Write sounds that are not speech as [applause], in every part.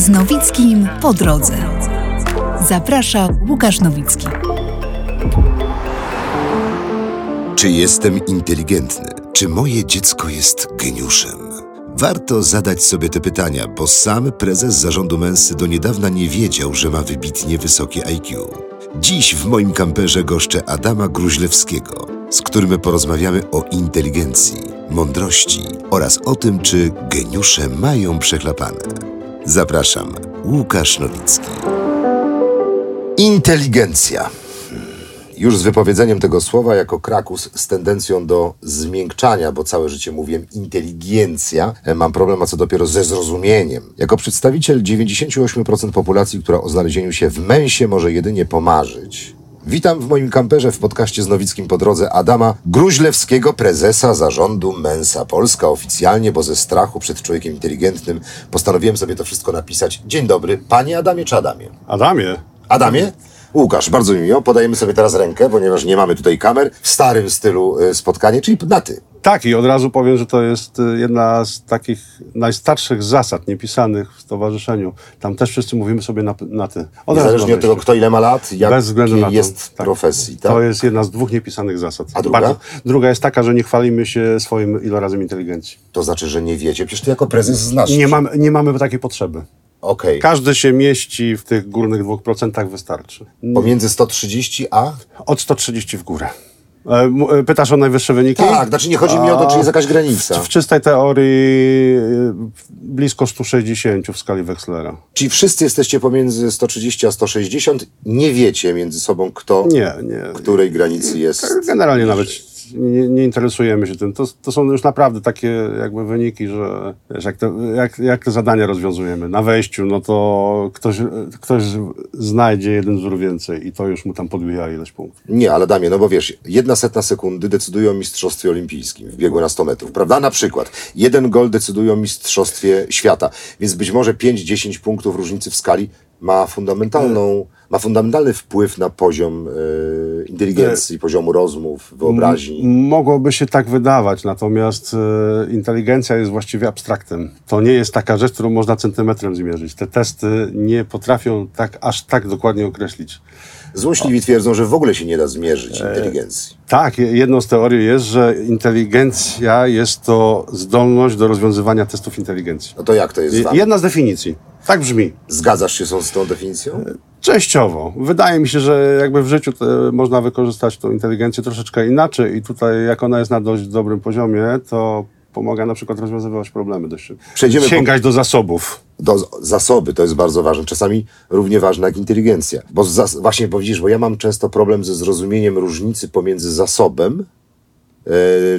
Z Nowickim po drodze. Zaprasza Łukasz Nowicki. Czy jestem inteligentny? Czy moje dziecko jest geniuszem? Warto zadać sobie te pytania, bo sam prezes zarządu Mensy do niedawna nie wiedział, że ma wybitnie wysokie IQ. Dziś w moim kamperze goszczę Adama Gruźlewskiego, z którym porozmawiamy o inteligencji, mądrości oraz o tym, czy geniusze mają przechlapane. Zapraszam, Łukasz Nowicki. Inteligencja. Już z wypowiedzeniem tego słowa jako krakus z tendencją do zmiękczania, bo całe życie mówiłem inteligencja, mam problem, a co dopiero ze zrozumieniem. Jako przedstawiciel 98% populacji, która o znalezieniu się w męsie może jedynie pomarzyć, Witam w moim kamperze w podcaście z Nowickim po drodze Adama Gruźlewskiego, prezesa zarządu Mensa Polska oficjalnie, bo ze strachu przed człowiekiem inteligentnym postanowiłem sobie to wszystko napisać. Dzień dobry, panie Adamie czy Adamie? Adamie, Adamie? Łukasz, bardzo mi miło. Podajemy sobie teraz rękę, ponieważ nie mamy tutaj kamer. W starym stylu y, spotkanie, czyli na ty. tak i od razu powiem, że to jest y, jedna z takich najstarszych zasad niepisanych w stowarzyszeniu. Tam też wszyscy mówimy sobie na, na ty. Od Niezależnie od tego, kto ile ma lat, jak Bez względu na to. jest tak. profesji. Tak? To jest jedna z dwóch niepisanych zasad. A druga? druga jest taka, że nie chwalimy się swoim ilorazem inteligencji. To znaczy, że nie wiecie. Przecież ty jako prezes znasz. Nie mamy, nie mamy takiej potrzeby. Okej. Każdy się mieści w tych górnych dwóch procentach, wystarczy. Pomiędzy 130 a... Od 130 w górę. E, e, Pytasz o najwyższe wyniki? Tak, znaczy nie chodzi mi o to, czy jest jakaś granica. W czystej teorii y, blisko 160 w skali Wexlera. Czyli wszyscy jesteście pomiędzy 130 a 160, nie wiecie między sobą, kto Nie, nie. której granicy jest. Generalnie nawet nie, nie interesujemy się tym. To, to są już naprawdę takie jakby wyniki, że wiesz, jak, te, jak, jak te zadania rozwiązujemy na wejściu, no to ktoś, ktoś znajdzie jeden wzór więcej i to już mu tam podbija ileś punktów. Nie, ale Damie, no bo wiesz, jedna setna sekundy decyduje o mistrzostwie olimpijskim w biegu na 100 metrów, prawda? Na przykład jeden gol decyduje o mistrzostwie świata, więc być może 5-10 punktów różnicy w skali ma fundamentalną, ma fundamentalny wpływ na poziom e, inteligencji, poziomu rozmów, wyobraźni. Mogłoby się tak wydawać, natomiast e, inteligencja jest właściwie abstraktem. To nie jest taka rzecz, którą można centymetrem zmierzyć. Te testy nie potrafią tak aż tak dokładnie określić. Złośliwi twierdzą, że w ogóle się nie da zmierzyć inteligencji. Tak, je- jedną z teorii jest, że inteligencja jest to zdolność do rozwiązywania testów inteligencji. No to jak to jest? Jedna z definicji. Tak brzmi. Zgadzasz się z tą definicją? Częściowo. Wydaje mi się, że jakby w życiu te, można wykorzystać tą inteligencję troszeczkę inaczej i tutaj jak ona jest na dość dobrym poziomie, to pomaga na przykład rozwiązywać problemy dość szybko. Przejdziemy po- Sięgać do zasobów. do zasoby, to jest bardzo ważne, czasami równie ważne jak inteligencja. Bo zas- właśnie, bo widzisz, bo ja mam często problem ze zrozumieniem różnicy pomiędzy zasobem, e,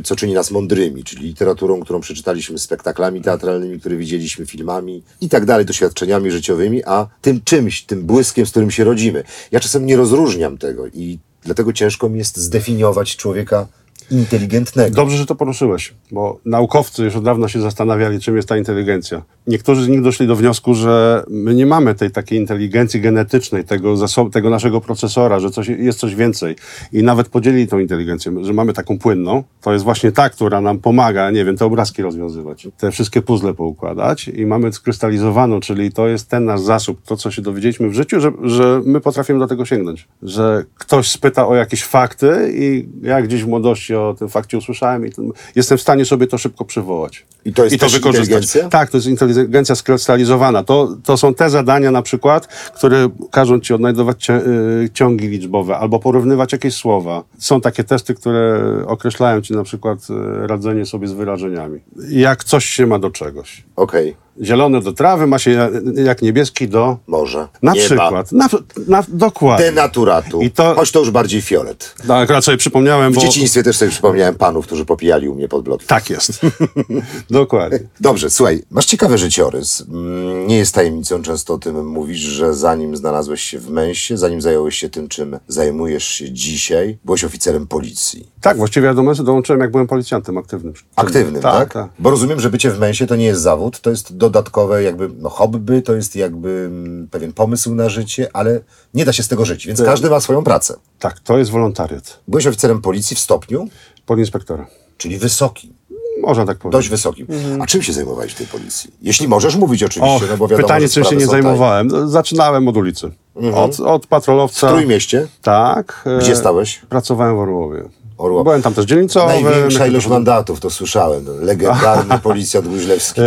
co czyni nas mądrymi, czyli literaturą, którą przeczytaliśmy, spektaklami teatralnymi, które widzieliśmy, filmami i tak dalej, doświadczeniami życiowymi, a tym czymś, tym błyskiem, z którym się rodzimy. Ja czasem nie rozróżniam tego i dlatego ciężko mi jest zdefiniować człowieka inteligentnego. Dobrze, że to poruszyłeś, bo naukowcy już od dawna się zastanawiali, czym jest ta inteligencja. Niektórzy z nich doszli do wniosku, że my nie mamy tej takiej inteligencji genetycznej, tego, tego naszego procesora, że coś, jest coś więcej. I nawet podzielili tą inteligencję, że mamy taką płynną. To jest właśnie ta, która nam pomaga, nie wiem, te obrazki rozwiązywać, te wszystkie puzzle poukładać i mamy skrystalizowaną, czyli to jest ten nasz zasób, to co się dowiedzieliśmy w życiu, że, że my potrafimy do tego sięgnąć. Że ktoś spyta o jakieś fakty i ja gdzieś w młodości o tym fakcie usłyszałem i tym, jestem w stanie sobie to szybko przywołać. I to jest też inteligencja? Tak, to jest inteligencja skrystalizowana. To, to są te zadania na przykład, które każą ci odnajdować y, ciągi liczbowe albo porównywać jakieś słowa. Są takie testy, które określają ci na przykład y, radzenie sobie z wyrażeniami. Jak coś się ma do czegoś. Okej, Zielony do trawy ma się ja- jak niebieski do... może. Na Nie ma. przykład. Na, na, dokładnie. Denaturatu. I to- Choć to już bardziej fiolet. No, akurat sobie przypomniałem, W bo... dzieciństwie też sobie przypomniałem panów, którzy popijali u mnie pod blokiem. Tak jest. [laughs] Dokładnie. Dobrze, słuchaj, masz ciekawy życiorys. Mm, Nie jest tajemnicą, często o tym mówisz, że zanim znalazłeś się w męście, zanim zająłeś się tym, czym zajmujesz się dzisiaj, byłeś oficerem policji. Tak, właściwie ja do męsy dołączyłem, jak byłem policjantem aktywnym. Aktywnym, tak, Tak, tak. Bo rozumiem, że bycie w męsie to nie jest zawód, to jest dodatkowe jakby no, hobby, to jest jakby mm, pewien pomysł na życie, ale nie da się z tego żyć, więc każdy ma swoją pracę. Tak, to jest wolontariat. Byłeś oficerem policji w stopniu, Podinspektora. czyli wysoki. Można tak powiedzieć. Dość wysokim. A czym się zajmowałeś w tej policji? Jeśli możesz mówić oczywiście, Och, no bo wiadomo, pytanie, czym się nie są tajne. zajmowałem. Zaczynałem od ulicy. Od, od patrolowca. W Trójmieście? Tak. e, Gdzie stałeś? Pracowałem w Orłowie. Orłowie. Byłem tam też dzielnicowy. Największa ilość mandatów, to słyszałem. Legendarny [laughs] policjant Guźlewski. E,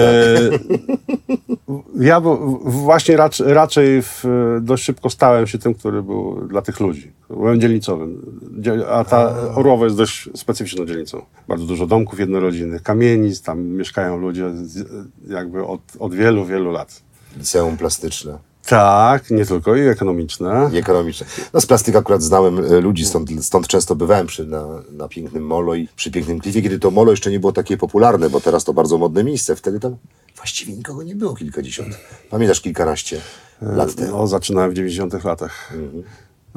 Tak. Ja bo- w- właśnie racz, raczej w, dość szybko stałem się tym, który był dla tych ludzi. Byłem dzielnicowym. Dziel- A ta Orłowo jest dość specyficzną dzielnicą. Bardzo dużo domków jednorodzinnych, kamienic, tam mieszkają ludzie z, jakby od, od wielu, wielu lat. Liceum plastyczne Tak, nie tylko, i ekonomiczne. i ekonomiczne. No z plastyki akurat znałem e, ludzi, stąd, stąd często bywałem przy, na, na pięknym molo i przy pięknym klifie, kiedy to molo jeszcze nie było takie popularne, bo teraz to bardzo modne miejsce. Wtedy tam właściwie nikogo nie było kilkadziesiąt. Pamiętasz kilkanaście lat temu? No, zaczynałem w 90 latach.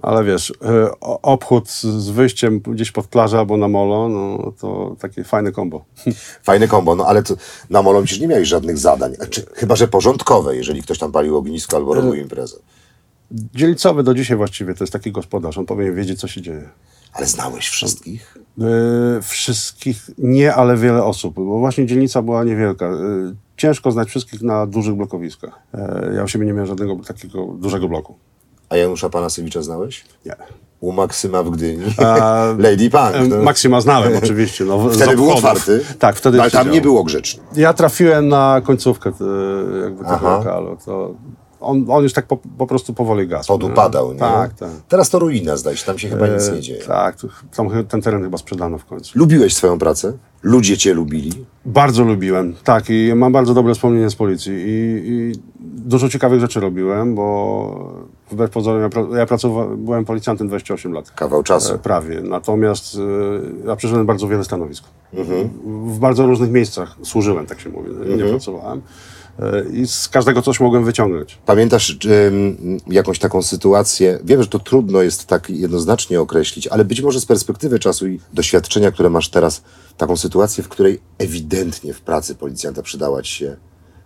Ale wiesz, o- obchód z wyjściem gdzieś pod plażę albo na molo, no to takie fajne kombo. Fajne kombo, no ale na molo przecież nie miałeś żadnych zadań. Czy, chyba, że porządkowe, jeżeli ktoś tam palił ognisko albo robił imprezę. Dzielnicowy do dzisiaj właściwie to jest taki gospodarz, on powinien wiedzieć, co się dzieje. Ale znałeś wszystkich? E, wszystkich nie, ale wiele osób, bo właśnie dzielnica była niewielka. E, ciężko znać wszystkich na dużych blokowiskach. E, ja u siebie nie miałem żadnego takiego dużego bloku. A Janusza Panasewicza znałeś? Nie. U Maksyma w Gdyni. A, [laughs] Lady Punk. No. Maksyma znałem [laughs] oczywiście. No, Wtedy był otwarty. Tak, wtedy ale tam nie było grzeczny. Ja trafiłem na końcówkę e, jakby tego Aha. lokalu. To on, on już tak po, po prostu powoli gasł. Podupadał, nie? Tak, tak. Teraz to ruina, zdaje się, tam się chyba nic nie dzieje. Tak, tam, ten teren chyba sprzedano w końcu. Lubiłeś swoją pracę? Ludzie cię lubili? Bardzo lubiłem, tak, i mam bardzo dobre wspomnienia z policji i, i dużo ciekawych rzeczy robiłem, bo wbrew pozorom ja, pra- ja pracowałem, byłem policjantem 28 lat. Kawał E, czasu. Prawie. Natomiast e, ja przeszedłem bardzo wiele stanowisk. Mhm. W bardzo różnych miejscach służyłem, tak się mówi. Nie pracowałem. E, I z każdego coś mogłem wyciągnąć. Pamiętasz jakąś taką sytuację? Wiem, że to trudno jest tak jednoznacznie określić, ale być może z perspektywy czasu i doświadczenia, które masz teraz, taką sytuację, w której ewidentnie w pracy policjanta przydała ci się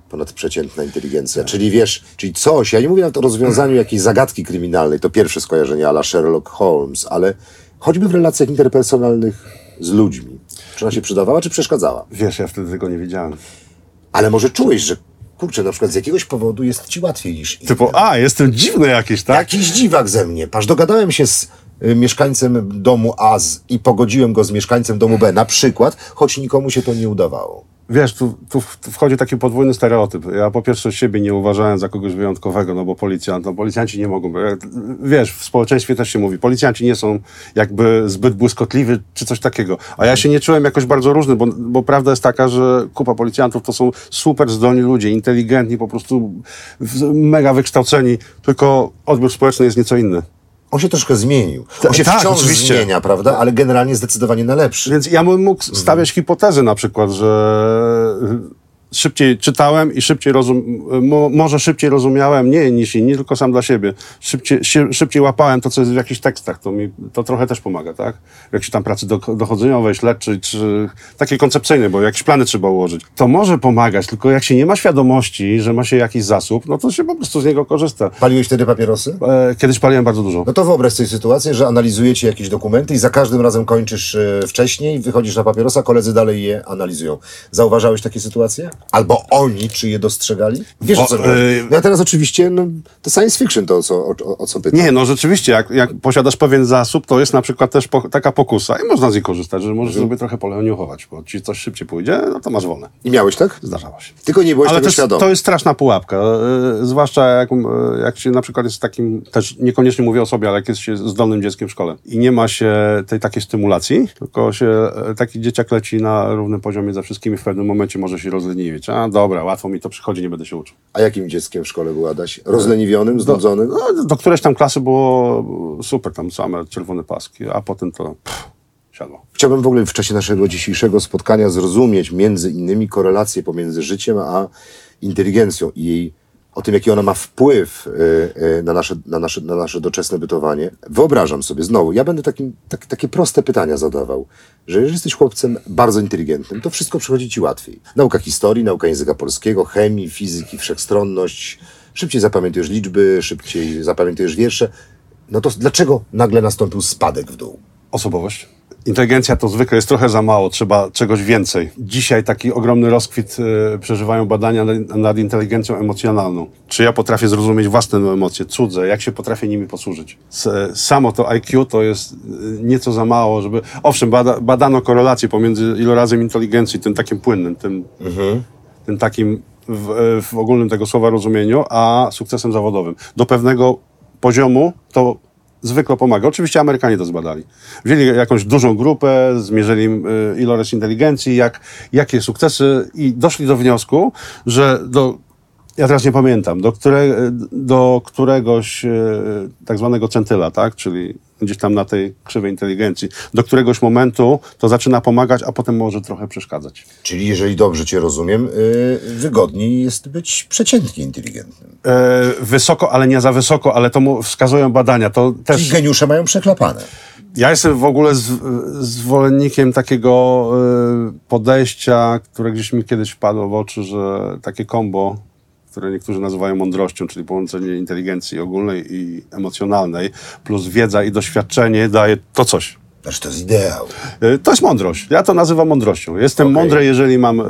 ponadprzeciętna inteligencja. Czyli wiesz, czyli coś, ja nie mówię o rozwiązaniu jakiejś zagadki kryminalnej, to pierwsze skojarzenie ala Sherlock Holmes, ale choćby w relacjach interpersonalnych z ludźmi. Czy ona się przydawała, czy przeszkadzała? Wiesz, ja wtedy tego nie wiedziałem. Ale może czułeś, że kurczę, na przykład z jakiegoś powodu jest ci łatwiej niż innym. Typu, a, jestem dziwny jakiś, tak? Jakiś dziwak ze mnie. Patrz, dogadałem się z y, mieszkańcem domu A i pogodziłem go z mieszkańcem domu B, na przykład, choć nikomu się to nie udawało. Wiesz, tu, tu, wchodzi taki podwójny stereotyp. Ja po pierwsze siebie nie uważałem za kogoś wyjątkowego, no bo policjant, no policjanci nie mogą. Wiesz, w społeczeństwie też się mówi, policjanci nie są jakby zbyt błyskotliwi czy coś takiego. A ja się nie czułem jakoś bardzo różny, bo, bo prawda jest taka, że kupa policjantów to są super zdolni ludzie, inteligentni, po prostu mega wykształceni, tylko odbiór społeczny jest nieco inny. On się troszkę zmienił. On się tak, wciąż oczywiście. zmienia, prawda? Ale generalnie zdecydowanie na lepszy. Więc ja bym mógł stawiać hipotezy na przykład, że szybciej czytałem i szybciej rozum, mo, może szybciej rozumiałem, nie niż inni, tylko sam dla siebie. Szybciej, szy- szybciej łapałem to, co jest w jakichś tekstach. To mi to trochę też pomaga, tak? W jakiejś tam pracy do, dochodzeniowej, śledczej, czy takiej koncepcyjnej, bo jakieś plany trzeba ułożyć. To może pomagać, tylko jak się nie ma świadomości, że ma się jakiś zasób, no to się po prostu z niego korzysta. Paliłeś wtedy papierosy? E, Kiedyś paliłem bardzo dużo. No to wyobraź sobie sytuację, że analizujecie jakieś dokumenty i za każdym razem kończysz e, wcześniej, wychodzisz na papierosa, koledzy dalej je analizują. Zauważałeś takie sytuacje? Albo oni, czy je dostrzegali? Wiesz o co chodzi? No ja teraz oczywiście, no, to science fiction to, o co, o, o co pytam. Nie, no rzeczywiście, jak, jak posiadasz pewien zasób, to jest na przykład też po, taka pokusa i można z niej korzystać, że możesz sobie trochę poleniuchować, bo ci coś szybciej pójdzie, no to masz wolne. I miałeś tak? Zdarzało się. Tylko nie byłeś Ale tego też świadomy. to jest straszna pułapka, e, zwłaszcza jak, e, jak się na przykład jest takim, też niekoniecznie mówię o sobie, ale jak jest się zdolnym dzieckiem w szkole i nie ma się tej takiej stymulacji, tylko się e, taki dzieciak leci na równym poziomie ze wszystkimi, w pewnym momencie może się rozleniwić. A dobra, łatwo mi to przychodzi, nie będę się uczył. A jakim dzieckiem w szkole był Adaś? Rozleniwionym, znudzonym? No, do którejś tam klasy było super, tam same czerwone paski, a potem to pff, siadło. Chciałbym w ogóle w czasie naszego dzisiejszego spotkania zrozumieć między innymi korelację pomiędzy życiem a inteligencją i jej, o tym, jaki ona ma wpływ y, y, na, nasze, na, nasze, na nasze doczesne bytowanie. Wyobrażam sobie znowu, ja będę takim, tak, takie proste pytania zadawał, że jeżeli jesteś chłopcem bardzo inteligentnym, to wszystko przychodzi ci łatwiej. Nauka historii, nauka języka polskiego, chemii, fizyki, wszechstronność, szybciej zapamiętujesz liczby, szybciej zapamiętujesz wiersze. No to dlaczego nagle nastąpił spadek w dół? Osobowość. Inteligencja to zwykle jest trochę za mało, trzeba czegoś więcej. Dzisiaj taki ogromny rozkwit e, przeżywają badania nad, nad inteligencją emocjonalną. Czy ja potrafię zrozumieć własne emocje, cudze, jak się potrafię nimi posłużyć. S, samo to IQ to jest e, nieco za mało, żeby... Owszem, bada, badano korelację pomiędzy ilorazem inteligencji, tym takim płynnym, tym, tym takim w, e, w ogólnym tego słowa rozumieniu, a sukcesem zawodowym. Do pewnego poziomu to zwykle pomaga. Oczywiście Amerykanie to zbadali. Wzięli jakąś dużą grupę, zmierzyli y, ilość inteligencji, jak, jakie sukcesy i doszli do wniosku, że do, ja teraz nie pamiętam, do, które, do któregoś e, tak zwanego centyla, tak, czyli gdzieś tam na tej krzywej inteligencji, do któregoś momentu to zaczyna pomagać, a potem może trochę przeszkadzać. Czyli jeżeli dobrze cię rozumiem, yy, wygodniej jest być przeciętnie inteligentnym. E, wysoko, ale nie za wysoko, ale to mu wskazują badania. To też... geniusze mają przeklapane. Ja jestem w ogóle z, zwolennikiem takiego y, podejścia, które gdzieś mi kiedyś wpadło w oczy, że takie kombo, które niektórzy nazywają mądrością, czyli połączenie inteligencji ogólnej i emocjonalnej, plus wiedza i doświadczenie daje to coś. Znaczy to jest ideał. Y, To jest mądrość. Ja to nazywam mądrością. Jestem Okej. mądry, jeżeli mam, y,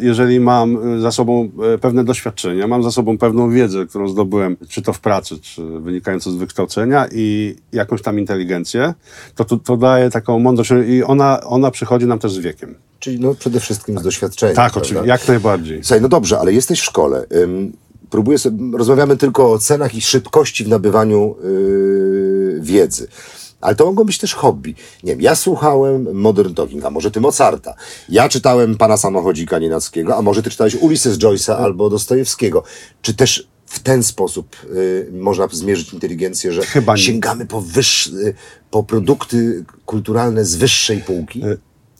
jeżeli mam y, za sobą pewne doświadczenia, mam za sobą pewną wiedzę, którą zdobyłem, czy to w pracy, czy wynikającą z wykształcenia i jakąś tam inteligencję, to, to, to daje taką mądrość i ona, ona przychodzi nam też z wiekiem. Czyli no przede wszystkim z doświadczenia. Tak, prawda? oczywiście, jak najbardziej. Słuchaj, no dobrze, ale jesteś w szkole. Ym, próbuję sobie, rozmawiamy tylko o cenach i szybkości w nabywaniu yy, wiedzy. Ale to mogą być też hobby. Nie wiem, ja słuchałem Modern Talking, a może ty Mozarta. Ja czytałem Pana Samochodzika Nienackiego, a może ty czytałeś Ulysses Joyce'a albo Dostojewskiego. Czy też w ten sposób y, można zmierzyć inteligencję, że sięgamy po, wyższ, y, po produkty kulturalne z wyższej półki?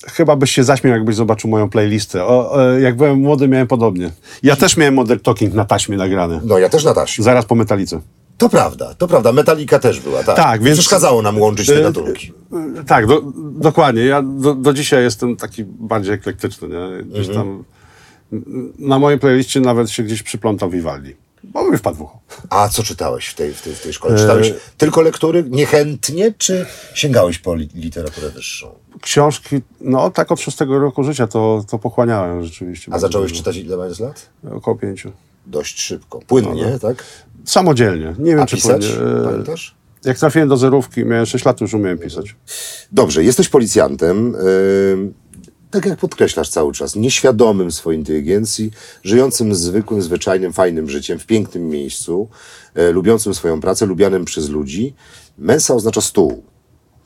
Chyba byś się zaśmiał, jakbyś zobaczył moją playlistę. O, o, jak byłem młody, miałem podobnie. Ja też miałem Modern Talking na taśmie nagrany. No ja też na taśmie. Zaraz po metalice. To prawda, to prawda. Metalika też była, tak. Tak, więc- Przeszkadzało nam łączyć te gatunki. Y, Tak, do, dokładnie. Ja do, do dzisiaj jestem taki bardziej eklektyczny. Nie? Gdzieś tam n- na mojej playliście nawet się gdzieś przyplątał Vivaldi. Bo mi wpadł w ucho. A co czytałeś w tej, w tej, w tej szkole? Czytałeś tylko lektury niechętnie, czy sięgałeś po li literaturę wyższą? Książki, no tak od szóstego roku życia to, to pochłaniałem rzeczywiście. A zacząłeś czytać ile mając lat? Około pięciu. Dość szybko. Płynnie, tak? Samodzielnie. Nie wiem, A czy pisać? płynnie. E, Pamiętasz? Jak trafiłem do zerówki, miałem 6 lat, już umiałem pisać. Dobrze, jesteś policjantem. Yy, tak jak podkreślasz cały czas, nieświadomym swojej inteligencji, żyjącym zwykłym, zwyczajnym, fajnym życiem, w pięknym miejscu, e, lubiącym swoją pracę, lubianym przez ludzi. Mensa oznacza stół.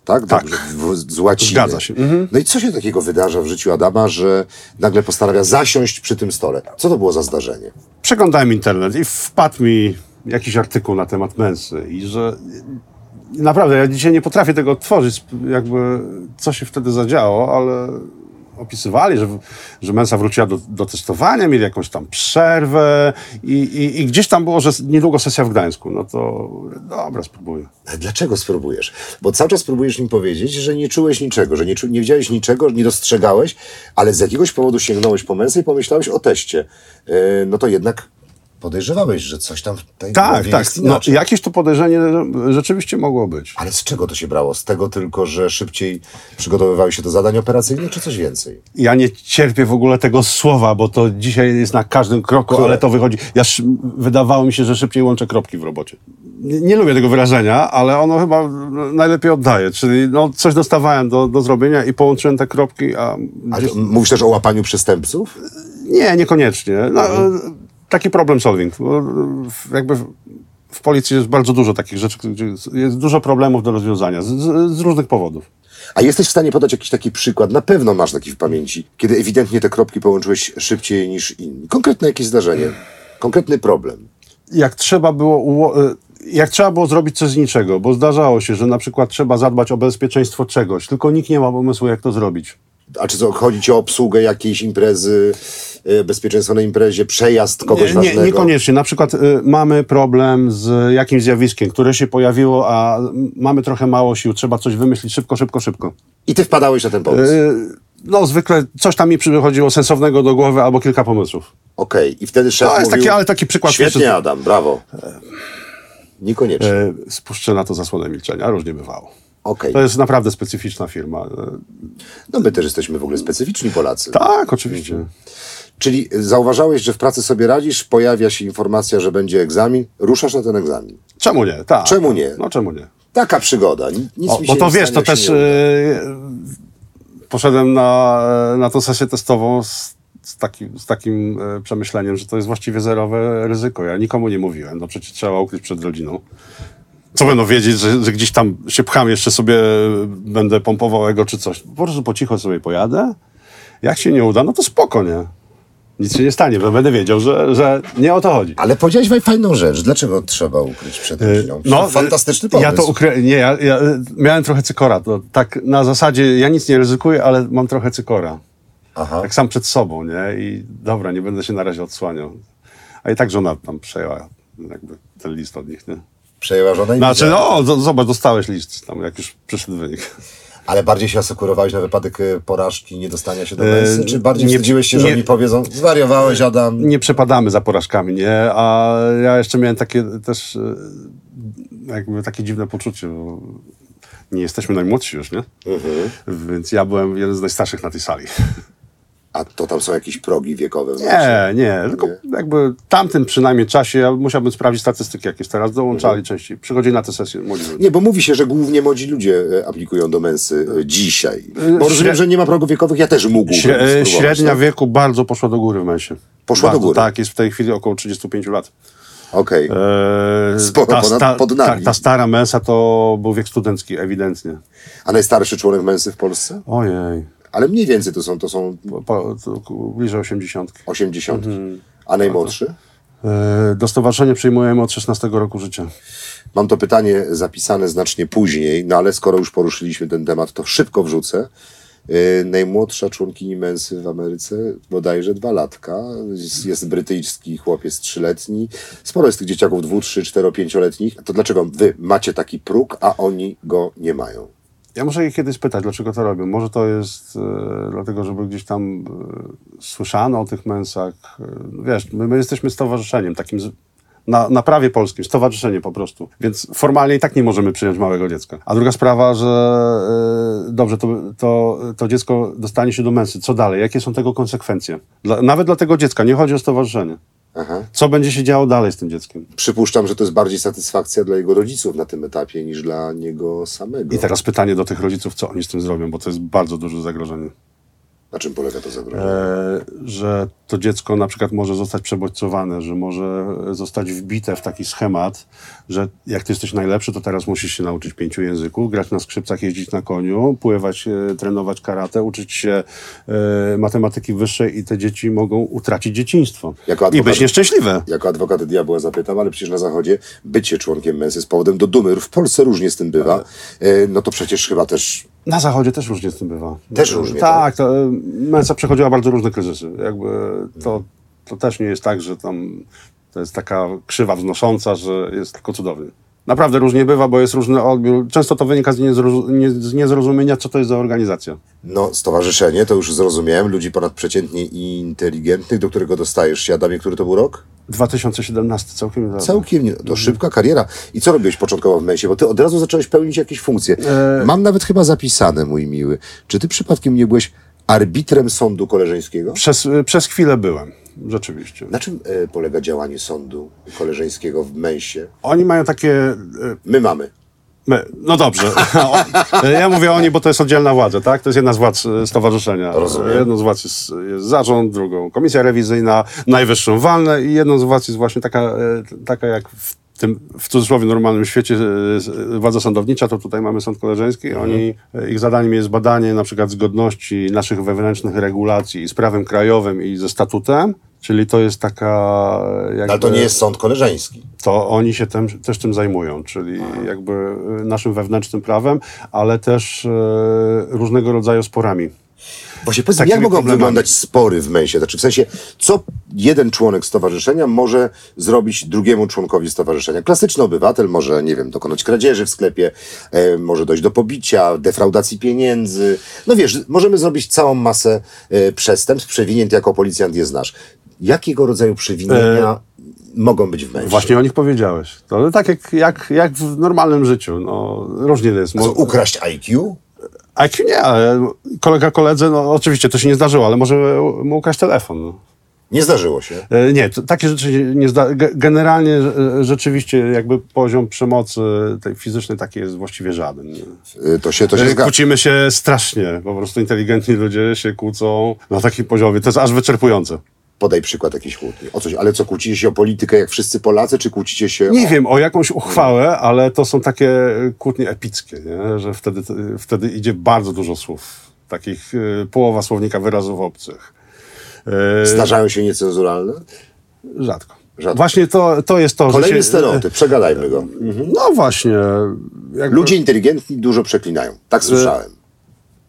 Tak? Tak. Dobrze, w, z łaciny. Zgadza się. Mhm. No i co się takiego wydarza w życiu Adama, że nagle postanawia zasiąść przy tym stole? Co to było za zdarzenie? Przeglądałem internet i wpadł mi jakiś artykuł na temat męsy i że naprawdę ja dzisiaj nie potrafię tego odtworzyć, jakby co się wtedy zadziało, ale opisywali, że, że Mensa wróciła do, do testowania, mieli jakąś tam przerwę i, i, i gdzieś tam było, że niedługo sesja w Gdańsku. No to dobra, spróbuję. Dlaczego spróbujesz? Bo cały czas próbujesz im powiedzieć, że nie czułeś niczego, że nie, czu, nie widziałeś niczego, nie dostrzegałeś, ale z jakiegoś powodu sięgnąłeś po męsę i pomyślałeś o teście. Yy, no to jednak podejrzewałeś, że coś tam w tej Tak, tak. jest No, jakieś to podejrzenie rzeczywiście mogło być. Ale z czego to się brało? Z tego tylko, że szybciej przygotowywały się do zadań operacyjnych, czy coś więcej? Ja nie cierpię w ogóle tego słowa, bo to dzisiaj jest na każdym kroku, Które? ale to wychodzi. Ja wydawało mi się, że szybciej łączę kropki w robocie. Nie, nie lubię tego wyrażenia, ale ono chyba najlepiej oddaje. Czyli no, coś dostawałem do, do zrobienia i połączyłem te kropki, a. A gdzieś... mówisz też o łapaniu przestępców? Nie, niekoniecznie. No, Taki problem solving. W- jakby w, policji jest bardzo dużo takich rzeczy, jest dużo problemów do rozwiązania z, z, różnych powodów. A jesteś w stanie podać jakiś taki przykład? Na pewno masz taki w pamięci, kiedy ewidentnie te kropki połączyłeś szybciej niż inni. Konkretne jakieś zdarzenie, konkretny problem. jak trzeba było, y, jak trzeba było zrobić coś z niczego, bo zdarzało się, że na przykład trzeba zadbać o bezpieczeństwo czegoś, tylko nikt nie ma pomysłu, jak to zrobić. A czy co, chodzi ci o obsługę jakiejś imprezy, y, bezpieczeństwo na imprezie, przejazd kogoś Nie, nie, ważnego? niekoniecznie. Na przykład y, mamy problem z jakimś zjawiskiem, które się pojawiło, a mamy trochę mało sił, trzeba coś wymyślić szybko, szybko, szybko. I ty wpadałeś na ten pomysł. Y, no zwykle coś tam mi przychodziło sensownego do głowy albo kilka pomysłów. Okej, i wtedy szef To jest mówił, taki, ale taki przykład. świetnie Adam, brawo. Niekoniecznie. E, Spuszczę na to zasłonę milczenia, różnie bywało. Okej. To jest naprawdę specyficzna firma. No my też jesteśmy w ogóle specyficzni Polacy. Tak, oczywiście. Czyli zauważałeś, że w pracy sobie radzisz, pojawia się informacja, że będzie egzamin, ruszasz na ten egzamin. Czemu nie? Tak. Czemu nie? No czemu nie? Taka przygoda. Ni- Nic O, mi bo się to nie wiesz, to też e, poszedłem na, na tą sesję testową z, z, takim, z takim e, przemyśleniem, że to jest właściwie zerowe ryzyko. Ja nikomu nie mówiłem, no przecież trzeba ukryć przed rodziną. Co będą wiedzieć, że, że gdzieś tam się pcham, jeszcze sobie będę pompował ego czy coś. Po prostu po cicho sobie pojadę. Jak się nie uda, no to spoko, nie? Nic się nie stanie, bo będę wiedział, że, że nie o to chodzi. Ale powiedziałeś Waj, fajną rzecz. Dlaczego trzeba ukryć przed rodziną? No, Fantastyczny pomysł. Ja to ukry... Nie, ja, ja y, miałem trochę cykora. To tak na zasadzie, ja nic nie ryzykuję, ale mam trochę cykora. Aha. Tak sam przed sobą, nie? I dobra, nie będę się na razie odsłaniał. A i tak żona tam przejęła jakby ten list od nich, nie? I Znaczy, no, zobacz, dostałeś list tam, jak już przyszedł wynik. Ale bardziej się asekurowałeś na wypadek e, porażki, niedostania się do E, męsy? Czy bardziej nie- wstydziłeś się, że nie- oni powiedzą, zwariowałeś Adam? Nie przepadamy za porażkami, nie? A ja jeszcze miałem takie też y, jakby takie dziwne poczucie, bo nie jesteśmy najmłodsi już, nie? Więc ja byłem jeden z najstarszych na tej sali. A to tam są jakieś progi wiekowe? Nie, nie, tylko jakby w tamtym przynajmniej czasie ja musiałbym sprawdzić statystyki, jakieś teraz dołączali częściej. Przychodzili na te sesje młodzi ludzie. Nie, bo mówi się, że głównie młodzi ludzie e, aplikują do męsy e, dzisiaj. Bo rozumiem, że nie ma progów wiekowych, ja też mógłbym Śre- e, średnia tak? wieku bardzo poszła do góry w Mensie. Poszła do bardzo, góry? Tak, jest w tej chwili około 35 lat. Okej. Eee, Sporo ponad- pod nami. Ta, ta stara Mensa to był wiek studencki, ewidentnie. A najstarszy członek męsy w Polsce? Ojej, Ale mniej więcej to są, to są po, to bliżej 80. 80. Mhm. A najmłodszy? Eee, do stowarzyszenia przyjmujemy od 16 roku życia. Mam to pytanie zapisane znacznie później, no ale skoro już poruszyliśmy ten temat, to szybko wrzucę. Yy, najmłodsza członkini męsy w Ameryce bodajże dwa latka. Jest, jest brytyjski chłopiec trzyletni. Sporo jest tych dzieciaków dwu, trzy, cztero, pięcioletnich. To dlaczego wy macie taki próg, a oni go nie mają? Ja muszę ich kiedyś pytać, dlaczego to robią. Może to jest e, dlatego, żeby gdzieś tam e, słyszano o tych męsach. E, wiesz, my, my jesteśmy stowarzyszeniem, takim z, na, na prawie polskim, stowarzyszenie po prostu. Więc formalnie i tak nie możemy przyjąć małego dziecka. A druga sprawa, że e, dobrze, to, to, to dziecko dostanie się do męsy. Co dalej? Jakie są tego konsekwencje? Dla, nawet dla tego dziecka, nie chodzi o stowarzyszenie. Aha. Co będzie się działo dalej z tym dzieckiem? Przypuszczam, że to jest bardziej satysfakcja dla jego rodziców na tym etapie niż dla niego samego. I teraz pytanie do tych rodziców, co oni z tym zrobią, bo to jest bardzo duże zagrożenie. Na czym polega to zagrożenie? E, że to dziecko na przykład może zostać przebodźcowane, że może zostać wbite w taki schemat, że jak ty jesteś najlepszy, to teraz musisz się nauczyć pięciu języków, grać na skrzypcach, jeździć na koniu, pływać, e, trenować karate, uczyć się e, matematyki wyższej i te dzieci mogą utracić dzieciństwo. Jako I adwokat- być nieszczęśliwe. Jako adwokat diabła zapytam, ale przecież na Zachodzie bycie członkiem męsy z powodem do dumy, w Polsce różnie z tym bywa, e, no to przecież chyba też Na zachodzie też różnie z tym bywa. Też różnie, Tak, e, Mensa przechodziła bardzo różne kryzysy. Jakby to, to też nie jest tak, że tam to jest taka krzywa wznosząca, że jest tylko cudownie. Naprawdę różnie bywa, bo jest różny odbiór. Często to wynika z, niezrozu- nie, z niezrozumienia, co to jest za organizacja. No, stowarzyszenie, to już zrozumiałem, ludzi ponadprzeciętnie inteligentnych, do którego dostajesz się. Adamie, który to był rok? 2017 całkiem niedawno. Całkiem nie. To szybka kariera. I co robiłeś początkowo w Mensie? Bo ty od razu zacząłeś pełnić jakieś funkcje. E, Mam nawet chyba zapisane, mój miły. Czy ty przypadkiem nie byłeś arbitrem sądu koleżeńskiego? Przez, e, przez chwilę byłem, rzeczywiście. Na czym e, polega działanie sądu koleżeńskiego w Mensie? Oni mają takie e, My mamy. My, no dobrze. [laughs] ja mówię o niej, bo to jest oddzielna władza, tak? To jest jedna z władz e, stowarzyszenia. Rozumiem. Jedną z władz jest, jest zarząd, drugą komisja rewizyjna, najwyższą walne i jedną z władz jest właśnie taka, taka jak w tym, w cudzysłowie, normalnym świecie e, władza sądownicza, to tutaj mamy sąd koleżeński. Mhm. Oni, e, ich zadaniem jest badanie na przykład zgodności naszych wewnętrznych regulacji z prawem krajowym i ze statutem, czyli to jest taka... Jakby, Ale to nie jest sąd koleżeński. to oni się tem, też tym zajmują, czyli jakby y, naszym wewnętrznym prawem, ale też e, różnego rodzaju sporami. Właśnie powiedz, mi, jak mogą problemami. wyglądać spory w Mensie? Znaczy w sensie, co jeden członek stowarzyszenia może zrobić drugiemu członkowi stowarzyszenia? Klasyczny obywatel może, nie wiem, dokonać kradzieży w sklepie, e, może dojść do pobicia, defraudacji pieniędzy. No wiesz, możemy zrobić całą masę e, przestępstw, przewinięt, jako policjant je znasz. Jakiego rodzaju przewinienia mogą być w mężczyźnie? Właśnie o nich powiedziałeś. To ale tak jak, jak, jak w normalnym życiu. No, różnie jest. Co, Mo- ukraść IQ? IQ nie, ale kolega koledze, no oczywiście to się nie zdarzyło, ale może mu ukraść telefon. No. Nie zdarzyło się. E, Nie, takie rzeczy nie zda... ge- Generalnie e, rzeczywiście jakby poziom przemocy tej fizycznej taki jest właściwie żaden. nie. Y, To się, to się E. Kłócimy się strasznie, po prostu inteligentni ludzie się kłócą na takim poziomie, to jest aż wyczerpujące. Podaj przykład jakiejś kłótni. O coś, ale co, kłócicie się o politykę jak wszyscy Polacy, czy kłócicie się Nie o... wiem, o jakąś uchwałę, ale to są takie kłótnie epickie, nie? że wtedy, wtedy idzie bardzo dużo słów, takich e, połowa słownika wyrazów obcych. E, Zdarzają się niecenzuralne? Rzadko. Rzadko. Właśnie to, to jest to, Kolejny że się... stereotyp, przegadajmy go. No właśnie. Jakby, Ludzie inteligentni dużo przeklinają. Tak słyszałem.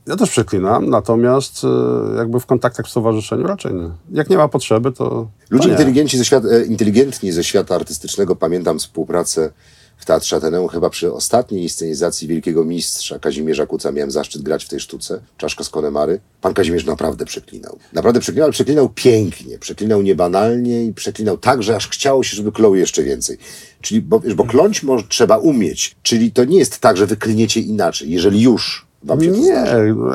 Ja też przeklinam, natomiast e, jakby w kontaktach w stowarzyszeniu raczej nie. Jak nie ma potrzeby, to. Ludzie to inteligenci ze świata, e, inteligentni ze świata artystycznego, pamiętam współpracę w Teatrze Ateneum, chyba przy ostatniej inscenizacji Wielkiego Mistrza Kazimierza Kuca miałem zaszczyt grać w tej sztuce, Czaszka z Konemary. Pan Kazimierz naprawdę przeklinał. Naprawdę przeklinał, ale przeklinał pięknie, przeklinał niebanalnie i przeklinał tak, że aż chciało się, żeby klął jeszcze więcej. Czyli, bo, bo kląć może, trzeba umieć, czyli to nie jest tak, że wy klniecie inaczej, jeżeli już się Nie,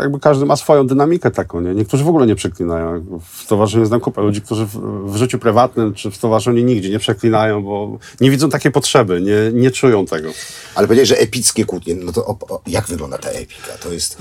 jakby każdy ma swoją dynamikę taką, nie? Niektórzy w ogóle nie przeklinają. W stowarzyszeniu znam kupę ludzi, którzy w, w życiu prywatnym czy w stowarzyszeniu nigdzie nie przeklinają, bo nie widzą takiej potrzeby, nie, nie czują tego. Ale powiedziałeś, że epickie kłótnie. No to o, o, jak wygląda ta epika? To jest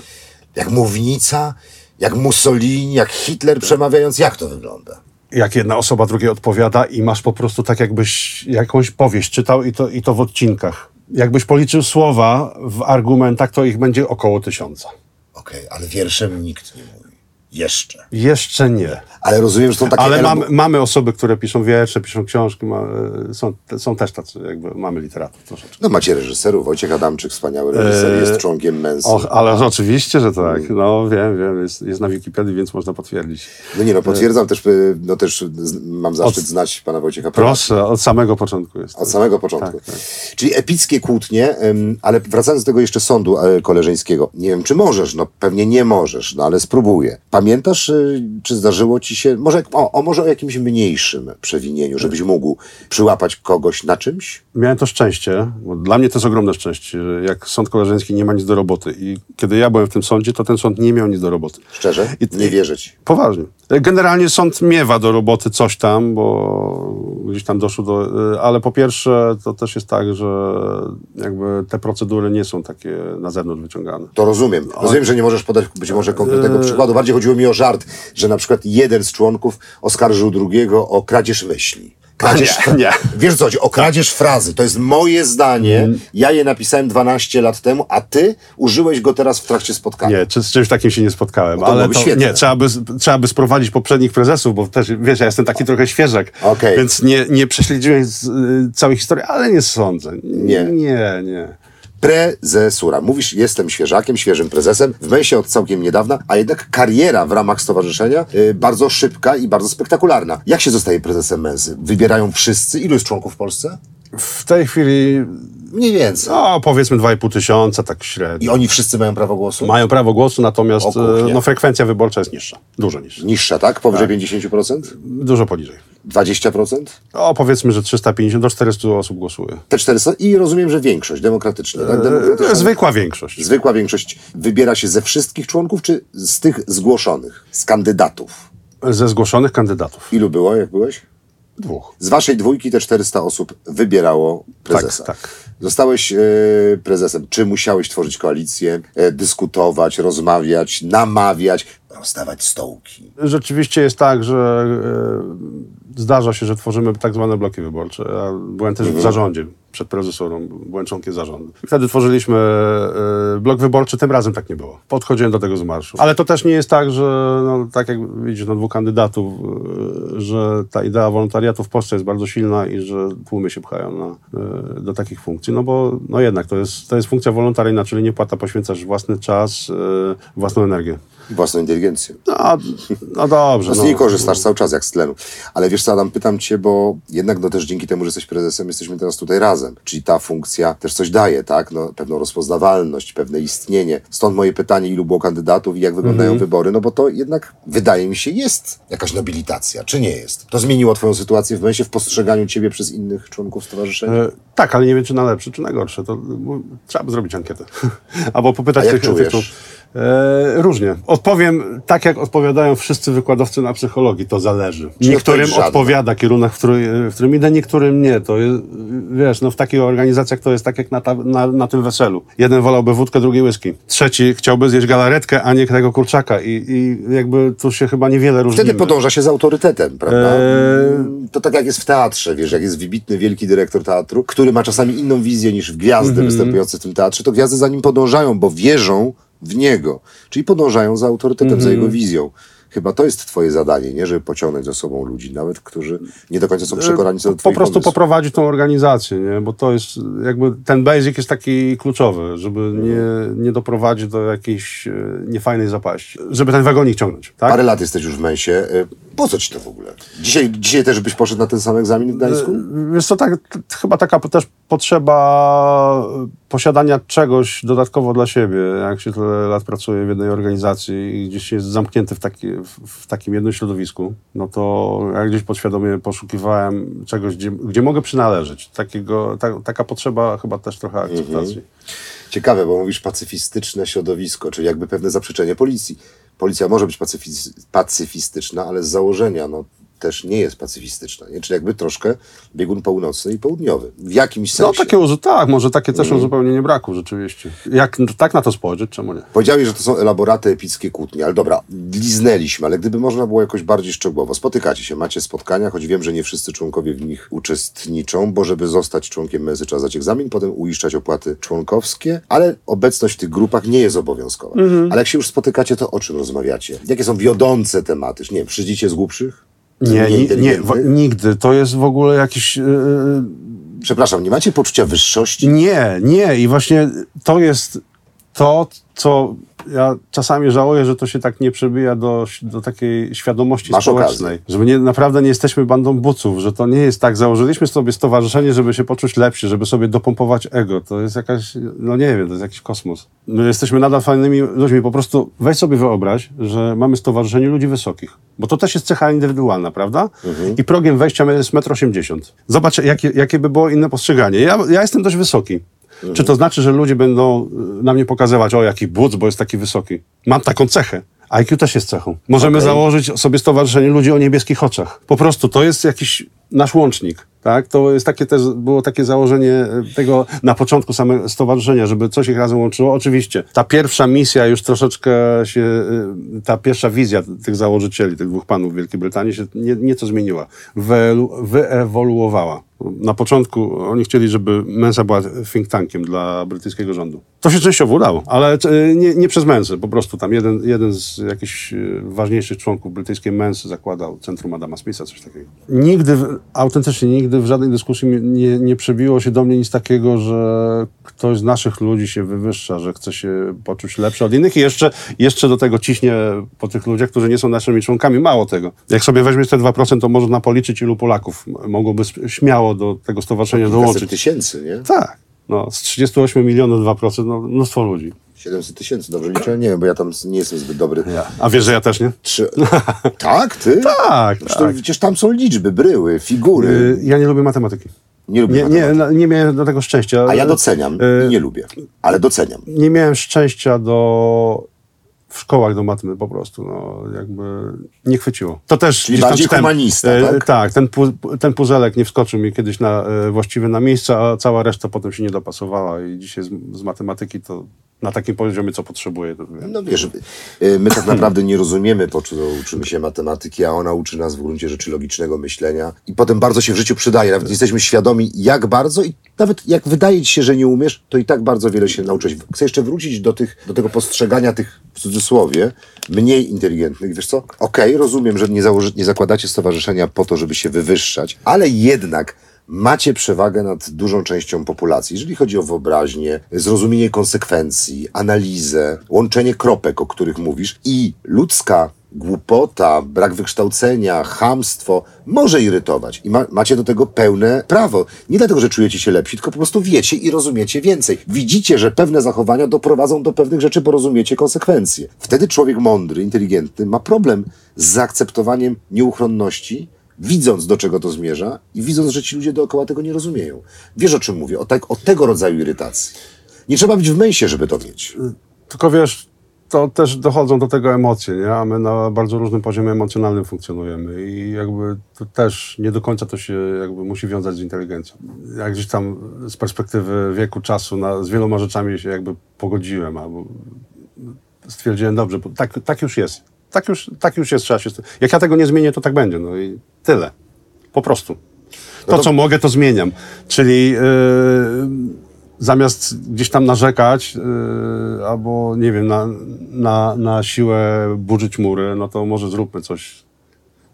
jak mównica, jak Mussolini, jak Hitler przemawiając. Jak to wygląda? jak jedna osoba drugiej odpowiada i masz po prostu tak, jakbyś jakąś powieść czytał i to, i to w odcinkach. Jakbyś policzył słowa w argumentach, to ich będzie około tysiąca. Okej, ale wierszem nikt nie mówi. Jeszcze. Jeszcze nie. Ale rozumiem, że są takie Ale mamy, osoby, które piszą wiersze, piszą książki, ma, e, są, są też tacy, jakby mamy literatów troszeczkę. No macie reżyserów. Wojciech Adamczyk, wspaniały reżyser, jest członkiem Mensy. Och, ale oczywiście, że tak. No wiem, wiem, jest, jest na Wikipedii, więc można potwierdzić. No nie no, potwierdzam też, y, no też mam zaszczyt znać pana Wojciecha Proszę, od samego początku jest. Od samego początku. Tak, tak. Czyli epickie kłótnie, ale wracając do tego jeszcze sądu e, koleżeńskiego. Nie wiem, czy możesz, no pewnie nie możesz, no ale spróbuję. Pamiętasz, czy zdarzyło ci się, może, o, o, może o jakimś mniejszym przewinieniu, żebyś mógł przyłapać kogoś na czymś? Miałem to szczęście, bo dla mnie to jest ogromne szczęście, że jak sąd koleżeński nie ma nic do roboty i kiedy ja byłem w tym sądzie, to ten sąd nie miał nic do roboty. Szczerze? I- nie wierzę ci. Poważnie. Generalnie sąd miewa do roboty coś tam, bo gdzieś tam doszło do... Ale po pierwsze to też jest tak, że jakby te procedury nie są takie na zewnątrz wyciągane. To rozumiem. Rozumiem, że nie możesz podać być może konkretnego przykładu. Bardziej chodziło mi o żart, że na przykład jeden z członków oskarżył drugiego o kradzież myśli. Kradzież, Nie, nie. Wiesz co? O kradzież frazy. To jest moje zdanie. Ja je napisałem 12 lat temu, a ty użyłeś go teraz w trakcie spotkania. Nie, czy, z czymś takim się nie spotkałem. No to ale byłoby świetne. nie, trzeba by, trzeba by sprowadzić poprzednich prezesów, bo też, wiesz, ja jestem taki trochę świeżek, Okej. więc nie, nie prześledziłem y, całej historii, ale nie sądzę. Nie. Nie, nie. Prezesura. Mówisz, jestem świeżakiem, świeżym prezesem, w Mensie od całkiem niedawna, a jednak kariera w ramach stowarzyszenia y, bardzo szybka i bardzo spektakularna. Jak się zostaje prezesem Mensy? Wybierają wszyscy? Ilu jest członków w Polsce? W tej chwili, Mniej więcej. no powiedzmy 2,5 tysiąca, tak średnio. I oni wszyscy mają prawo głosu? Mają prawo głosu, natomiast e, no, frekwencja wyborcza jest niższa. Dużo niższa. Niższa, tak? Powyżej 50%? Dużo poniżej. 20%? O, powiedzmy, że 350 do 400 osób głosuje. Te 400 i rozumiem, że większość demokratyczna. Tak? E, Demokratyczna. zwykła większość. Zwykła większość wybiera się ze wszystkich członków, czy z tych zgłoszonych, z kandydatów? Ze zgłoszonych kandydatów. Ilu było, jak byłeś? Dwóch. Z waszej dwójki te 400 osób wybierało prezesa. Tak, tak. Zostałeś e, prezesem. Czy musiałeś tworzyć koalicję, e, dyskutować, rozmawiać, namawiać, rozdawać stołki? Rzeczywiście jest tak, że e, zdarza się, że tworzymy tak zwane bloki wyborcze. Ja byłem też w zarządzie przed prezesurą, byłem członkiem zarządu. I wtedy tworzyliśmy e, blok wyborczy, tym razem tak nie było. Podchodziłem do tego z marszu. Ale to też nie jest tak, że no, tak jak widzisz, no, dwóch kandydatów, e, że ta idea wolontariatu w Polsce jest bardzo silna i że tłumy się pchają na, e, do takich funkcji. No bo no jednak to jest, to jest funkcja wolontaryjna, czyli nie płata, poświęcasz własny czas, własną energię. Własną inteligencję. No, no dobrze. No z niej korzystasz cały czas, jak z tlenu. Ale wiesz co, Adam, pytam cię, bo jednak no też dzięki temu, że jesteś prezesem, jesteśmy teraz tutaj razem. Czyli ta funkcja też coś daje, tak? No, pewną rozpoznawalność, pewne istnienie. Stąd moje pytanie, ilu było kandydatów i jak wyglądają wybory, no bo to jednak wydaje mi się jest jakaś nobilitacja, czy nie jest? To zmieniło twoją sytuację w momencie w postrzeganiu ciebie przez innych członków stowarzyszenia? E, tak, ale nie wiem, czy na lepsze, czy na gorsze. To no, trzeba by zrobić ankietę. [laughs] Albo popytać A jak tych czujesz? tych- różnie. Odpowiem tak, jak odpowiadają wszyscy wykładowcy na psychologii. To zależy. Czyli Niektórym odpowiada kierunek, w, który, w którym idę, niektórym nie. To jest, wiesz, no w takich organizacjach to jest tak jak na, ta, na, na tym weselu. Jeden wolałby wódkę, drugi whisky. Trzeci chciałby zjeść galaretkę, a nie tego kurczaka. I, i jakby tu się chyba niewiele różnimy. Wtedy podąża się za autorytetem, prawda? Eee. To tak jak jest w teatrze, wiesz, jak jest wybitny, wielki dyrektor teatru, który ma czasami inną wizję niż gwiazdy Mhm. występujące w tym teatrze, to gwiazdy za nim podążają, bo wierzą w niego. Czyli podążają za autorytetem, za Mhm. jego wizją. Chyba to jest twoje zadanie, nie? Żeby pociągnąć za sobą ludzi, nawet którzy nie do końca są przekonani co do po prostu pomysłów. poprowadzić tą organizację, nie? bo to jest jakby ten basic jest taki kluczowy, żeby nie, nie doprowadzić do jakiejś e, niefajnej zapaści, żeby ten wagonik ciągnąć. Tak? Parę lat jesteś już w Mensie. Y, Po co ci to w ogóle? Dzisiaj, dzisiaj też byś poszedł na ten sam egzamin w Gdańsku? Wiesz co, tak, t- chyba taka też potrzeba posiadania czegoś dodatkowo dla siebie. Jak się tyle lat pracuje w jednej organizacji i gdzieś jest zamknięty w, taki, w, takim jednym środowisku, no to ja gdzieś podświadomie poszukiwałem czegoś, gdzie, gdzie mogę przynależeć. Takiego, ta, taka potrzeba chyba też trochę akceptacji. Ciekawe, bo mówisz pacyfistyczne środowisko, czyli jakby pewne zaprzeczenie policji. Policja może być pacyfis- pacyfistyczna, ale z założenia no, też nie jest pacyfistyczna. Nie? Czyli jakby troszkę biegun północny i południowy. W jakimś sensie. No takie tak, może takie też uzupełnienie braku rzeczywiście. Jak tak na to spojrzeć, czemu nie? Powiedziałeś, że to są elaboraty epickie kłótnie, ale dobra, liznęliśmy, ale gdyby można było jakoś bardziej szczegółowo. Spotykacie się, macie spotkania, choć wiem, że nie wszyscy członkowie w nich uczestniczą, bo żeby zostać członkiem MESY trzeba zdać egzamin, potem uiszczać opłaty członkowskie, ale obecność w tych grupach nie jest obowiązkowa. Ale jak się już spotykacie, to o czym rozmawiacie? Jakie są wiodące tematy? Nie wiem, przyjdziecie z głupszych? Nie, nie, nie w, nigdy. To jest w ogóle jakiś... Yy, Przepraszam, nie macie poczucia wyższości? Nie, nie. I właśnie to jest to, co ja czasami żałuję, że to się tak nie przebija do, do takiej świadomości Masz społecznej. okazję. Że my nie, naprawdę nie jesteśmy bandą buców, że to nie jest tak. Założyliśmy sobie stowarzyszenie, żeby się poczuć lepsi, żeby sobie dopompować ego. To jest jakaś, no nie wiem, to jest jakiś kosmos. My jesteśmy nadal fajnymi ludźmi. Po prostu weź sobie wyobraź, że mamy stowarzyszenie ludzi wysokich. Bo to też jest cecha indywidualna, prawda? I progiem wejścia jest 1,80 m. Zobacz, jakie, jakie by było inne postrzeganie. Ja, ja jestem dość wysoki. Czy to znaczy, że ludzie będą y, na mnie pokazywać, o jaki buc, bo jest taki wysoki? Mam taką cechę. IQ też jest cechą. Możemy Okej. założyć sobie stowarzyszenie ludzi o niebieskich oczach. Po prostu to jest jakiś nasz łącznik. Tak? To jest takie też, było takie założenie y, tego na początku samego stowarzyszenia, żeby coś ich razem łączyło. Oczywiście ta pierwsza misja już troszeczkę się, y, ta pierwsza wizja tych założycieli, tych dwóch panów w Wielkiej Brytanii się nie, nieco zmieniła. Wyewoluowała. Na początku oni chcieli, żeby Mensa była think tankiem dla brytyjskiego rządu. To się częściowo udało, ale y, nie, nie przez Mensę. Po prostu tam jeden, jeden z jakichś y, ważniejszych członków brytyjskiej Mensy zakładał Centrum Adama Smitha, coś takiego. Nigdy, autentycznie nigdy w żadnej dyskusji nie, nie przebiło się do mnie nic takiego, że ktoś z naszych ludzi się wywyższa, że chce się poczuć lepszy od innych i jeszcze, jeszcze do tego ciśnie po tych ludziach, którzy nie są naszymi członkami. Mało tego. Jak sobie weźmiesz te 2%, to można policzyć, ilu Polaków mogłoby sp- śmiało do tego stowarzyszenia Kilkaset dołączyć. tysięcy, nie? Tak. No, z 38 milionów 2%, no, mnóstwo ludzi. 700 tysięcy, dobrze liczę? Nie wiem, bo ja tam nie jestem zbyt dobry. Ja. A wiesz, że ja też nie? Trzy... [laughs] tak, ty? Tak, Przecież, tak. to, przecież tam są liczby, bryły, figury. Y, Ja nie lubię matematyki. nie lubię Nie, nie, matematyki. no, nie miałem do tego szczęścia. A ja doceniam Y, i nie lubię, ale doceniam. nie miałem szczęścia do w szkołach do matmy po prostu, no jakby nie chwyciło. To też Czyli bardziej czytałem, humanista, e, tak? Tak, ten, pu, ten puzelek nie wskoczył mi kiedyś na, e, właściwie na miejsce, a cała reszta potem się nie dopasowała i dzisiaj z, z matematyki to na takim poziomie, co wiem. No wiesz, y, my tak naprawdę nie rozumiemy, po co uczymy się matematyki, a ona uczy nas w gruncie rzeczy logicznego myślenia i potem bardzo się w życiu przydaje. Nawet jesteśmy świadomi, jak bardzo i nawet jak wydaje ci się, że nie umiesz, to i tak bardzo wiele się nauczyć. Chcę jeszcze wrócić do, tych, do tego postrzegania tych, w cudzysłowie, mniej inteligentnych. Wiesz co? Okej, rozumiem, że nie, założy, nie zakładacie stowarzyszenia po to, żeby się wywyższać, ale jednak macie przewagę nad dużą częścią populacji, jeżeli chodzi o wyobraźnię, zrozumienie konsekwencji, analizę, łączenie kropek, o których mówisz i ludzka głupota, brak wykształcenia, chamstwo może irytować i ma, macie do tego pełne prawo. Nie dlatego, że czujecie się lepsi, tylko po prostu wiecie i rozumiecie więcej. Widzicie, że pewne zachowania doprowadzą do pewnych rzeczy, bo rozumiecie konsekwencje. Wtedy człowiek mądry, inteligentny ma problem z zaakceptowaniem nieuchronności, widząc do czego to zmierza i widząc, że ci ludzie dookoła tego nie rozumieją. Wiesz o czym mówię? O, tak, o tego rodzaju irytacji. Nie trzeba być w męsie, żeby to mieć. Tylko wiesz, to też dochodzą do tego emocje, nie? a my na bardzo różnym poziomie emocjonalnym funkcjonujemy i jakby to też nie do końca to się jakby musi wiązać z inteligencją. Jak gdzieś tam z perspektywy wieku, czasu na, z wieloma rzeczami się jakby pogodziłem albo stwierdziłem, dobrze, tak, tak już jest. Tak już, tak już jest, trzeba się... Jak ja tego nie zmienię, to tak będzie, no i tyle. Po prostu. To, No to- co mogę, to zmieniam. Czyli... Yy, zamiast gdzieś tam narzekać yy, albo nie wiem, na, na, na siłę burzyć mury, no to może zróbmy coś,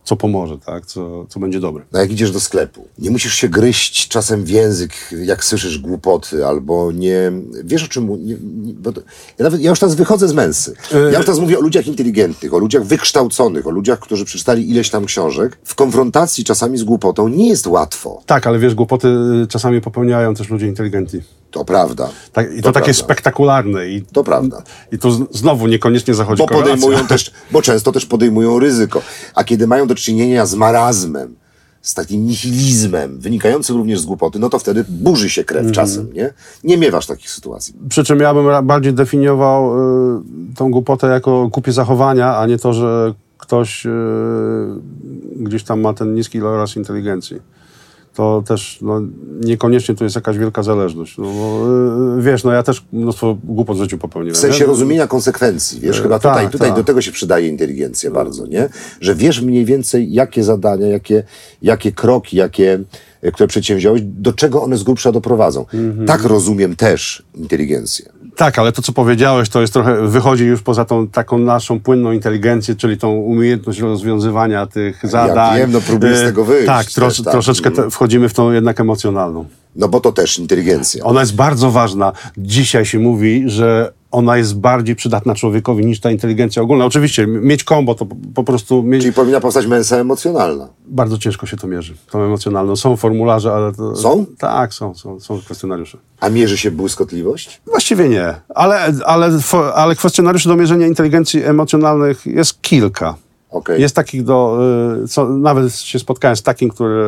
co pomoże, tak? Co, co będzie dobre. No jak idziesz do sklepu, nie musisz się gryźć czasem w język, jak słyszysz głupoty, albo nie... Wiesz o czym... Nie, nie, to, ja, nawet, ja już teraz wychodzę z męsy. Ja już teraz mówię o ludziach inteligentnych, o ludziach wykształconych, o ludziach, którzy przeczytali ileś tam książek. W konfrontacji czasami z głupotą nie jest łatwo. Tak, ale wiesz, głupoty czasami popełniają też ludzie inteligentni. To prawda. Tak, I to, To takie prawda. spektakularne. I, To prawda. I z- znowu niekoniecznie zachodzi Bo korelacja. podejmują też, [laughs] bo często też podejmują ryzyko. A kiedy mają do czynienia z marazmem, z takim nihilizmem, wynikającym również z głupoty, no to wtedy burzy się krew czasem, nie? Nie miewasz takich sytuacji. Przy czym ja bym bardziej definiował y, tą głupotę jako głupie zachowania, a nie to, że ktoś y, gdzieś tam ma ten niski iloraz inteligencji. To też no, niekoniecznie tu jest jakaś wielka zależność. No, bo, y, wiesz, no ja też mnóstwo głupot w życiu popełniłem. W sensie nie? rozumienia konsekwencji, wiesz, chyba tutaj, tak, tutaj tak. do tego się przydaje inteligencja bardzo, nie? Że wiesz mniej więcej, jakie zadania, jakie, jakie kroki, jakie, które przedsięwziąłeś, do czego one z grubsza doprowadzą. Mhm. Tak rozumiem też inteligencję. Tak, ale to, co powiedziałeś, to jest trochę, wychodzi już poza tą taką naszą płynną inteligencję, czyli tą umiejęność rozwiązywania tych zadań. wiem, no próbuję z E, tego wyjść Tak, tros, też, tak. troszeczkę te, wchodzimy w tą jednak emocjonalną. No bo to też inteligencja. Ona jest bardzo ważna. Dzisiaj się mówi, że ona jest bardziej przydatna człowiekowi niż ta inteligencja ogólna. Oczywiście, mieć kombo to po, prostu mieć... Czyli powinna powstać mensa emocjonalna. bardzo ciężko się to mierzy, tą emocjonalną. Są formularze, ale to... Są? Tak, są, są, są kwestionariusze. A mierzy się błyskotliwość? Właściwie nie, ale, ale, ale kwestionariuszy do mierzenia inteligencji emocjonalnych jest kilka. Okej. Jest takich do, y, co, nawet się spotkałem z takim, który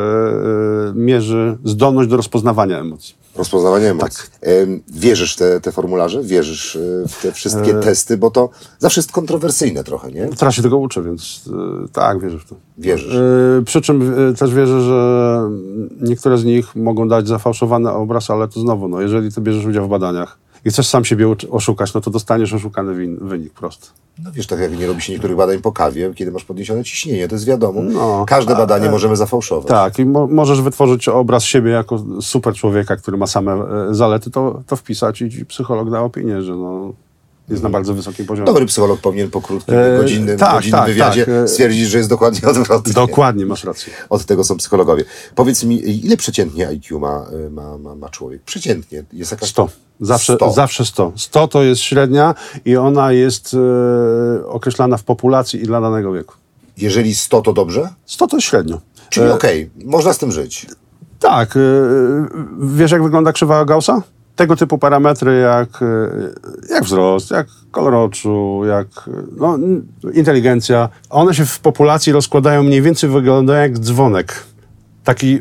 y, mierzy zdolność do rozpoznawania emocji. Rozpoznawanie emocji. Tak. Wierzysz w te, te formularze? Wierzysz y, w te wszystkie E. testy? Bo to zawsze jest kontrowersyjne trochę, nie? Teraz się tego uczę, więc y, tak, wierzę w to. Wierzysz. Przy czym też wierzę, że niektóre z nich mogą dać zafałszowany obraz, ale to znowu, no, jeżeli ty bierzesz udział w badaniach i chcesz sam siebie oszukać, no to dostaniesz oszukany win- wynik prosto. No wiesz, tak jak nie robi się niektórych badań po kawie, kiedy masz podniesione ciśnienie, to jest wiadomo. No, Każde badanie możemy zafałszować. Tak, i mo- możesz wytworzyć obraz siebie jako super człowieka, który ma same e, zalety, to, to wpisać i psycholog da opinię, że no, jest na bardzo wysokim poziomie. Dobry psycholog powinien po krótkim, E, godzinnym, tak, godzinnym tak, wywiadzie tak, e, stwierdzić, że jest dokładnie odwrotnie. Dokładnie, masz rację. Od tego są psychologowie. Powiedz mi, ile przeciętnie IQ ma, y, ma, ma, ma człowiek? Przeciętnie. Jest jakaś... 100. Zawsze 100. zawsze 100. 100 to jest średnia i ona jest e, określana w populacji i dla danego wieku. Jeżeli 100 to dobrze? 100 to średnio. Czyli E, okej, można z tym żyć. Tak. e, wiesz, jak wygląda krzywa Gaussa? Tego typu parametry jak, e, jak wzrost, jak kolor oczu, jak e, no, inteligencja, one się w populacji rozkładają mniej więcej, wyglądają jak dzwonek. Taki,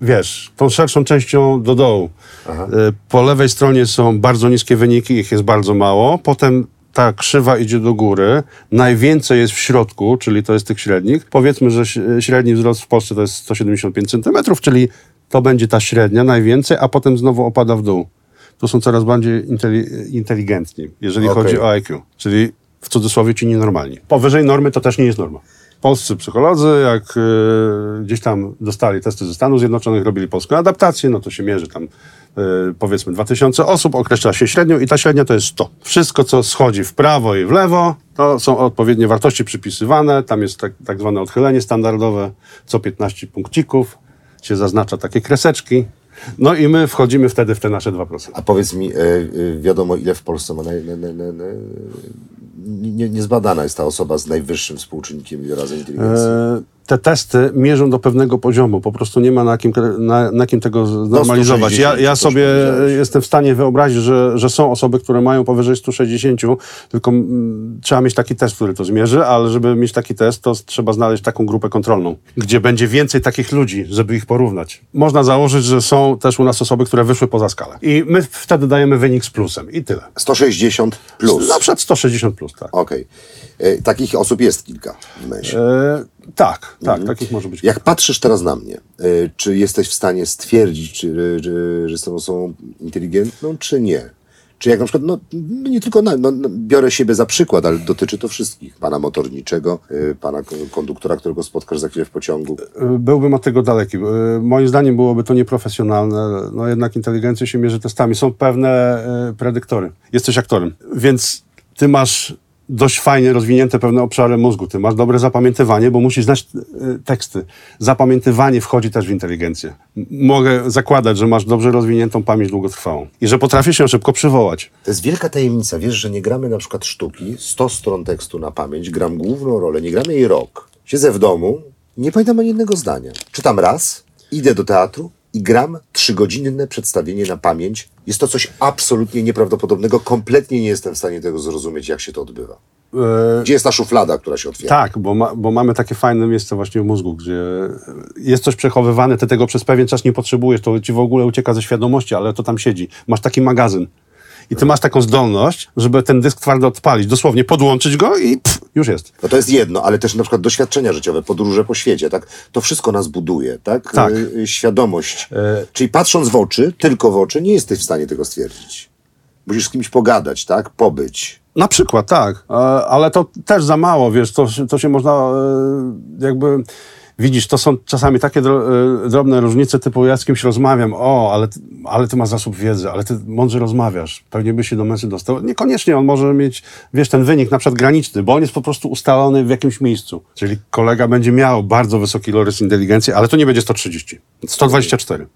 wiesz, tą szerszą częścią do dołu. E, Po lewej stronie są bardzo niskie wyniki, ich jest bardzo mało. Potem ta krzywa idzie do góry. Najwięcej jest w środku, czyli to jest tych średnich. Powiedzmy, że średni wzrost w Polsce to jest 175 cm, czyli to będzie ta średnia najwięcej, a potem znowu opada w dół. To są coraz bardziej inteli- inteligentni, jeżeli Okej. chodzi o IQ, czyli w cudzysłowie ci nienormalni. Powyżej normy to też nie jest norma. Polscy psycholodzy, jak e, gdzieś tam dostali testy ze Stanów Zjednoczonych, robili polską adaptację, no to się mierzy tam e, powiedzmy 2000 osób, określa się średnią i ta średnia to jest 100. Wszystko, co schodzi w prawo i w lewo, to są odpowiednie wartości przypisywane, tam jest tak, tak zwane odchylenie standardowe, co 15 punkcików się zaznacza takie kreseczki. No i my wchodzimy wtedy w te nasze 2%. A powiedz mi, e, e, wiadomo ile w Polsce ma naj, naj, naj, naj, naj, nie, niezbadana jest ta osoba z najwyższym współczynnikiem razy inteligencji. E, te testy mierzą do pewnego poziomu, po prostu nie ma na kim, na, na kim tego znormalizować. Ja, ja sobie jestem w stanie wyobrazić, że, że są osoby, które mają powyżej 160, tylko m, mm, trzeba mieć taki test, który to zmierzy, ale żeby mieć taki test, to trzeba znaleźć taką grupę kontrolną, gdzie będzie więcej takich ludzi, żeby ich porównać. Można założyć, że są też u nas osoby, które wyszły poza skalę. I my wtedy dajemy wynik z plusem i tyle. 160 plus. Na przykład 160 plus, tak. Okej. Okay. Takich osób jest kilka w. E tak, tak, mhm. takich może być. Jak patrzysz teraz na mnie, y, czy jesteś w stanie stwierdzić, czy, że jestem osobą inteligentną, czy nie? Czy jak na przykład, no nie tylko, na, no, no, biorę siebie za przykład, ale dotyczy to wszystkich. Pana motorniczego, y, pana konduktora, którego spotkasz za chwilę w pociągu. Y, byłbym od tego daleki. Moim zdaniem byłoby to nieprofesjonalne. No jednak inteligencja się mierzy testami. Są pewne predyktory. Jesteś aktorem, więc ty masz dość fajnie rozwinięte pewne obszary mózgu. Ty masz dobre zapamiętywanie, bo musisz znać e, teksty. Zapamiętywanie wchodzi też w inteligencję. Mogę zakładać, że masz dobrze rozwiniętą pamięć długotrwałą i że potrafisz się szybko przywołać. To jest wielka tajemnica. Wiesz, że nie gramy na przykład sztuki, 100 stron tekstu na pamięć, gram główną rolę, nie gramy jej rok. Siedzę w domu, nie pamiętam ani jednego zdania. Czytam raz, idę do teatru, i gram trzygodzinne przedstawienie na pamięć. Jest to coś absolutnie nieprawdopodobnego. Kompletnie nie jestem w stanie tego zrozumieć, jak się to odbywa. E, gdzie jest ta szuflada, która się otwiera? Tak, bo, ma, bo mamy takie fajne miejsce właśnie w mózgu, gdzie jest coś przechowywane, ty tego przez pewien czas nie potrzebujesz, to ci w ogóle ucieka ze świadomości, ale to tam siedzi. Masz taki magazyn. I ty masz taką zdolność, żeby ten dysk twardy odpalić, dosłownie podłączyć go i pff, już jest. No to jest jedno, ale też na przykład doświadczenia życiowe, podróże po świecie, tak? To wszystko nas buduje, tak? Tak. Y, świadomość. E... Czyli patrząc w oczy, tylko w oczy, nie jesteś w stanie tego stwierdzić. Musisz z kimś pogadać, tak? Pobyć. Na przykład, tak. E, ale to też za mało, wiesz, to, to się można e, jakby widzisz, to są czasami takie e, drobne różnice, typu ja z kimś rozmawiam, o, ale, ale ty masz zasób wiedzy, ale ty mądrze rozmawiasz, pewnie by się do mężczyzn dostał. Niekoniecznie on może mieć, wiesz, ten wynik na przykład graniczny, bo on jest po prostu ustalony w jakimś miejscu. Czyli kolega będzie miał bardzo wysoki lorys inteligencji, ale to nie będzie 130, 124.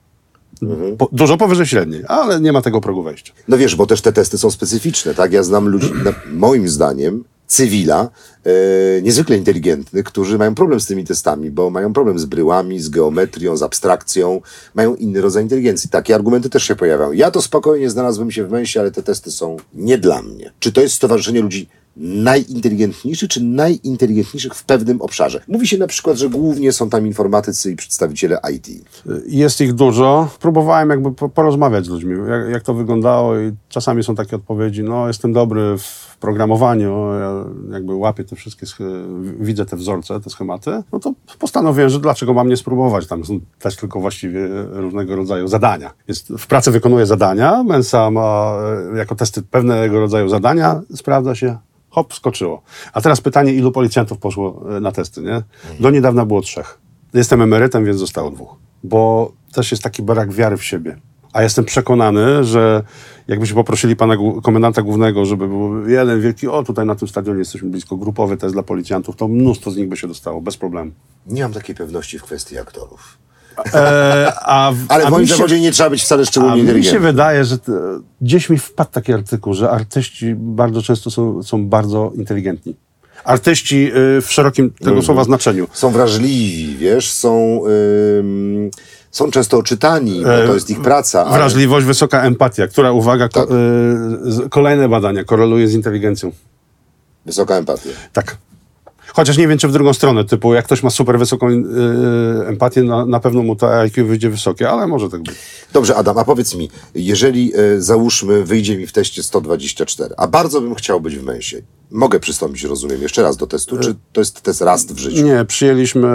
Mhm. Po, dużo powyżej średniej, ale nie ma tego progu wejścia. No wiesz, bo też te testy są specyficzne, tak? Ja znam ludzi, na, moim zdaniem, cywila, e, niezwykle inteligentnych, którzy mają problem z tymi testami, bo mają problem z bryłami, z geometrią, z abstrakcją, mają inny rodzaj inteligencji. Takie argumenty też się pojawiają. Ja to spokojnie znalazłem się w męsie, ale te testy są nie dla mnie. Czy to jest stowarzyszenie ludzi najinteligentniejszych, czy najinteligentniejszych w pewnym obszarze. Mówi się na przykład, że głównie są tam informatycy i przedstawiciele IT. Jest ich dużo. Próbowałem jakby porozmawiać z ludźmi, jak, jak to wyglądało i czasami są takie odpowiedzi, no jestem dobry w programowaniu, ja jakby łapię te wszystkie, widzę te wzorce, te schematy, no to postanowiłem, że dlaczego mam nie spróbować. Tam są też tylko właściwie różnego rodzaju zadania. Jest, w pracy wykonuję zadania, Mensa ma e, jako testy pewnego rodzaju zadania, sprawdza się, hop, skoczyło. A teraz pytanie, ilu policjantów poszło e, na testy, nie? Do niedawna było trzech. Jestem emerytem, więc zostało dwóch. Bo też jest taki brak wiary w siebie. A jestem przekonany, że jakbyśmy poprosili pana komendanta głównego, żeby był jeden wielki, o tutaj na tym stadionie jesteśmy blisko, grupowy test dla policjantów, to mnóstwo z nich by się dostało, bez problemu. Nie mam takiej pewności w kwestii aktorów. E, a Ale w moim zawodzie nie trzeba być wcale szczególnie inteligentnym. Mi się wydaje, że to, gdzieś mi wpadł taki artykuł, że artyści bardzo często są, są bardzo inteligentni. Artyści y, w szerokim tego mm -hmm. słowa znaczeniu. Są wrażliwi, wiesz, są... Y, są często oczytani, bo to jest ich praca. Ale... Wrażliwość, wysoka empatia, która, uwaga, tak. ko y, kolejne badania koreluje z inteligencją. Wysoka empatia. Tak. Chociaż nie wiem, czy w drugą stronę, typu jak ktoś ma super wysoką yy, empatię, na, na pewno mu to IQ wyjdzie wysokie, ale może tak być. Dobrze, Adam, a powiedz mi, jeżeli yy, załóżmy, wyjdzie mi w teście 124, a bardzo bym chciał być w męsie, mogę przystąpić, rozumiem, jeszcze raz do testu, czy to jest test raz w życiu? Nie, przyjęliśmy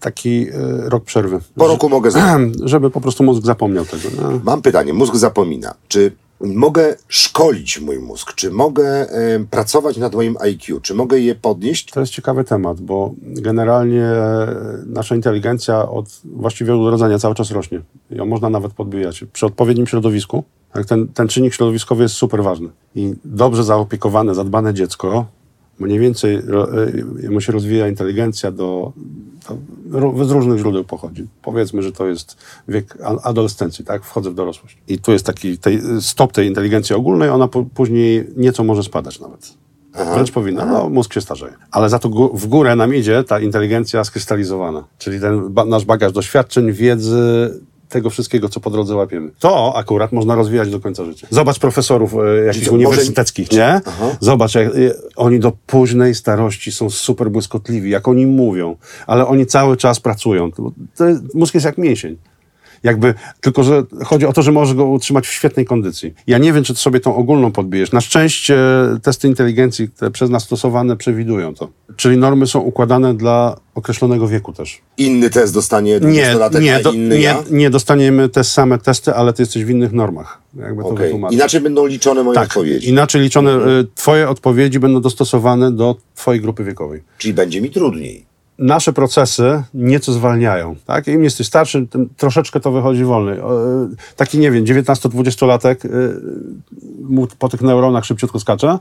taki rok przerwy. Po roku mogę [clears throat] zrobić. Żeby po prostu mózg zapomniał tego. No. Mam pytanie, mózg zapomina. Czy mogę szkolić mój mózg, czy mogę y, pracować nad moim IQ, czy mogę je podnieść? To jest ciekawy temat, bo generalnie nasza inteligencja od właściwie urodzenia cały czas rośnie. Ją można nawet podbijać przy odpowiednim środowisku. Ten, ten czynnik środowiskowy jest super ważny. I dobrze zaopiekowane, zadbane dziecko Mniej więcej y, jemu się rozwija inteligencja do, do, z różnych źródeł pochodzi. Powiedzmy, że to jest wiek adolescencji, tak? Wchodzę w dorosłość. I tu jest taki tej, stop tej inteligencji ogólnej, ona po, później nieco może spadać nawet. Wręcz powinna, no mózg się starzeje. Ale za to w górę nam idzie ta inteligencja skrystalizowana, czyli ten ba- nasz bagaż doświadczeń, wiedzy, tego wszystkiego, co po drodze łapiemy. To akurat można rozwijać do końca życia. Zobacz profesorów e, jakichś to może- uniwersyteckich, nie? Zobacz, jak, e, oni do późnej starości są super błyskotliwi, jak oni mówią, ale oni cały czas pracują. To, to jest, mózg jest jak mięsień. Jakby, tylko że chodzi o to, że możesz go utrzymać w świetnej kondycji. Ja nie wiem, czy ty sobie tą ogólną podbijesz. Na szczęście testy inteligencji, te przez nas stosowane, przewidują to. Czyli normy są układane dla określonego wieku też. Inny test dostanie Nie, 20-latek, nie, do, inny nie, ja? nie dostaniemy te same testy, ale ty jesteś w innych normach. Jakby to Okej. wytłumaczyć. Inaczej będą liczone moje tak, odpowiedzi. inaczej liczone, y, twoje odpowiedzi będą dostosowane do twojej grupy wiekowej. Czyli będzie mi trudniej. Nasze procesy nieco zwalniają. Tak? Im jesteś starszy, tym troszeczkę to wychodzi wolniej. E, Taki, nie wiem, 19-20-latek e, mu po tych neuronach szybciutko skacze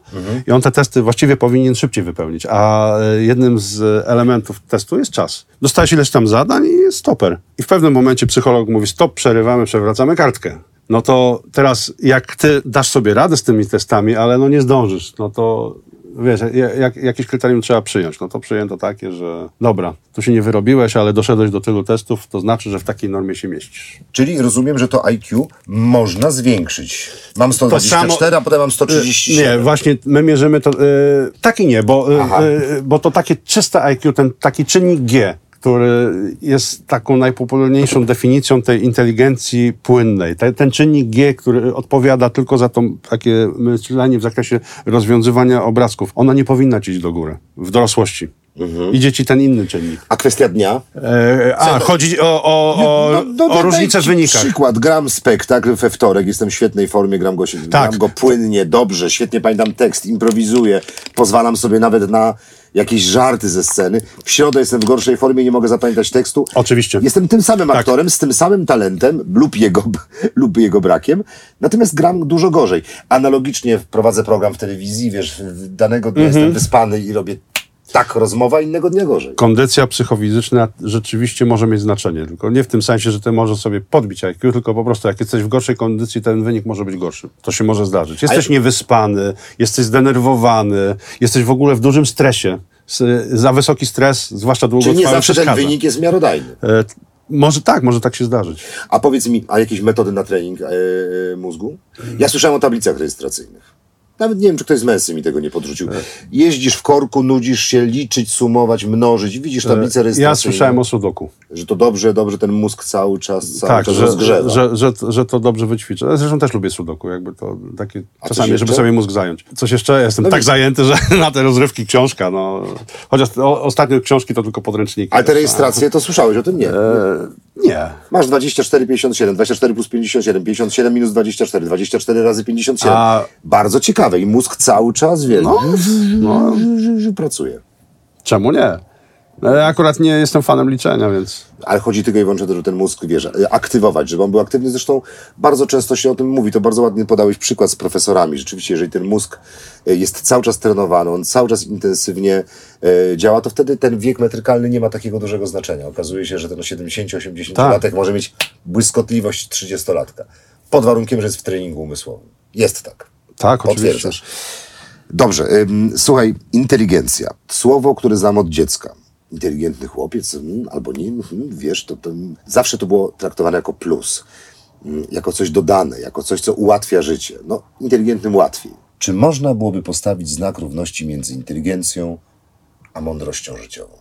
i on te testy właściwie powinien szybciej wypełnić. A e, jednym z elementów testu jest czas. Dostajesz ileś tam zadań i jest stoper. I w pewnym momencie psycholog mówi stop, przerywamy, przewracamy kartkę. No to teraz, jak ty dasz sobie radę z tymi testami, ale no nie zdążysz, no to wiesz, ja- jak, jakieś kryterium trzeba przyjąć. No to przyjęto takie, że dobra, tu się nie wyrobiłeś, ale doszedłeś do tylu testów, to znaczy, że w takiej normie się mieścisz. Czyli rozumiem, że to IQ można zwiększyć. Mam 124, a potem mam 137. Nie, właśnie my mierzymy to. Yy, tak i nie, bo, yy, bo to takie czyste IQ, ten taki czynnik G, który jest taką najpopularniejszą definicją tej inteligencji płynnej. Ten, ten czynnik G, który odpowiada tylko za to takie myślenie w zakresie rozwiązywania obrazków, ona nie powinna iść do góry w dorosłości. Mhm. Idzie ci ten inny czynnik. A kwestia dnia? E, a, chodzi o, o, o, No, no, o różnicę w wynikach. Przykład, gram spektakl we wtorek, jestem w świetnej formie, gram go, Tak. gram go płynnie, dobrze, świetnie pamiętam tekst, improwizuję, pozwalam sobie nawet na jakieś żarty ze sceny. W środę jestem w gorszej formie, nie mogę zapamiętać tekstu. Oczywiście. Jestem tym samym Tak. aktorem, z tym samym talentem lub jego, [laughs] lub jego brakiem, natomiast gram dużo gorzej. Analogicznie prowadzę program w telewizji, wiesz, danego dnia Mhm. jestem wyspany i robię tak rozmowa, innego dnia gorzej. kondycja psychofizyczna rzeczywiście może mieć znaczenie. Tylko nie w tym sensie, że ty możesz sobie podbić IQ, tylko po prostu jak jesteś w gorszej kondycji, ten wynik może być gorszy. To się może zdarzyć. Jesteś niewyspany, jesteś zdenerwowany, jesteś w ogóle w dużym stresie. Za wysoki stres, zwłaszcza Czyli nie długotrwały, zawsze ten wynik jest miarodajny. E, może tak, może tak się zdarzyć. A powiedz mi, a jakieś metody na trening e, mózgu? Ja słyszałem o tablicach rejestracyjnych. Nawet nie wiem, czy ktoś z Messy mi tego nie podrzucił. Jeździsz w korku, nudzisz się, liczyć, sumować, mnożyć, widzisz tablicę Ja rejestracyjną. słyszałem o sudoku. Że to dobrze, dobrze ten mózg cały czas, cały Tak, czas że, rozgrzewa. że, że, że to dobrze wyćwiczę. Zresztą też lubię sudoku, jakby to takie czasami, żeby sobie mózg zająć. Coś jeszcze? Jestem No tak wiesz- zajęty, że [laughs] na te rozrywki książka, no. Chociaż o, ostatnio książki to tylko podręczniki. Ale te rejestracje, to słyszałeś o tym? Nie. E, nie. Masz 24, 57, 24 plus 57, 57 minus 24, 24 razy 57. A- Bardzo ciekawe i mózg cały czas, wie, No, no. pracuje. Czemu nie? No, Ja akurat nie jestem fanem liczenia, więc... Ale chodzi tylko i wyłącznie o to, żeby ten mózg, wiesz, aktywować, żeby on był aktywny. Zresztą bardzo często się o tym mówi. To bardzo ładnie podałeś przykład z profesorami. Rzeczywiście, jeżeli ten mózg e, jest cały czas trenowany, on cały czas intensywnie e, działa, to wtedy ten wiek metrykalny nie ma takiego dużego znaczenia. Okazuje się, że ten 70-80 Tak. może mieć błyskotliwość 30-latka. Pod warunkiem, że jest w treningu umysłowym. Jest tak. Tak, oczywiście. Potwierdzasz. Dobrze, ym, słuchaj, inteligencja. Słowo, które znam od dziecka. Inteligentny chłopiec, mm, albo nie, mm, wiesz, to, to zawsze to było traktowane jako plus, mm, jako coś dodane, jako coś, co ułatwia życie. No, inteligentnym łatwiej. Czy można byłoby postawić znak równości między inteligencją a mądrością życiową?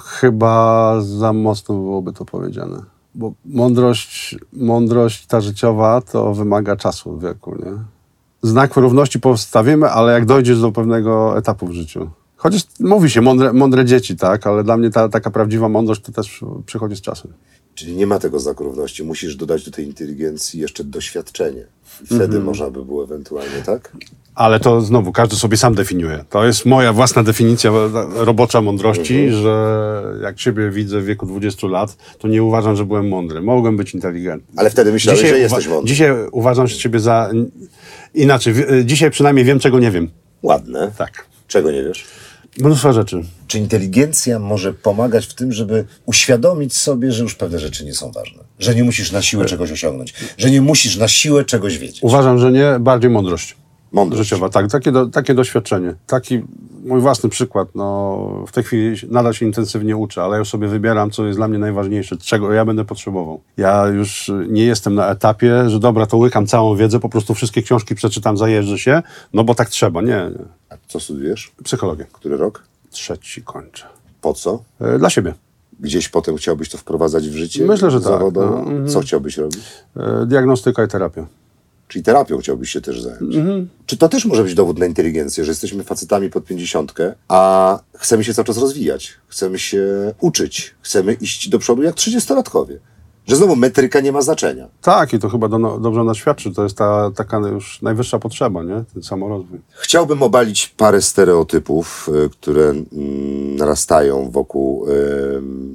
Chyba za mocno byłoby to powiedziane. Bo mądrość, mądrość ta życiowa to wymaga czasu w wieku, nie? Znak równości postawimy, ale jak dojdziesz do pewnego etapu w życiu. Chociaż mówi się mądre, mądre dzieci, tak? Ale dla mnie ta taka prawdziwa mądrość to też przychodzi z czasem. Czyli nie ma tego znaku równości. Musisz dodać do tej inteligencji jeszcze doświadczenie. I wtedy Mhm. można by było ewentualnie, tak? Ale to znowu każdy sobie sam definiuje. To jest moja własna definicja robocza mądrości, że jak siebie widzę w wieku 20 lat, to nie uważam, że byłem mądry. Mogłem być inteligentny. Ale wtedy myślałeś, że uwa- jesteś mądry. Dzisiaj uważam siebie za... Inaczej, wi- dzisiaj przynajmniej wiem, czego nie wiem. Ładne. Tak. Czego nie wiesz? Mnóstwo rzeczy. Czy inteligencja może pomagać w tym, żeby uświadomić sobie, że już pewne rzeczy nie są ważne? Że nie musisz na siłę czegoś osiągnąć? Że nie musisz na siłę czegoś wiedzieć? Uważam, że nie, bardziej mądrość. Mądrość. Życiowa, tak, takie, do, takie doświadczenie. Taki mój własny przykład, no w tej chwili nadal się intensywnie uczę, ale już sobie wybieram, co jest dla mnie najważniejsze, czego ja będę potrzebował. Ja już nie jestem na etapie, że dobra, to łykam całą wiedzę, po prostu wszystkie książki przeczytam, zajeżdżę się, no bo tak trzeba. Nie, nie. A co studiujesz? Psychologię. Który rok? Trzeci kończę. Po co? E, Dla siebie. Gdzieś potem chciałbyś to wprowadzać w życie? Myślę, że tak. No, mhm. Co chciałbyś robić? E, Diagnostyka i terapia. Czyli terapią chciałbyś się też zająć. Mhm. Czy to też może być dowód na inteligencję, że jesteśmy facetami pod pięćdziesiątkę, a chcemy się cały czas rozwijać, chcemy się uczyć, chcemy iść do przodu jak trzydziestolatkowie? Że znowu metryka nie ma znaczenia. Tak, i to chyba do, dobrze nas świadczy. To jest ta taka już najwyższa potrzeba, nie? Ten samorozwój. Chciałbym obalić parę stereotypów, y, które mm, narastają wokół, y,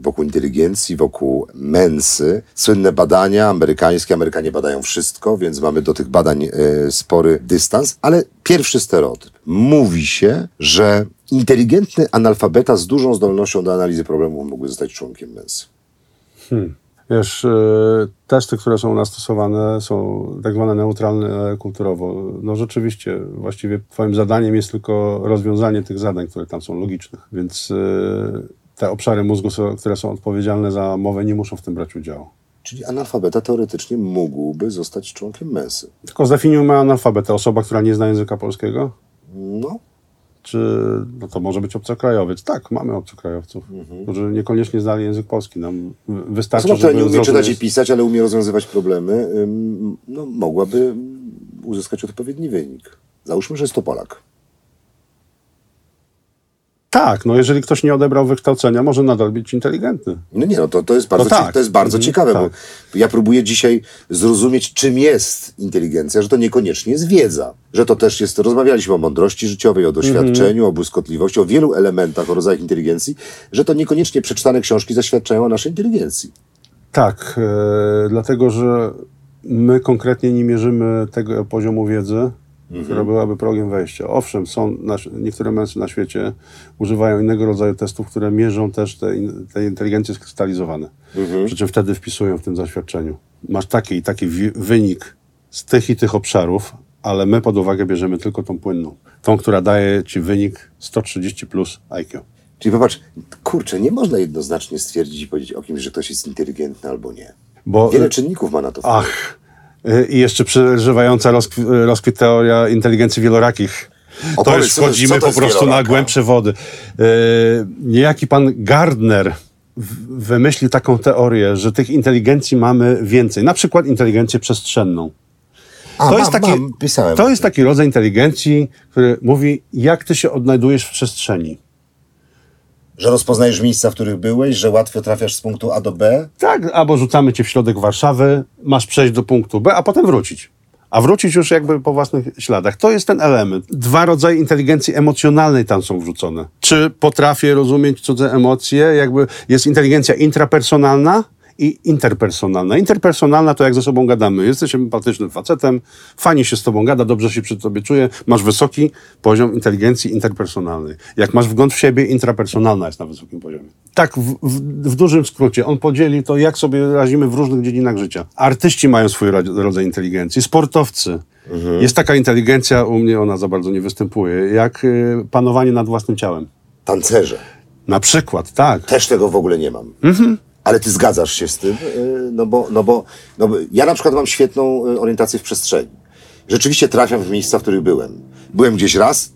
wokół inteligencji, wokół mensy. Słynne badania amerykańskie, Amerykanie badają wszystko, więc mamy do tych badań y, spory dystans. Ale pierwszy stereotyp. Mówi się, że inteligentny analfabeta z dużą zdolnością do analizy problemów mógłby zostać członkiem mensy. Wiesz, e, testy, które są u nas stosowane, są tak zwane neutralne kulturowo. No rzeczywiście, właściwie twoim zadaniem jest tylko rozwiązanie tych zadań, które tam są logicznych. Więc e, te obszary mózgu, które są odpowiedzialne za mowę, nie muszą w tym brać udziału. Czyli analfabeta teoretycznie mógłby zostać członkiem mensy. Tylko zdefiniujmy analfabetę. Osoba, która nie zna języka polskiego? No, Czy no to może być obcokrajowiec? Tak, mamy obcokrajowców, którzy niekoniecznie znali język polski. Nam wystarczy, Osoba, która nie umie czytać i pisać, ale umie rozwiązywać problemy, no, mogłaby uzyskać odpowiedni wynik. Załóżmy, że jest to Polak. Tak, no jeżeli ktoś nie odebrał wykształcenia, może nadal być inteligentny. No nie, no to, to jest bardzo, No tak. cie- to jest bardzo Mhm, ciekawe, tak. bo ja próbuję dzisiaj zrozumieć, czym jest inteligencja, że to niekoniecznie jest wiedza, że to też jest, rozmawialiśmy o mądrości życiowej, o doświadczeniu, Mhm. o błyskotliwości, o wielu elementach, o rodzajach inteligencji, że to niekoniecznie przeczytane książki zaświadczają o naszej inteligencji. Tak, e, dlatego że my konkretnie nie mierzymy tego poziomu wiedzy, która byłaby progiem wejścia. Owszem, są nasz, niektóre męsy na świecie używają innego rodzaju testów, które mierzą też te, te inteligencje skrystalizowane. Przy czym wtedy wpisują w tym zaświadczeniu. Masz taki i taki wynik z tych i tych obszarów, ale my pod uwagę bierzemy tylko tą płynną. Tą, która daje ci wynik 130 plus IQ. Czyli popatrz, kurczę, nie można jednoznacznie stwierdzić i powiedzieć o kimś, że ktoś jest inteligentny albo nie. Bo, Wiele czynników ma na to wpływ. Ach, y, i jeszcze przeżywająca rozkw- rozkwit teoria inteligencji wielorakich. To już wchodzimy to po prostu na wieloraka? głębsze wody. Y, Niejaki pan Gardner wymyślił taką teorię, że tych inteligencji mamy więcej. Na przykład inteligencję przestrzenną. A, To mam, jest, taki, mam, to jest taki rodzaj inteligencji, który mówi, jak ty się odnajdujesz w przestrzeni. Że rozpoznajesz miejsca, w których byłeś, że łatwo trafiasz z punktu A do B. Tak, albo rzucamy cię w środek Warszawy, masz przejść do punktu B, a potem wrócić. A wrócić już jakby po własnych śladach. To jest ten element. Dwa rodzaje inteligencji emocjonalnej tam są wrzucone. Czy potrafię rozumieć cudze emocje? Jakby jest inteligencja intrapersonalna i interpersonalna. Interpersonalna to jak ze sobą gadamy. Jesteś empatycznym facetem, fajnie się z tobą gada, dobrze się przy tobie czuje, masz wysoki poziom inteligencji interpersonalnej. Jak masz wgląd w siebie, intrapersonalna jest na wysokim poziomie. Tak, w, w, w dużym skrócie. On podzieli to, jak sobie radzimy w różnych dziedzinach życia. Artyści mają swój ro- rodzaj inteligencji, sportowcy. Jest taka inteligencja, u mnie ona za bardzo nie występuje, jak y, panowanie nad własnym ciałem. Tancerze. Na przykład, tak. Też tego w ogóle nie mam. Mhm. Ale ty zgadzasz się z tym, yy, no bo, no, bo, no bo ja na przykład mam świetną y, orientację w przestrzeni. Rzeczywiście trafiam w miejsca, w których byłem. Byłem gdzieś raz,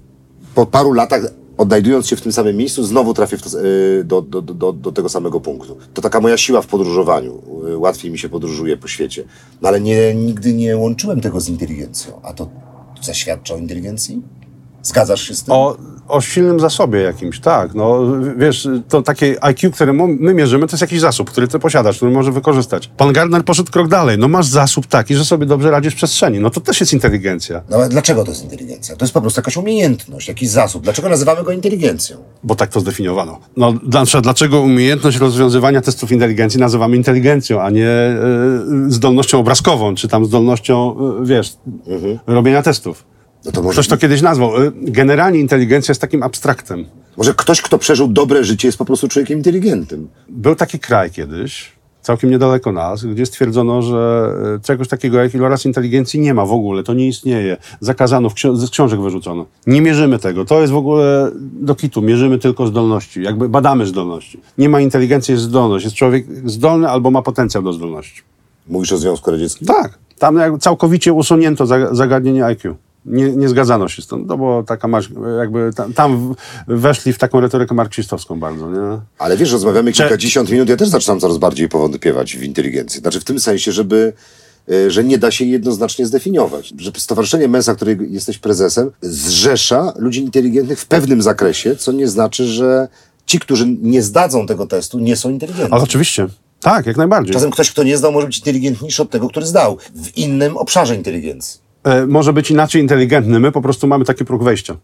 po paru latach odnajdując się w tym samym miejscu, znowu trafię to, y, do, do, do, do tego samego punktu. To taka moja siła w podróżowaniu. Y, Łatwiej mi się podróżuje po świecie. No ale nie, nigdy nie łączyłem tego z inteligencją. A to zaświadcza o inteligencji? Zgadzasz się z tym? O, o silnym zasobie jakimś, tak. No, wiesz, to takie IQ, które my mierzymy, to jest jakiś zasób, który ty posiadasz, który może wykorzystać. Pan Gardner poszedł krok dalej. No masz zasób taki, że sobie dobrze radzisz w przestrzeni. No to też jest inteligencja. No ale dlaczego to jest inteligencja? To jest po prostu jakaś umiejętność, jakiś zasób. Dlaczego nazywamy go inteligencją? Bo tak to zdefiniowano. No, na przykład, dlaczego umiejętność rozwiązywania testów inteligencji nazywamy inteligencją, a nie e, zdolnością obrazkową, czy tam zdolnością, e, wiesz, robienia testów. No to może, Ktoś to kiedyś nazwał. Y, Generalnie inteligencja jest takim abstraktem. może ktoś, kto przeżył dobre życie, jest po prostu człowiekiem inteligentnym. Był taki kraj kiedyś, całkiem niedaleko nas, gdzie stwierdzono, że y, czegoś takiego jak iloraz inteligencji nie ma w ogóle, to nie istnieje. Zakazano, z książek wyrzucono. Nie mierzymy tego. To jest w ogóle do kitu. Mierzymy tylko zdolności. Jakby badamy zdolności. Nie ma inteligencji, jest zdolność. Jest człowiek zdolny albo ma potencjał do zdolności. Mówisz o Związku Radzieckim? Tak. Tam całkowicie usunięto za- zagadnienie IQ. Nie, nie zgadzano się z tym. To było taka, jakby tam, tam weszli w taką retorykę marksistowską bardzo, nie? Ale wiesz, rozmawiamy kilkadziesiąt minut, ja też zaczynam coraz bardziej powątpiewać w inteligencję. Znaczy w tym sensie, żeby, e, że nie da się jednoznacznie zdefiniować. Że Stowarzyszenie Mensa, której jesteś prezesem, zrzesza ludzi inteligentnych w pewnym zakresie, co nie znaczy, że ci, którzy nie zdadzą tego testu, nie są inteligentni. Ale oczywiście. Tak, jak najbardziej. Czasem ktoś, kto nie zdał, może być inteligentniejszy od tego, który zdał. W innym obszarze inteligencji. E, może być inaczej inteligentny. My po prostu mamy taki próg wejścia.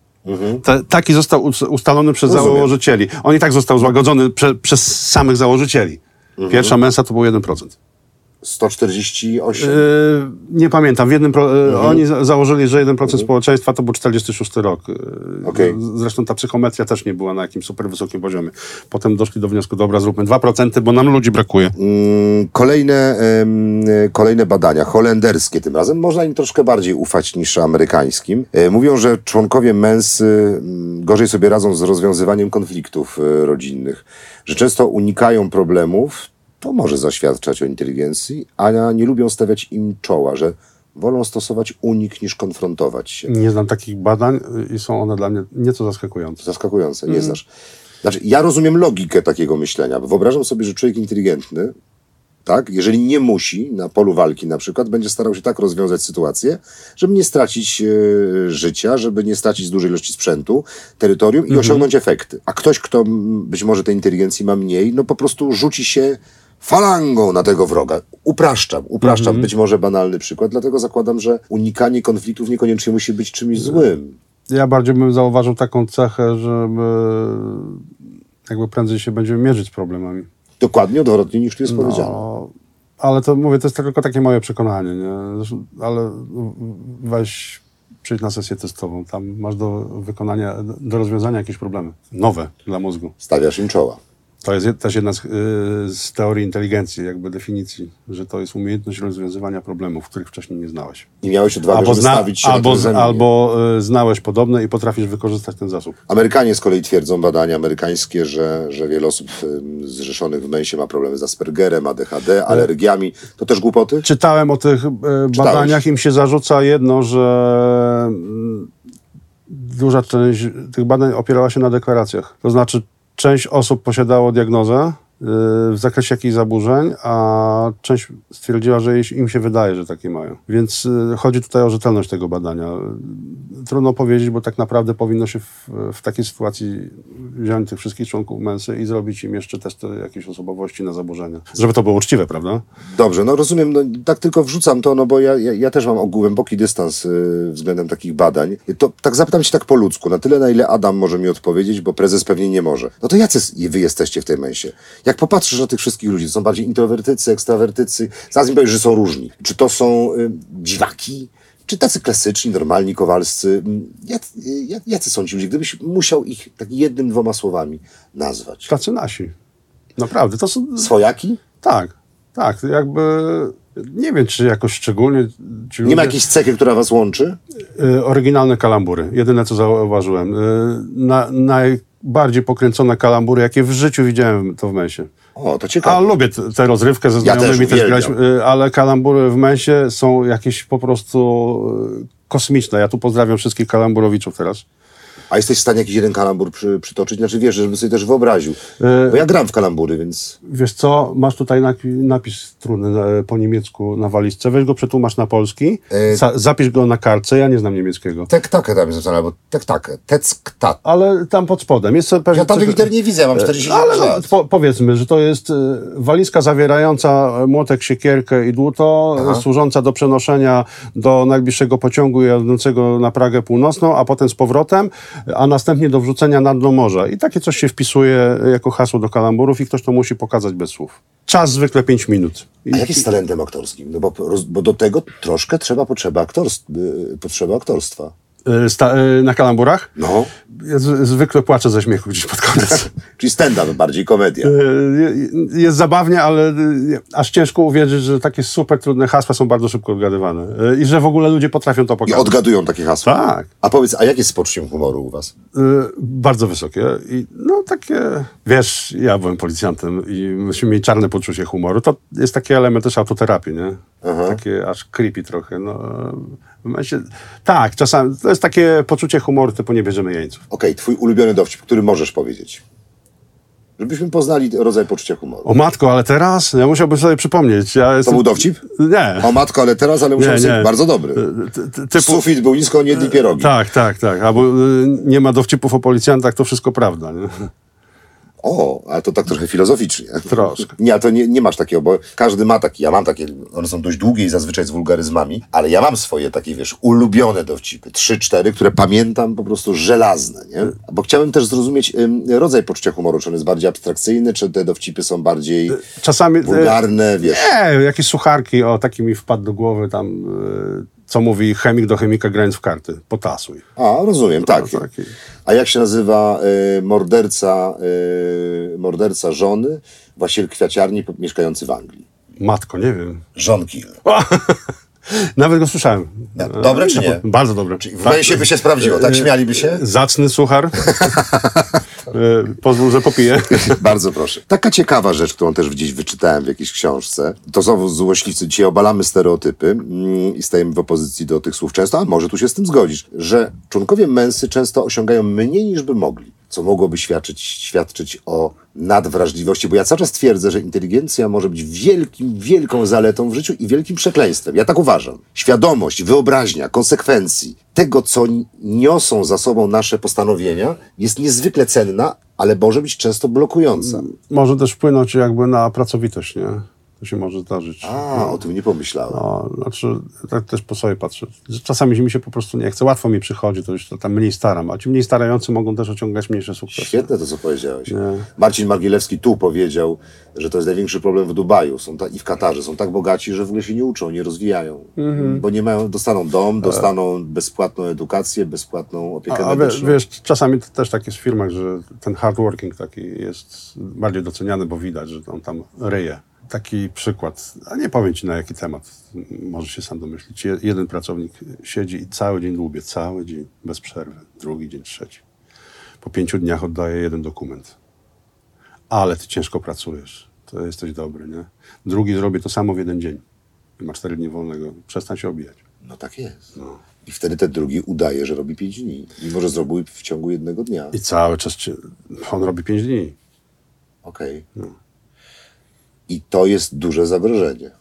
Ta, taki został us- ustalony przez Rozumiem. założycieli. On i tak został złagodzony prze, przez samych założycieli. Pierwsza mensa to był 1%. 148. E, nie pamiętam. W jednym pro, e, Oni za, założyli, że 1% społeczeństwa to był 46 rok. Okej. z- Zresztą ta psychometria też nie była na jakimś super wysokim poziomie. Potem doszli do wniosku, dobra, zróbmy 2%, bo nam ludzi brakuje. Mm, Kolejne, em, kolejne badania, holenderskie tym razem, można im troszkę bardziej ufać niż amerykańskim. E, Mówią, że członkowie mens gorzej sobie radzą z rozwiązywaniem konfliktów e, rodzinnych, że często unikają problemów, to może zaświadczać o inteligencji, a nie lubią stawiać im czoła, że wolą stosować unik niż konfrontować się. Nie znam takich badań y, i są one dla mnie nieco zaskakujące. Zaskakujące, nie znasz. Znaczy, ja rozumiem logikę takiego myślenia, bo wyobrażam sobie, że człowiek inteligentny, tak, jeżeli nie musi na polu walki na przykład, będzie starał się tak rozwiązać sytuację, żeby nie stracić e, życia, żeby nie stracić dużej ilości sprzętu, terytorium i osiągnąć efekty. A ktoś, kto mm, być może tej inteligencji ma mniej, no po prostu rzuci się falangą na tego wroga. Upraszczam, upraszczam. Być może banalny przykład, dlatego zakładam, że unikanie konfliktów niekoniecznie musi być czymś złym. Ja bardziej bym zauważył taką cechę, żeby jakby prędzej się będziemy mierzyć z problemami. Dokładnie odwrotnie niż tu jest powiedziane. No, ale to mówię, to jest tylko takie moje przekonanie, nie? Zresztą, ale weź przyjdź na sesję testową. Tam masz do wykonania, do rozwiązania jakieś problemy. Nowe dla mózgu. Stawiasz im czoła. To jest też jedna z, y, z teorii inteligencji, jakby definicji, że to jest umiejętność rozwiązywania problemów, których wcześniej nie znałeś. I miałeś odwagę, Albo, żeby zna, stawić się albo, na albo y, znałeś podobne i potrafisz wykorzystać ten zasób. Amerykanie z kolei twierdzą, badania amerykańskie, że, że wiele osób ym, zrzeszonych w mensie ma problemy z Aspergerem, ADHD, alergiami. To też głupoty? Czytałem o tych e, badaniach, im się zarzuca jedno, że mm, duża część tych badań opierała się na deklaracjach. To znaczy, część osób posiadało diagnozę w zakresie jakichś zaburzeń, a część stwierdziła, że im się wydaje, że takie mają. Więc y, chodzi tutaj o rzetelność tego badania. Trudno powiedzieć, bo tak naprawdę powinno się w, w takiej sytuacji wziąć tych wszystkich członków mensy i zrobić im jeszcze testy jakiejś osobowości na zaburzenia. Żeby to było uczciwe, prawda? Dobrze, no rozumiem, no, tak tylko wrzucam to, no bo ja, ja, ja też mam głęboki dystans y, względem takich badań. To tak zapytam się tak po ludzku, na tyle na ile Adam może mi odpowiedzieć, bo prezes pewnie nie może. No to jacy wy jesteście w tej mensie? Jak popatrzysz na tych wszystkich ludzi, to są bardziej introwertycy, ekstrawertycy, zaraz mi powiesz, że są różni. Czy to są y, dziwaki? Czy tacy klasyczni, normalni, kowalscy? Mm, Jak, y, jacy są ci ludzie? Gdybyś musiał ich tak jednym, dwoma słowami nazwać. Tacy nasi. Naprawdę, to są... Swojaki? Tak, tak, jakby... Nie wiem, czy jakoś szczególnie... Ci Nie ma ludzie- jakiejś cechy, która was łączy? Y, oryginalne kalambury. Jedyne, co zauważyłem. Y, na, najbardziej pokręcone kalambury, jakie w życiu widziałem, to w mensie. O, to A ciekawe. lubię t- tę rozrywkę ze Ja znajomymi też też, graliśmy, y, ale kalambury w mensie są jakieś po prostu y, kosmiczne. Ja tu pozdrawiam wszystkich kalamburowiczów teraz. A jesteś w stanie jakiś jeden kalambur przy, przytoczyć? Znaczy wiesz, żebym sobie też wyobraził. E, Bo ja gram w kalambury, więc... Wiesz co, masz tutaj napi- napis trudny po niemiecku na walizce, weź go przetłumacz na polski, E, Za- zapisz go na kartce, ja nie znam niemieckiego. Tek takę tam jest napisane, albo tek takę, teck tat. Ale tam pod spodem jest pewnie... Ja tam coś- liter nie widzę, ja mam 40 Ale no, lat. po, powiedzmy, że to jest walizka zawierająca młotek, siekierkę i dłuto, e, służąca do przenoszenia do najbliższego pociągu jadącego na Pragę Północną, a potem z powrotem, a następnie do wrzucenia na dno morza. I takie coś się wpisuje jako hasło do kalamburów i ktoś to musi pokazać bez słów. Czas zwykle 5 minut. I, A jak jest talentem aktorskim? No bo, bo do tego troszkę trzeba potrzeba, aktorstw, y, potrzeba aktorstwa. Y, sta, y, na kalamburach? No. Ja zwykle płaczę ze śmiechu gdzieś pod koniec. [laughs] Czyli stand-up, bardziej komedia. Y, Jest zabawnie, ale aż ciężko uwierzyć, że takie super trudne hasła są bardzo szybko odgadywane. I że w ogóle ludzie potrafią to I pokazać. odgadują takie hasła. Tak. A powiedz, a jak jest z poczuciem humoru u was? Bardzo wysokie. I no takie, wiesz, ja byłem policjantem i myśmy mieli czarne poczucie humoru. To jest taki element też autoterapii, nie? Takie aż creepy trochę. No, w momencie, tak, czasami to jest takie poczucie humoru typu nie bierzemy jeńców. Okej, twój ulubiony dowcip, który możesz powiedzieć. Żebyśmy poznali rodzaj poczucia humoru. O matko, ale teraz? Ja musiałbym sobie przypomnieć. Ja To jestem... był dowcip? Nie. O matko, ale teraz, ale musiał być bardzo dobry. Ty- ty- Typu... Sufit był nisko, nie jedli pierogi. Tak, tak, tak. Albo y, nie ma dowcipów o policjantach, to wszystko prawda. Nie? O, ale to tak trochę filozoficznie. Troszkę. [laughs] Nie, a to nie, nie masz takiego, bo każdy ma taki, ja mam takie, one są dość długie i zazwyczaj z wulgaryzmami, ale ja mam swoje takie, wiesz, ulubione dowcipy, trzy, cztery, które pamiętam po prostu żelazne, nie? Bo chciałem też zrozumieć rodzaj poczucia humoru, czy on jest bardziej abstrakcyjny, czy te dowcipy są bardziej Czasami... wulgarne, wiesz. Nie, jakieś sucharki, o, taki mi wpadł do głowy tam, y, co mówi chemik do chemika grając w karty. Potasuj. A, rozumiem, tak. taki. A jak się nazywa y, morderca, y, morderca żony, właściciel kwiaciarni mieszkający w Anglii? Matko, nie wiem. John Kill. [laughs] Nawet go słyszałem. Dobre czy nie? Bardzo dobre. W Wejście by się sprawdziło, tak śmialiby się? Zacny suchar. Y, [laughs] Pozwól, że popiję. [laughs] Bardzo proszę. Taka ciekawa rzecz, którą też gdzieś wyczytałem w jakiejś książce. To znowu złośliwcy. Dzisiaj obalamy stereotypy mm, i stajemy w opozycji do tych słów często, a może tu się z tym zgodzisz, że członkowie męsy często osiągają mniej niż by mogli, co mogłoby świadczyć, świadczyć o nadwrażliwości, bo ja cały czas twierdzę, że inteligencja może być wielkim, wielką zaletą w życiu i wielkim przekleństwem. Ja tak uważam. Świadomość, wyobraźnia, konsekwencji tego, co ni- niosą za sobą nasze postanowienia, jest niezwykle cenna, ale może być często blokująca. Może też wpłynąć jakby na pracowitość, nie? To się może zdarzyć. A, o tym nie pomyślałem. No, znaczy, tak też po sobie patrzę. Czasami mi się po prostu nie chce. Łatwo mi przychodzi, to już to tam mniej staram. A ci mniej starający mogą też osiągać mniejsze sukcesy. Świetne to, co powiedziałeś. Marcin Margielewski tu powiedział, że to jest największy problem w Dubaju są ta, i w Katarze. Są tak bogaci, że w ogóle się nie uczą, nie rozwijają. Mhm. Bo nie mają, dostaną dom, dostaną bezpłatną edukację, bezpłatną opiekę A, a wiesz, medyczną. wiesz, czasami to też tak jest w firmach, że ten hard working taki jest bardziej doceniany, bo widać, że on tam ryje. Taki przykład, a nie powiem ci na jaki temat, może się sam domyślić. Je- Jeden pracownik siedzi i cały dzień dłubie, cały dzień, bez przerwy. Drugi dzień, trzeci. Po pięciu dniach oddaje jeden dokument. Ale ty ciężko pracujesz, to jesteś dobry, nie? Drugi zrobi to samo w jeden dzień. I ma cztery dni wolnego. Przestań się obijać. No tak jest. I wtedy ten drugi udaje, że robi pięć dni. Mimo, że zrobił w ciągu jednego dnia. I cały czas on robi pięć dni. Okej. No. I to jest duże zagrożenie.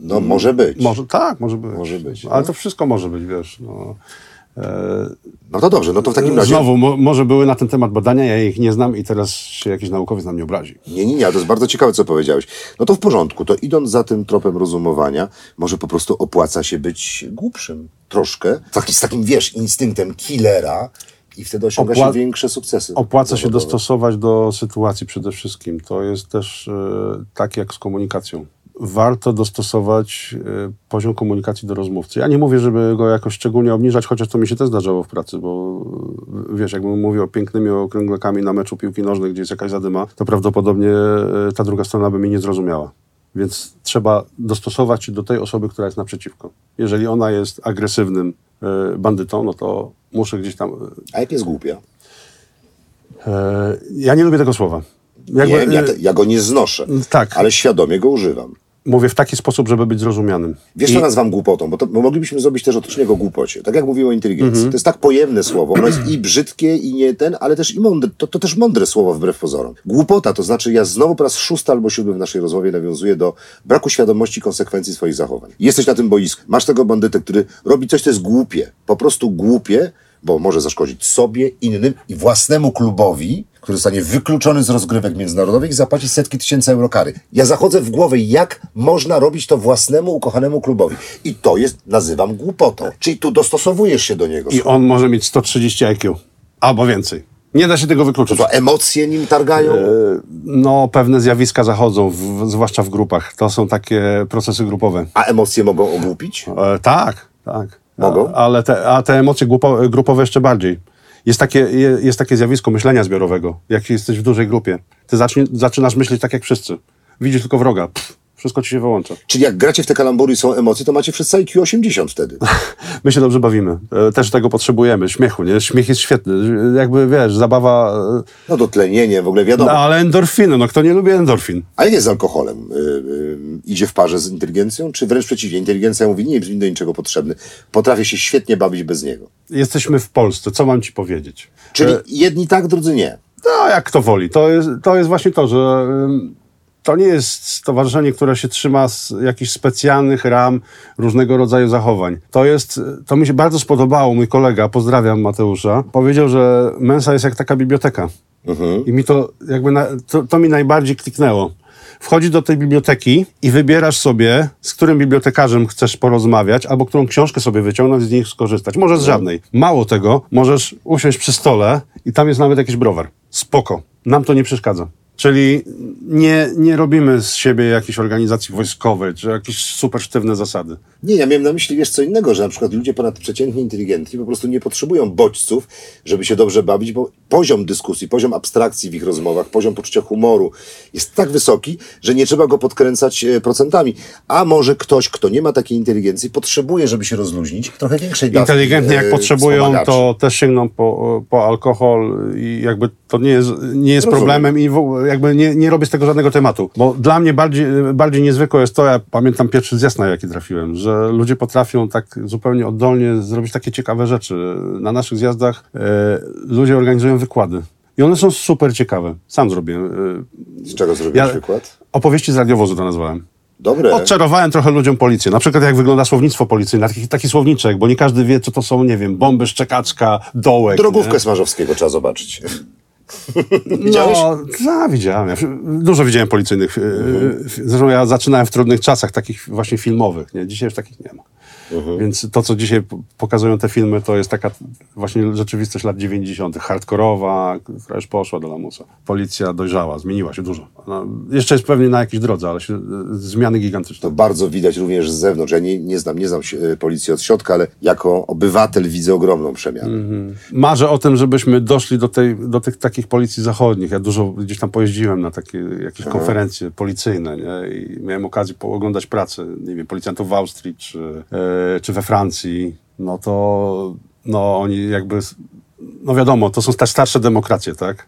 No może być. Może tak, może być. Może być, Ale no. to wszystko może być, wiesz. No. E, No to dobrze, no to w takim razie... Znowu, mo, może były na ten temat badania, ja ich nie znam i teraz się jakiś naukowiec na mnie obrazi. Nie, nie, nie, to jest bardzo ciekawe, co powiedziałeś. No to w porządku, to idąc za tym tropem rozumowania, może po prostu opłaca się być głupszym troszkę, taki, z takim, wiesz, instynktem killera i wtedy osiąga Opła- się większe sukcesy. Opłaca się zawodowe. dostosować do sytuacji przede wszystkim. To jest też e, tak jak z komunikacją. Warto dostosować e, poziom komunikacji do rozmówcy. Ja nie mówię, żeby go jakoś szczególnie obniżać, chociaż to mi się też zdarzało w pracy, bo e, wiesz, jakbym mówił pięknymi okrąglekami na meczu piłki nożnej, gdzie jest jakaś zadyma, to prawdopodobnie e, ta druga strona by mnie nie zrozumiała. Więc trzeba dostosować się do tej osoby, która jest naprzeciwko. Jeżeli ona jest agresywnym bandytą, no to muszę gdzieś tam... e, A jak jest głupia? E, ja nie lubię tego słowa. Jakby, nie, ja, e, ja go nie znoszę, tak. ale świadomie go używam. Mówię w taki sposób, żeby być zrozumianym. Wiesz, I- co nazywam głupotą? Bo, to, bo moglibyśmy zrobić też odcinek o głupocie. Tak jak mówiłem o inteligencji. Mhm. To jest tak pojemne słowo. Ono jest i brzydkie, i nie ten, ale też i mądre. To, to też mądre słowo wbrew pozorom. Głupota, to znaczy ja znowu po raz szósty albo siódmy w naszej rozmowie nawiązuję do braku świadomości konsekwencji swoich zachowań. Jesteś na tym boisku. Masz tego bandytę, który robi coś, co jest głupie. Po prostu głupie, bo może zaszkodzić sobie, innym i własnemu klubowi, który zostanie wykluczony z rozgrywek międzynarodowych i zapłaci setki tysięcy euro kary. Ja zachodzę w głowę, jak można robić to własnemu, ukochanemu klubowi. I to jest, nazywam głupotą. Czyli tu dostosowujesz się do niego. I on może mieć 130 IQ. Albo więcej. Nie da się tego wykluczyć. To emocje nim targają? No, pewne zjawiska zachodzą, w, zwłaszcza w grupach. To są takie procesy grupowe. A emocje mogą ogłupić? E, tak, tak. Mogą? A, ale te, a te emocje grupo, grupowe jeszcze bardziej. Jest takie, je- jest takie zjawisko myślenia zbiorowego. Jak jesteś w dużej grupie, ty zacznie, zaczynasz myśleć tak jak wszyscy. Widzisz tylko wroga. Pff, wszystko ci się wyłącza. Czyli jak gracie w te kalambury i są emocje, to macie wszyscy IQ 80 wtedy. [laughs] My się dobrze bawimy. E, Też tego potrzebujemy. Śmiechu, nie? Śmiech jest świetny. Jakby, wiesz, zabawa... e, No dotlenienie, w ogóle wiadomo. No, ale endorfiny, no kto nie lubi endorfin? A jak jest z alkoholem? Y, y, idzie w parze z inteligencją? Czy wręcz przeciwnie? Inteligencja mówi, nie jest mi do niczego potrzebny. Potrafię się świetnie bawić bez niego. Jesteśmy w Polsce, co mam ci powiedzieć? Czyli jedni tak, drudzy nie. No, jak kto woli. To jest, to jest właśnie to, że ym, to nie jest stowarzyszenie, które się trzyma z jakichś specjalnych ram różnego rodzaju zachowań. To jest, to mi się bardzo spodobało. Mój kolega, pozdrawiam Mateusza, powiedział, że Mensa jest jak taka biblioteka. I mi to jakby, na, to, to mi najbardziej kliknęło. Wchodzisz do tej biblioteki i wybierasz sobie, z którym bibliotekarzem chcesz porozmawiać, albo którą książkę sobie wyciągnąć i z nich skorzystać. Może z żadnej. Mało tego, możesz usiąść przy stole i tam jest nawet jakiś browar. Spoko. Nam to nie przeszkadza. Czyli nie, nie robimy z siebie jakiejś organizacji wojskowej, czy jakieś super sztywne zasady. Nie, ja miałem na myśli, wiesz, co innego, że na przykład ludzie ponadprzeciętnie inteligentni po prostu nie potrzebują bodźców, żeby się dobrze bawić, bo poziom dyskusji, poziom abstrakcji w ich rozmowach, poziom poczucia humoru jest tak wysoki, że nie trzeba go podkręcać e, procentami. A może ktoś, kto nie ma takiej inteligencji, potrzebuje, żeby się rozluźnić, trochę większej dawki Inteligentni jak e, potrzebują, to też sięgną po, po alkohol i jakby to nie jest, nie jest Rozumiem. problemem i w, jakby nie, nie robię z tego żadnego tematu. Bo dla mnie bardziej, bardziej niezwykłe jest to, ja pamiętam pierwszy zjazd, na jaki trafiłem, że ludzie potrafią tak zupełnie oddolnie zrobić takie ciekawe rzeczy. Na naszych zjazdach e, ludzie organizują wykłady. I one są super ciekawe. Sam zrobię. E, Z czego zrobiłeś Ja- przykład? opowieści z radiowozu to nazwałem. Dobre. Odczarowałem trochę ludziom policję. Na przykład jak wygląda słownictwo policyjne, taki, taki słowniczek, bo nie każdy wie, co to są, nie wiem, bomby, szczekaczka, dołek. Drogówkę nie? Smarzowskiego trzeba zobaczyć. [laughs] Widziałeś? No, no, widziałem. Ja dużo widziałem policyjnych. Mhm. Zresztą ja zaczynałem w trudnych czasach, takich właśnie filmowych. Nie? Dzisiaj już takich nie ma. Mhm. Więc to, co dzisiaj pokazują te filmy, to jest taka właśnie rzeczywistość lat 90., hardkorowa, która już poszła do lamusa. Policja dojrzała, zmieniła się dużo. No, jeszcze jest pewnie na jakiejś drodze, ale się, e, zmiany gigantyczne. To bardzo widać również z zewnątrz. Ja nie, nie znam, nie znam e, policji od środka, ale jako obywatel widzę ogromną przemianę. Mhm. Marzę o tym, żebyśmy doszli do, tej, do tych takich policji zachodnich. Ja dużo gdzieś tam pojeździłem na takie jakieś konferencje policyjne nie? i miałem okazję pooglądać pracę, nie wiem, policjantów w Austrii czy, e, czy we Francji. No to no oni jakby, no wiadomo, to są starsze demokracje, tak?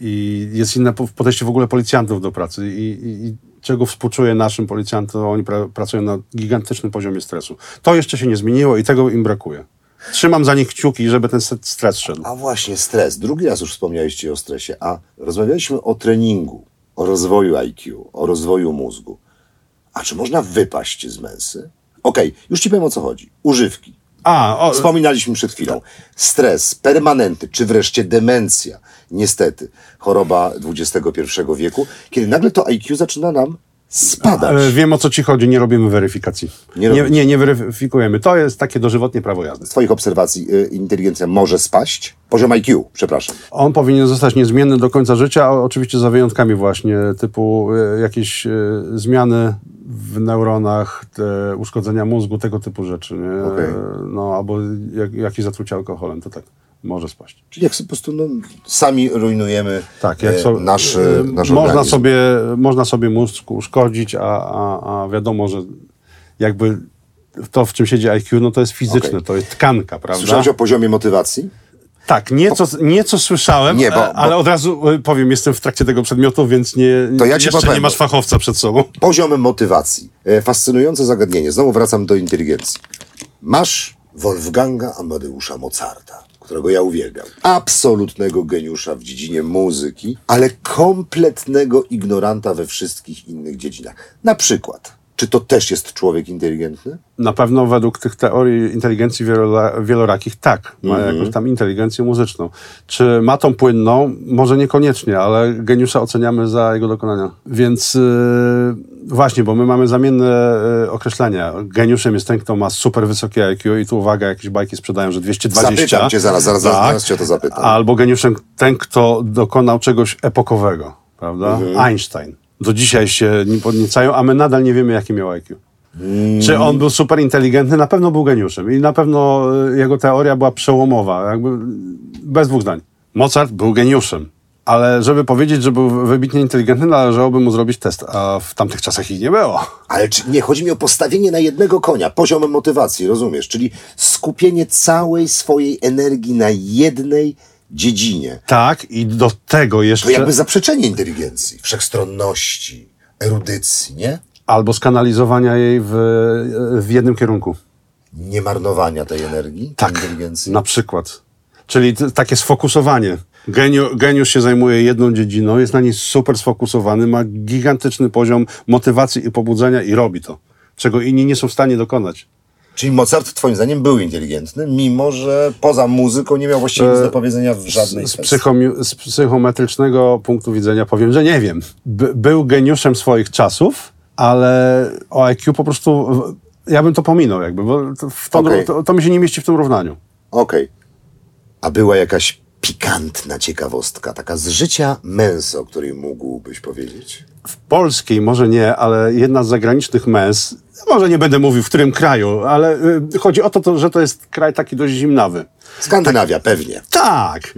I jest inne po- podejście w ogóle policjantów do pracy i, i, i czego współczuję naszym policjantom, oni pra, pracują na gigantycznym poziomie stresu. To jeszcze się nie zmieniło i tego im brakuje. Trzymam za nich kciuki, żeby ten st- stres szedł. A właśnie stres. Drugi raz już wspomnieliście o stresie, a rozmawialiśmy o treningu, o rozwoju IQ, o rozwoju mózgu. A czy można wypaść z męsy? Okej, już ci powiem o co chodzi. Używki. A, o, Wspominaliśmy przed chwilą. Stres, permanenty, czy wreszcie demencja. Niestety, choroba XXI wieku, kiedy nagle to IQ zaczyna nam spadać. e, wiem o co ci chodzi, nie robimy weryfikacji. Nie Nie, nie, nie weryfikujemy. To jest takie dożywotnie prawo jazdy. Z Twoich obserwacji y, inteligencja może spaść? Poziom IQ, przepraszam. On powinien zostać niezmienny do końca życia, a oczywiście za wyjątkami właśnie, typu e, jakieś e, zmiany w neuronach, te uszkodzenia mózgu, tego typu rzeczy. Nie? E, No, albo jak, jakieś zatrucie alkoholem, to tak może spaść. Czyli jak sobie po prostu no, sami rujnujemy Tak, jak e, so, nasz, e, e, nasz można organizm. sobie, można sobie mózg uszkodzić, a, a, a wiadomo, że jakby to, w czym siedzi IQ, no to jest fizyczne, Okej. to jest tkanka, prawda? Słyszałeś o poziomie motywacji? Tak, nieco, nieco słyszałem, Nie, bo- e, ale bo- od razu e, powiem, jestem w trakcie tego przedmiotu, więc nie, To ja jeszcze powiem, nie masz fachowca przed sobą. Poziom motywacji. E, fascynujące zagadnienie. Znowu wracam do inteligencji. Masz Wolfganga Amadeusza Mozarta, którego ja uwielbiam. Absolutnego geniusza w dziedzinie muzyki, ale kompletnego ignoranta we wszystkich innych dziedzinach. Na przykład, czy to też jest człowiek inteligentny? Na pewno według tych teorii inteligencji wielorakich tak, ma Mhm. jakąś tam inteligencję muzyczną. Czy ma tą płynną? Może niekoniecznie, ale geniusza oceniamy za jego dokonania. Więc yy, właśnie, bo my mamy zamienne yy, określenia. Geniuszem jest ten, kto ma super wysokie IQ i tu uwaga, jakieś bajki sprzedają, że 220. Zapytam cię zaraz, zaraz, zaraz, zaraz cię to zapytam. Albo geniuszem ten, kto dokonał czegoś epokowego, prawda? Mhm. Einstein. Do dzisiaj się nim podniecają, a my nadal nie wiemy, jakie miał IQ. Czy on był super inteligentny? Na pewno był geniuszem i na pewno y, jego teoria była przełomowa, jakby bez dwóch zdań. Mozart był geniuszem, ale żeby powiedzieć, że był wybitnie inteligentny, należałoby mu zrobić test, a w tamtych czasach ich nie było. Ale czy, nie, chodzi mi o postawienie na jednego konia, poziom motywacji, rozumiesz? Czyli skupienie całej swojej energii na jednej dziedzinie. Tak, i do tego jeszcze... To jakby zaprzeczenie inteligencji, wszechstronności, erudycji, nie? Albo skanalizowania jej w, w jednym kierunku. Nie marnowania tej energii, Tak, tej inteligencji. na przykład. Czyli takie sfokusowanie. Geniu, geniusz się zajmuje jedną dziedziną, jest na niej super sfokusowany, ma gigantyczny poziom motywacji i pobudzenia i robi to, czego inni nie są w stanie dokonać. Czyli Mozart, twoim zdaniem, był inteligentny, mimo że poza muzyką nie miał właściwie nic do powiedzenia w żadnej E, Z, kwestii. z psychometrycznego punktu widzenia powiem, że nie wiem. By, był geniuszem swoich czasów, ale o IQ po prostu ja bym to pominął jakby, bo to, to, Okej. to, to mi się nie mieści w tym równaniu. Okej. A była jakaś pikantna ciekawostka, taka z życia męsa, o której mógłbyś powiedzieć? w polskiej może nie, ale jedna z zagranicznych mens, może nie będę mówił w którym kraju, ale y, chodzi o to, to, że to jest kraj taki dość zimnawy. Skandynawia, pewnie. Tak.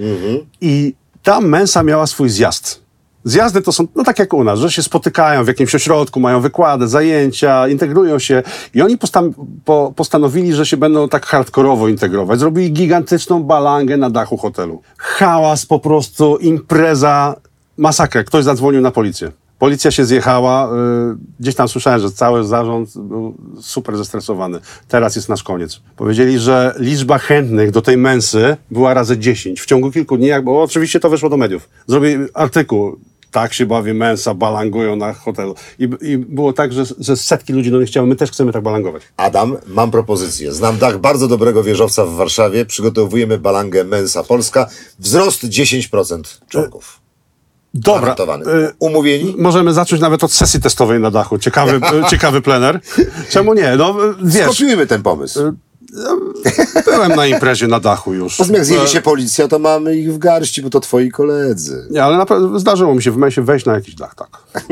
I ta mensa miała swój zjazd. Zjazdy to są, no tak jak u nas, że się spotykają w jakimś ośrodku, mają wykłady, zajęcia, integrują się i oni postam, po, postanowili, że się będą tak hardkorowo integrować. Zrobili gigantyczną balangę na dachu hotelu. Hałas po prostu, impreza, masakra. Ktoś zadzwonił na policję. Policja się zjechała, y, gdzieś tam słyszałem, że cały zarząd był super zestresowany. Teraz jest nasz koniec. Powiedzieli, że liczba chętnych do tej mensy była razy 10 w ciągu kilku dni, bo oczywiście to weszło do mediów. Zrobili artykuł, tak się bawi mensa, balangują na hotelu. I, i było tak, że, że setki ludzi do nich chciały, my też chcemy tak balangować. Adam, mam propozycję. Znam dach bardzo dobrego wieżowca w Warszawie. Przygotowujemy balangę Mensa Polska. Wzrost 10% członków. Dobra, y, Umówieni? możemy zacząć nawet od sesji testowej na dachu. Ciekawy, [laughs] y, ciekawy plener. Czemu nie? No y, wiesz, Skopiujmy ten pomysł. byłem na imprezie na dachu już. Poza jak zjedzie się policja, to mamy ich w garści, bo to twoi koledzy. Nie, ale zdarzyło mi się w mensie wejść na jakiś dach, tak. [laughs]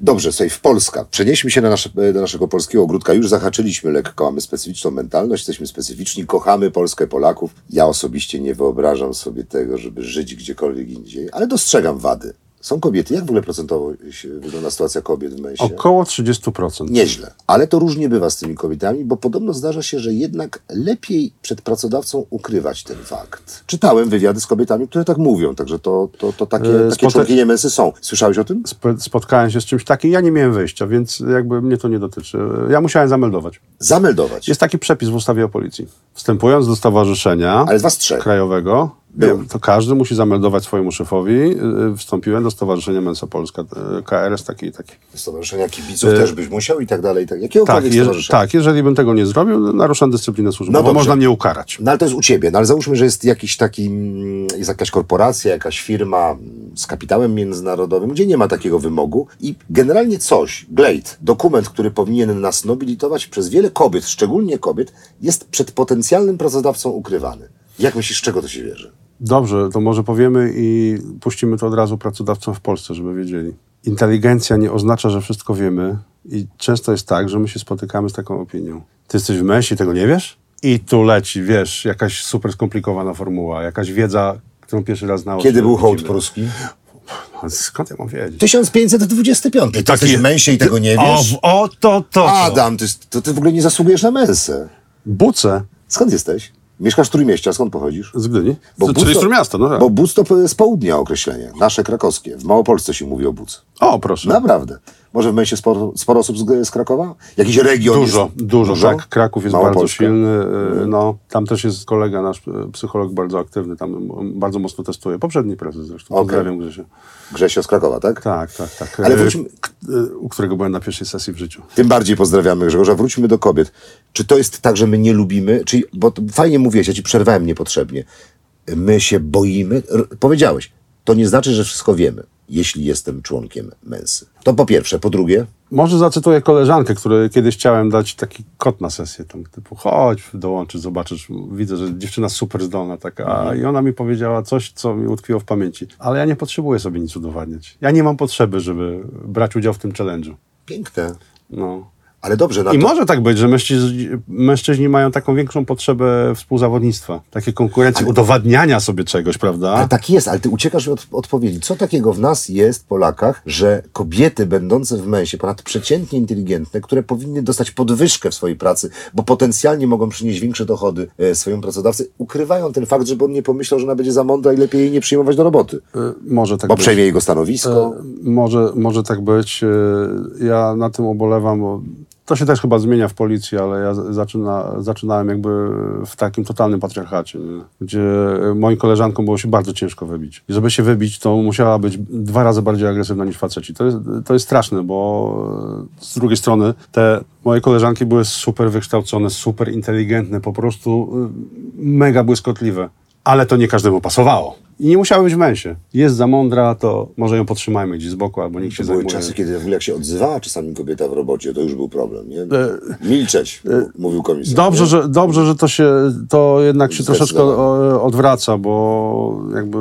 Dobrze, w Polska. Przenieśmy się na nasze, do naszego polskiego ogródka. Już zahaczyliśmy lekko, mamy specyficzną mentalność, jesteśmy specyficzni, kochamy Polskę, Polaków. Ja osobiście nie wyobrażam sobie tego, żeby żyć gdziekolwiek indziej, ale dostrzegam wady. Są kobiety. Jak w ogóle procentowo wygląda sytuacja kobiet w męsie? Około 30%. Nieźle. Ale to różnie bywa z tymi kobietami, bo podobno zdarza się, że jednak lepiej przed pracodawcą ukrywać ten fakt. Czytałem wywiady z kobietami, które tak mówią, także to, to, to takie, E, takie spote- członkinie męsy są. Słyszałeś o tym? Sp- spotkałem się z czymś takim, ja nie miałem wyjścia, więc jakby mnie to nie dotyczy. Ja musiałem zameldować. Zameldować. Jest taki przepis w ustawie o policji. Wstępując do stowarzyszenia Ale z was trzech. krajowego, Wiem, to każdy musi zameldować swojemu szefowi. y, Wstąpiłem do Stowarzyszenia Mensa Polska, y, KRS taki i taki. Stowarzyszenia kibiców też byś musiał i tak dalej. I tak. Jakiegokolwiek Tak, je, tak, jeżeli bym tego nie zrobił, naruszam dyscyplinę służbową, No bo można mnie ukarać. No ale to jest u ciebie. No ale załóżmy, że jest jakiś taki, mm, jest jakaś korporacja, jakaś firma mm, z kapitałem międzynarodowym, gdzie nie ma takiego wymogu i generalnie coś, Glade, dokument, który powinien nas nobilitować przez wiele kobiet, szczególnie kobiet, jest przed potencjalnym pracodawcą ukrywany. Jak myślisz, z czego to się bierze? Dobrze, to może powiemy i puścimy to od razu pracodawcom w Polsce, żeby wiedzieli. Inteligencja nie oznacza, że wszystko wiemy i często jest tak, że my się spotykamy z taką opinią. Ty jesteś w myśli, tego nie wiesz? I tu leci, wiesz, jakaś super skomplikowana formuła, jakaś wiedza, którą pierwszy raz znałeś. Kiedy był hołd pruski? Skąd ja mam wiedzieć? 1525. Ty jesteś w męsie i tego nie wiesz? O, o to, to, to. Adam, ty, to ty w ogóle nie zasługujesz na męsę. Buce Skąd jesteś? Mieszkasz w Trójmieście, a skąd pochodzisz? z Gdyni. Bo Buc Czyli to- z miasta, no tak. Bo Buc to z południa określenie, nasze krakowskie. W Małopolsce się mówi o Buc. O, proszę. Naprawdę. Może w męsie sporo, sporo osób z, z Krakowa? Jakiś region Dużo, jest? dużo, tak. Kraków jest bardzo silny. y, No, tam też jest kolega nasz, y, psycholog bardzo aktywny, tam bardzo mocno testuje. Poprzedni prezes zresztą. Okej. Pozdrawiam Grzesia. Grzesio z Krakowa, tak? Tak, tak, tak. Ale Y, wróćmy- U którego byłem na pierwszej sesji w życiu. Tym bardziej pozdrawiamy Grzegorza. Wróćmy do kobiet. Czy to jest tak, że my nie lubimy? Czyli, bo fajnie mówiłeś, ja ci przerwałem niepotrzebnie. My się boimy? R- powiedziałeś, to nie znaczy, że wszystko wiemy, jeśli jestem członkiem męsy. To po pierwsze. Po drugie, Może zacytuję koleżankę, której kiedyś chciałem dać taki kot na sesję, tam typu chodź, dołączyć, zobaczysz. Widzę, że dziewczyna super zdolna taka. I ona mi powiedziała coś, co mi utkwiło w pamięci. Ale ja nie potrzebuję sobie nic udowadniać. Ja nie mam potrzeby, żeby brać udział w tym challenge'u. piękne. No. Ale dobrze, na I to, może tak być, że mężczyźni, mężczyźni mają taką większą potrzebę współzawodnictwa, takiej konkurencji, udowadniania sobie czegoś, prawda? Ale tak jest, ale ty uciekasz od odpowiedzi. Co takiego w nas jest, Polakach, że kobiety będące w męsie, ponadprzeciętnie inteligentne, które powinny dostać podwyżkę w swojej pracy, bo potencjalnie mogą przynieść większe dochody e, swojemu pracodawcy, ukrywają ten fakt, żeby on nie pomyślał, że ona będzie za mądra i lepiej jej nie przyjmować do roboty, Y, Może tak bo być. przejmie jego stanowisko. Może, może tak być. Y, Ja na tym ubolewam, bo to się też chyba zmienia w policji, ale ja zaczyna, zaczynałem jakby w takim totalnym patriarchacie, nie? gdzie moim koleżankom było się bardzo ciężko wybić. I żeby się wybić, to musiała być dwa razy bardziej agresywna niż faceci. To jest, to jest straszne, bo z drugiej strony te moje koleżanki były super wykształcone, super inteligentne, po prostu y, mega błyskotliwe. Ale to nie każdemu pasowało. I nie musiały być w męsie. Jest za mądra, to może ją podtrzymajmy gdzieś z boku, albo niech się To były zajmuje. czasy, kiedy w ogóle jak się odzywała czasami kobieta w robocie, to już był problem, nie? Milczeć, mówił komisarz. Dobrze, nie? że, dobrze, że to się, to jednak się troszeczkę o- odwraca, bo jakby,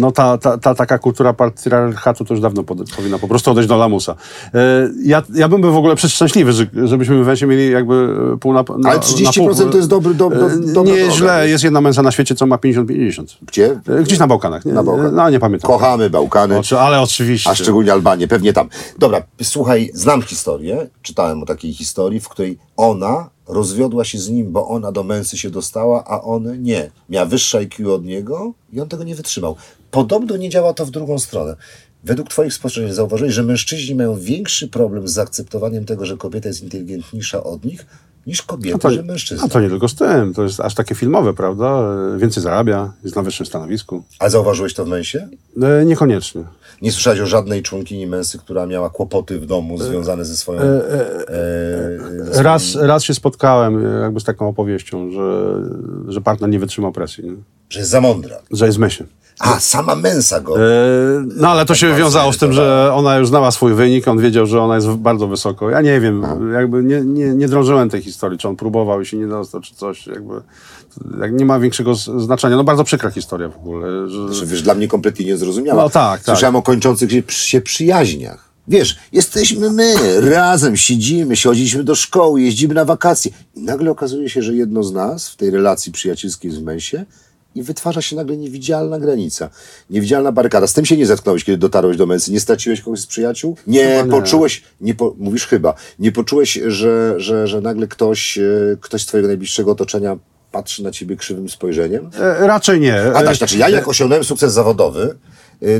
no ta, ta, ta taka kultura patriarchatu to już dawno pod, powinna po prostu odejść do lamusa. E, Ja, ja bym był w ogóle przeszczęśliwy, że, żebyśmy weźmie mieli jakby pół na, na Ale na 30% pół. to jest dobry, do, do, E, dobra Nie źle, jest jedna męsa na świecie, co ma 50-50. Gdzie? E, Gdzieś na Bałkanach. Nie, Na Bałkanach. No nie pamiętam. Kochamy Bałkany. Oczy, ale oczywiście. A szczególnie Albanię, pewnie tam. Dobra, słuchaj, znam historię, czytałem o takiej historii, w której ona rozwiodła się z nim, bo ona do męsy się dostała, a on nie. Miała wyższe IQ od niego i on tego nie wytrzymał. Podobno nie działa to w drugą stronę. Według Twoich spostrzeżeń zauważyłeś, że mężczyźni mają większy problem z zaakceptowaniem tego, że kobieta jest inteligentniejsza od nich, niż kobiety, A to, że mężczyzna. a to nie tylko z tym, to jest aż takie filmowe, prawda? E, Więcej zarabia, jest na wyższym stanowisku. A zauważyłeś to w męsie? E, Niekoniecznie. Nie słyszałeś o żadnej członkini męsy, która miała kłopoty w domu związane ze swoją... E, ze swoim- Raz, raz się spotkałem e, jakby z taką opowieścią, że, że partner nie wytrzymał presji, nie? Że jest za mądra. że jest w myśli. A, sama męsa go. E, No ale to się bardzo wiązało z tym, że ona już znała swój wynik, on wiedział, że ona jest bardzo wysoko. Ja nie wiem, jakby nie, nie, nie drążyłem tej historii, czy on próbował i się nie dostał, czy coś, jakby jak nie ma większego znaczenia. No bardzo przykra historia w ogóle. Że, Że, wiesz, dla mnie kompletnie niezrozumiała. No tak, tak. Słyszałem o kończących się, się przyjaźniach. Wiesz, jesteśmy my, razem siedzimy, chodziliśmy do szkoły, jeździmy na wakacje. I nagle okazuje się, że jedno z nas w tej relacji przyjacielskiej z męsie i wytwarza się nagle niewidzialna granica, niewidzialna barykada. Z tym się nie zetknąłeś, kiedy dotarłeś do męsy. Nie straciłeś kogoś z przyjaciół? Nie, poczułeś, nie po, mówisz chyba, nie poczułeś, że, że, że nagle ktoś, e, ktoś z twojego najbliższego otoczenia patrzy na ciebie krzywym spojrzeniem? e, raczej nie. A E, tak, znaczy ja jak osiągnąłem sukces zawodowy,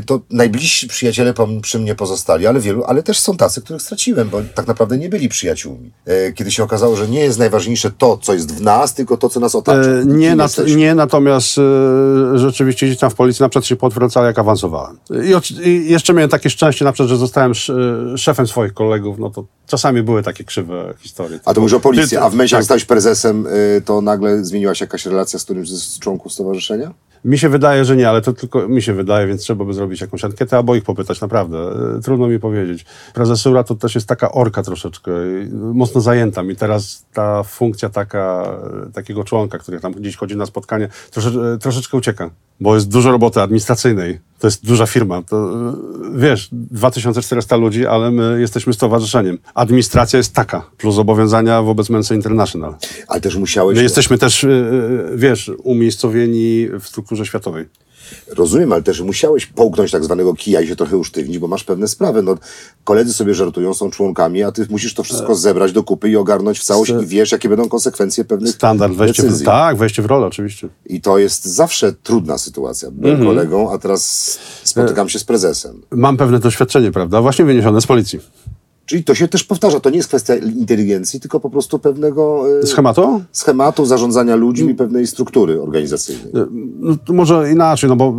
to najbliżsi przyjaciele przy mnie pozostali, ale wielu, ale też są tacy, których straciłem, bo tak naprawdę nie byli przyjaciółmi. E, Kiedy się okazało, że nie jest najważniejsze to, co jest w nas, tylko to, co nas otacza. E, Kim Nie, nat- nie, natomiast e, rzeczywiście gdzieś tam w policji na przykład się podwracało, jak awansowałem. I, I jeszcze miałem takie szczęście, na przykład, że zostałem sz, e, szefem swoich kolegów, no to czasami były takie krzywe historie. A to mówisz o policji, a w momencie, jak tak. stałeś prezesem, y, to nagle zmieniła się jakaś relacja z którymś z członków stowarzyszenia? Mi się wydaje, że nie, ale to tylko mi się wydaje, więc trzeba by zrobić jakąś ankietę, albo ich popytać, naprawdę. E, Trudno mi powiedzieć. Prezesura to też jest taka orka troszeczkę, mocno zajęta mi teraz ta funkcja taka, e, takiego członka, który tam gdzieś chodzi na spotkanie, trosze, e, troszeczkę ucieka, bo jest dużo roboty administracyjnej. To jest duża firma. To, e, wiesz, 2400 ludzi, ale my jesteśmy stowarzyszeniem. Administracja jest taka, plus zobowiązania wobec Mensa International. Ale też musiałeś... My jesteśmy też, e, e, wiesz, umiejscowieni w strukturze światowej. Rozumiem, ale też musiałeś połknąć tak zwanego kija i się trochę usztywnić, bo masz pewne sprawy. No, koledzy sobie żartują, są członkami, a ty musisz to wszystko zebrać do kupy i ogarnąć w całość i wiesz, jakie będą konsekwencje pewnych Standard, wejście w, decyzji. tak, wejście w rolę oczywiście. I to jest zawsze trudna sytuacja. Byłem Mhm. kolegą, a teraz spotykam się z prezesem. Mam pewne doświadczenie, prawda, właśnie wyniesione z policji. Czyli to się też powtarza. To nie jest kwestia inteligencji, tylko po prostu pewnego e, Schematu? schematu zarządzania ludźmi, pewnej struktury organizacyjnej. No, to może inaczej, no bo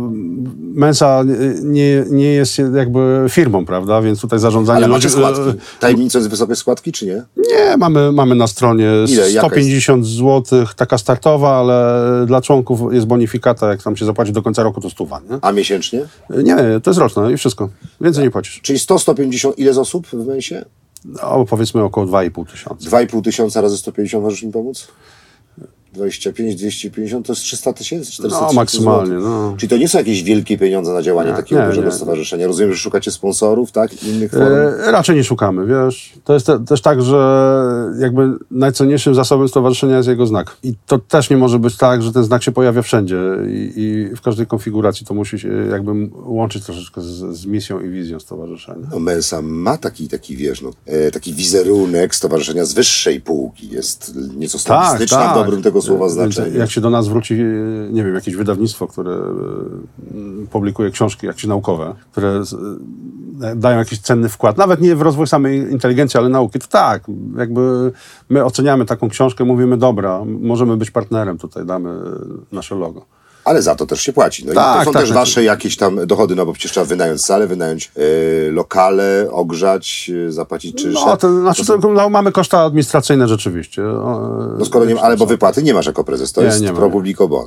Mensa nie, nie jest jakby firmą, prawda, więc tutaj zarządzanie Ale macie ludzi- składki. Tajemnicą jest wysokie składki, czy nie? Nie, mamy, mamy na stronie Ile? Jaka 150 zł, taka startowa, ale dla członków jest bonifikata, jak tam się zapłaci do końca roku, to stuwa, nie? A miesięcznie? Nie, to jest roczne i wszystko. Więcej nie płacisz. Czyli 100-150, ile z osób w mensie? No, powiedzmy około 2,5 tysiąca. 2,5 tysiąca razy 150 możesz mi pomóc? 25, 250 to jest 300 tysięcy, 400 No, tysięcy maksymalnie, złotych. no. Czyli to nie są jakieś wielkie pieniądze na działanie Nie, takiego nie, dużego nie. stowarzyszenia. Rozumiem, że szukacie sponsorów, tak? Innych form. E, raczej nie szukamy, wiesz. To jest te, też tak, że jakby najcenniejszym zasobem stowarzyszenia jest jego znak. I to też nie może być tak, że ten znak się pojawia wszędzie i, i w każdej konfiguracji to musi się jakby łączyć troszeczkę z, z misją i wizją stowarzyszenia. No, Mensa ma taki, taki wiesz, no, e, taki wizerunek stowarzyszenia z wyższej półki. Jest nieco statystyczna w dobrym tego słowa Więc znaczeniu. Jak się do nas wróci, e, nie wiem, jakieś wydawnictwo, które e, publikuje książki jakieś naukowe, które e, dają jakiś cenny wkład, nawet nie w rozwój samej inteligencji, ale nauki, to tak, jakby my oceniamy taką książkę, mówimy, dobra, możemy być partnerem tutaj, damy nasze logo. Ale za to też się płaci. No i Tak, to są tak, też tak. wasze jakieś tam dochody, no bo przecież trzeba wynająć salę, wynająć e, lokale, ogrzać, e, zapłacić czynsze. No, to znaczy, to, no, mamy koszta administracyjne rzeczywiście. O, No skoro nie ma, ale bo wypłaty nie masz jako prezes, to Nie, jest nie pro publico bon.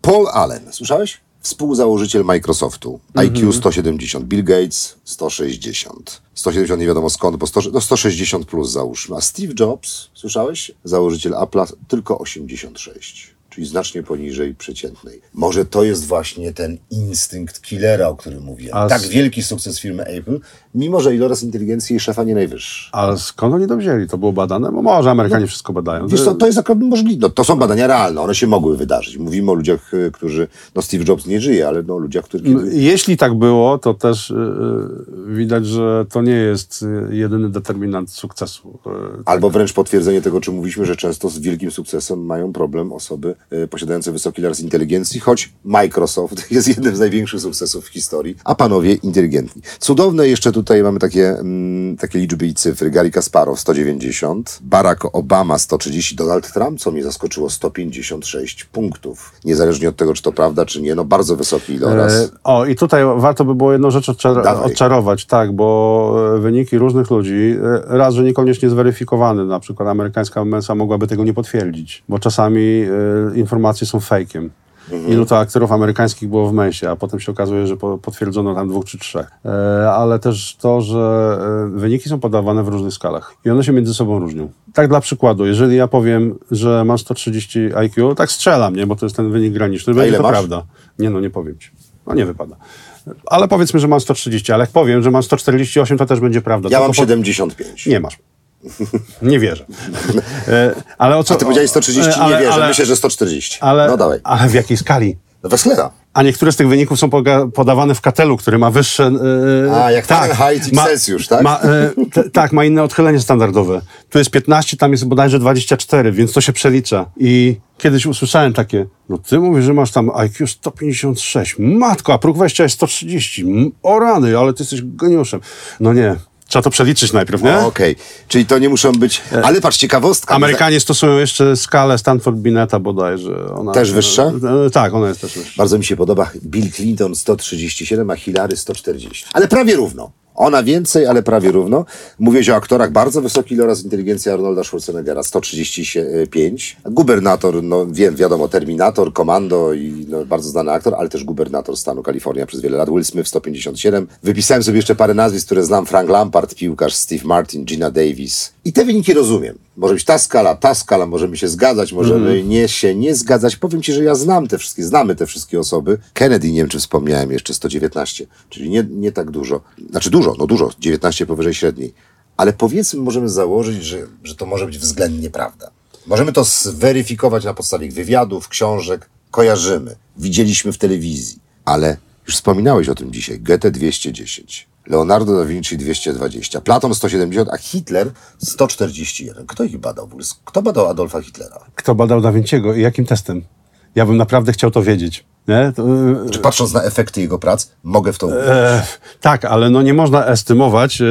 Paul Allen, słyszałeś? Współzałożyciel Microsoftu. IQ 170, Bill Gates 160. 170 nie wiadomo skąd, bo 100, no 160 plus załóżmy. A Steve Jobs, słyszałeś? Założyciel Apple'a tylko 86. Czyli znacznie poniżej przeciętnej. Może to jest właśnie ten instynkt killera, o którym mówiłem. A Tak s- wielki sukces firmy Apple, mimo że iloraz inteligencji jej szefa nie najwyższy. A skąd oni to wzięli? To było badane? Bo może Amerykanie wszystko badają. Wiesz co, to jest akurat możliwe. No, to są badania realne, one się mogły wydarzyć. Mówimy o ludziach, y, którzy, no Steve Jobs nie żyje, ale no ludziach, którzy... Kiedy... Jeśli tak było, to też y, y, widać, że to nie jest y, jedyny determinant sukcesu. Y, Albo wręcz potwierdzenie tego, czym mówiliśmy, że często z wielkim sukcesem mają problem osoby posiadające wysoki iloraz inteligencji, choć Microsoft [laughs] jest jednym z największych sukcesów w historii, a panowie inteligentni. Cudowne jeszcze tutaj mamy takie, mm, takie liczby i cyfry. Gary Kasparow 190, Barack Obama 130, Donald Trump, co mnie zaskoczyło, 156 punktów. Niezależnie od tego, czy to prawda, czy nie, no bardzo wysoki iloraz. E, O, i tutaj warto by było jedną rzecz odczar- Dawaj. odczarować, tak, bo e, wyniki różnych ludzi, e, raz, że niekoniecznie zweryfikowane, na przykład amerykańska mensa mogłaby tego nie potwierdzić, bo czasami informacje są fejkiem. Mhm. Ilu to aktorów amerykańskich było w mensie, a potem się okazuje, że po, potwierdzono tam dwóch czy trzech. E, ale też to, że e, wyniki są podawane w różnych skalach i one się między sobą różnią. Tak dla przykładu, jeżeli ja powiem, że mam 130 IQ, tak strzelam, nie, bo to jest ten wynik graniczny, będzie ile to masz? prawda. Nie no, nie powiem ci. No nie wypada. Ale powiedzmy, że mam 130, ale jak powiem, że mam 148, to też będzie prawda. ja Tylko mam po- 75. Nie masz. Nie wierzę. E, ale o co... A ty powiedziałeś 130, e, nie ale- wierzę, ale- myślę, że 140. Ale, no dawaj. ale w jakiej skali? No Wesslera. A niektóre z tych wyników są podawane w katelu, który ma wyższe... e, A, jak Fahrenheit i Celsjusz, tak? Ma, t- tak, ma inne odchylenie standardowe. Tu jest 15, tam jest bodajże 24, więc to się przelicza. I kiedyś usłyszałem takie, no ty mówisz, że masz tam IQ 156. Matko, a próg wejścia jest 130. M- O rany, ale ty jesteś geniuszem. No nie, trzeba to przeliczyć najpierw, nie? Okej, czyli to nie muszą być... Ale patrz, ciekawostka. Amerykanie stosują jeszcze skalę Stanford Bineta bodajże. Ona, Też wyższa? E, tak, ona jest też wyższa. Bardzo mi się podoba Bill Clinton 137, a Hillary 140. Ale prawie równo. Ona więcej, ale prawie równo. Mówię o aktorach. Bardzo wysoki iloraz inteligencji Arnolda Schwarzeneggera, 135. Gubernator, no wiem, wiadomo, Terminator, Komando i no, bardzo znany aktor, ale też gubernator stanu Kalifornia przez wiele lat. Will Smith 157. Wypisałem sobie jeszcze parę nazwisk, które znam. Frank Lampard, piłkarz, Steve Martin, Gina Davis. I te wyniki rozumiem. Może być ta skala, ta skala, możemy się zgadzać, możemy nie się nie zgadzać. Powiem ci, że ja znam te wszystkie, znamy te wszystkie osoby. Kennedy, nie wiem czy wspomniałem, jeszcze 119, czyli nie, nie tak dużo. Znaczy dużo, no dużo, 19 powyżej średniej. Ale powiedzmy, możemy założyć, że, że to może być względnie prawda. Możemy to zweryfikować na podstawie wywiadów, książek, kojarzymy, widzieliśmy w telewizji. Ale już wspominałeś o tym dzisiaj, Goethe 210. Leonardo da Vinci 220, Platon 170, a Hitler 141. Kto ich badał? Kto badał Adolfa Hitlera? Kto badał Da Vinciego i jakim testem? Ja bym naprawdę chciał to wiedzieć. To, e, Czy patrząc na efekty jego prac, mogę w to uwierzyć? e, tak, ale no nie można estymować e,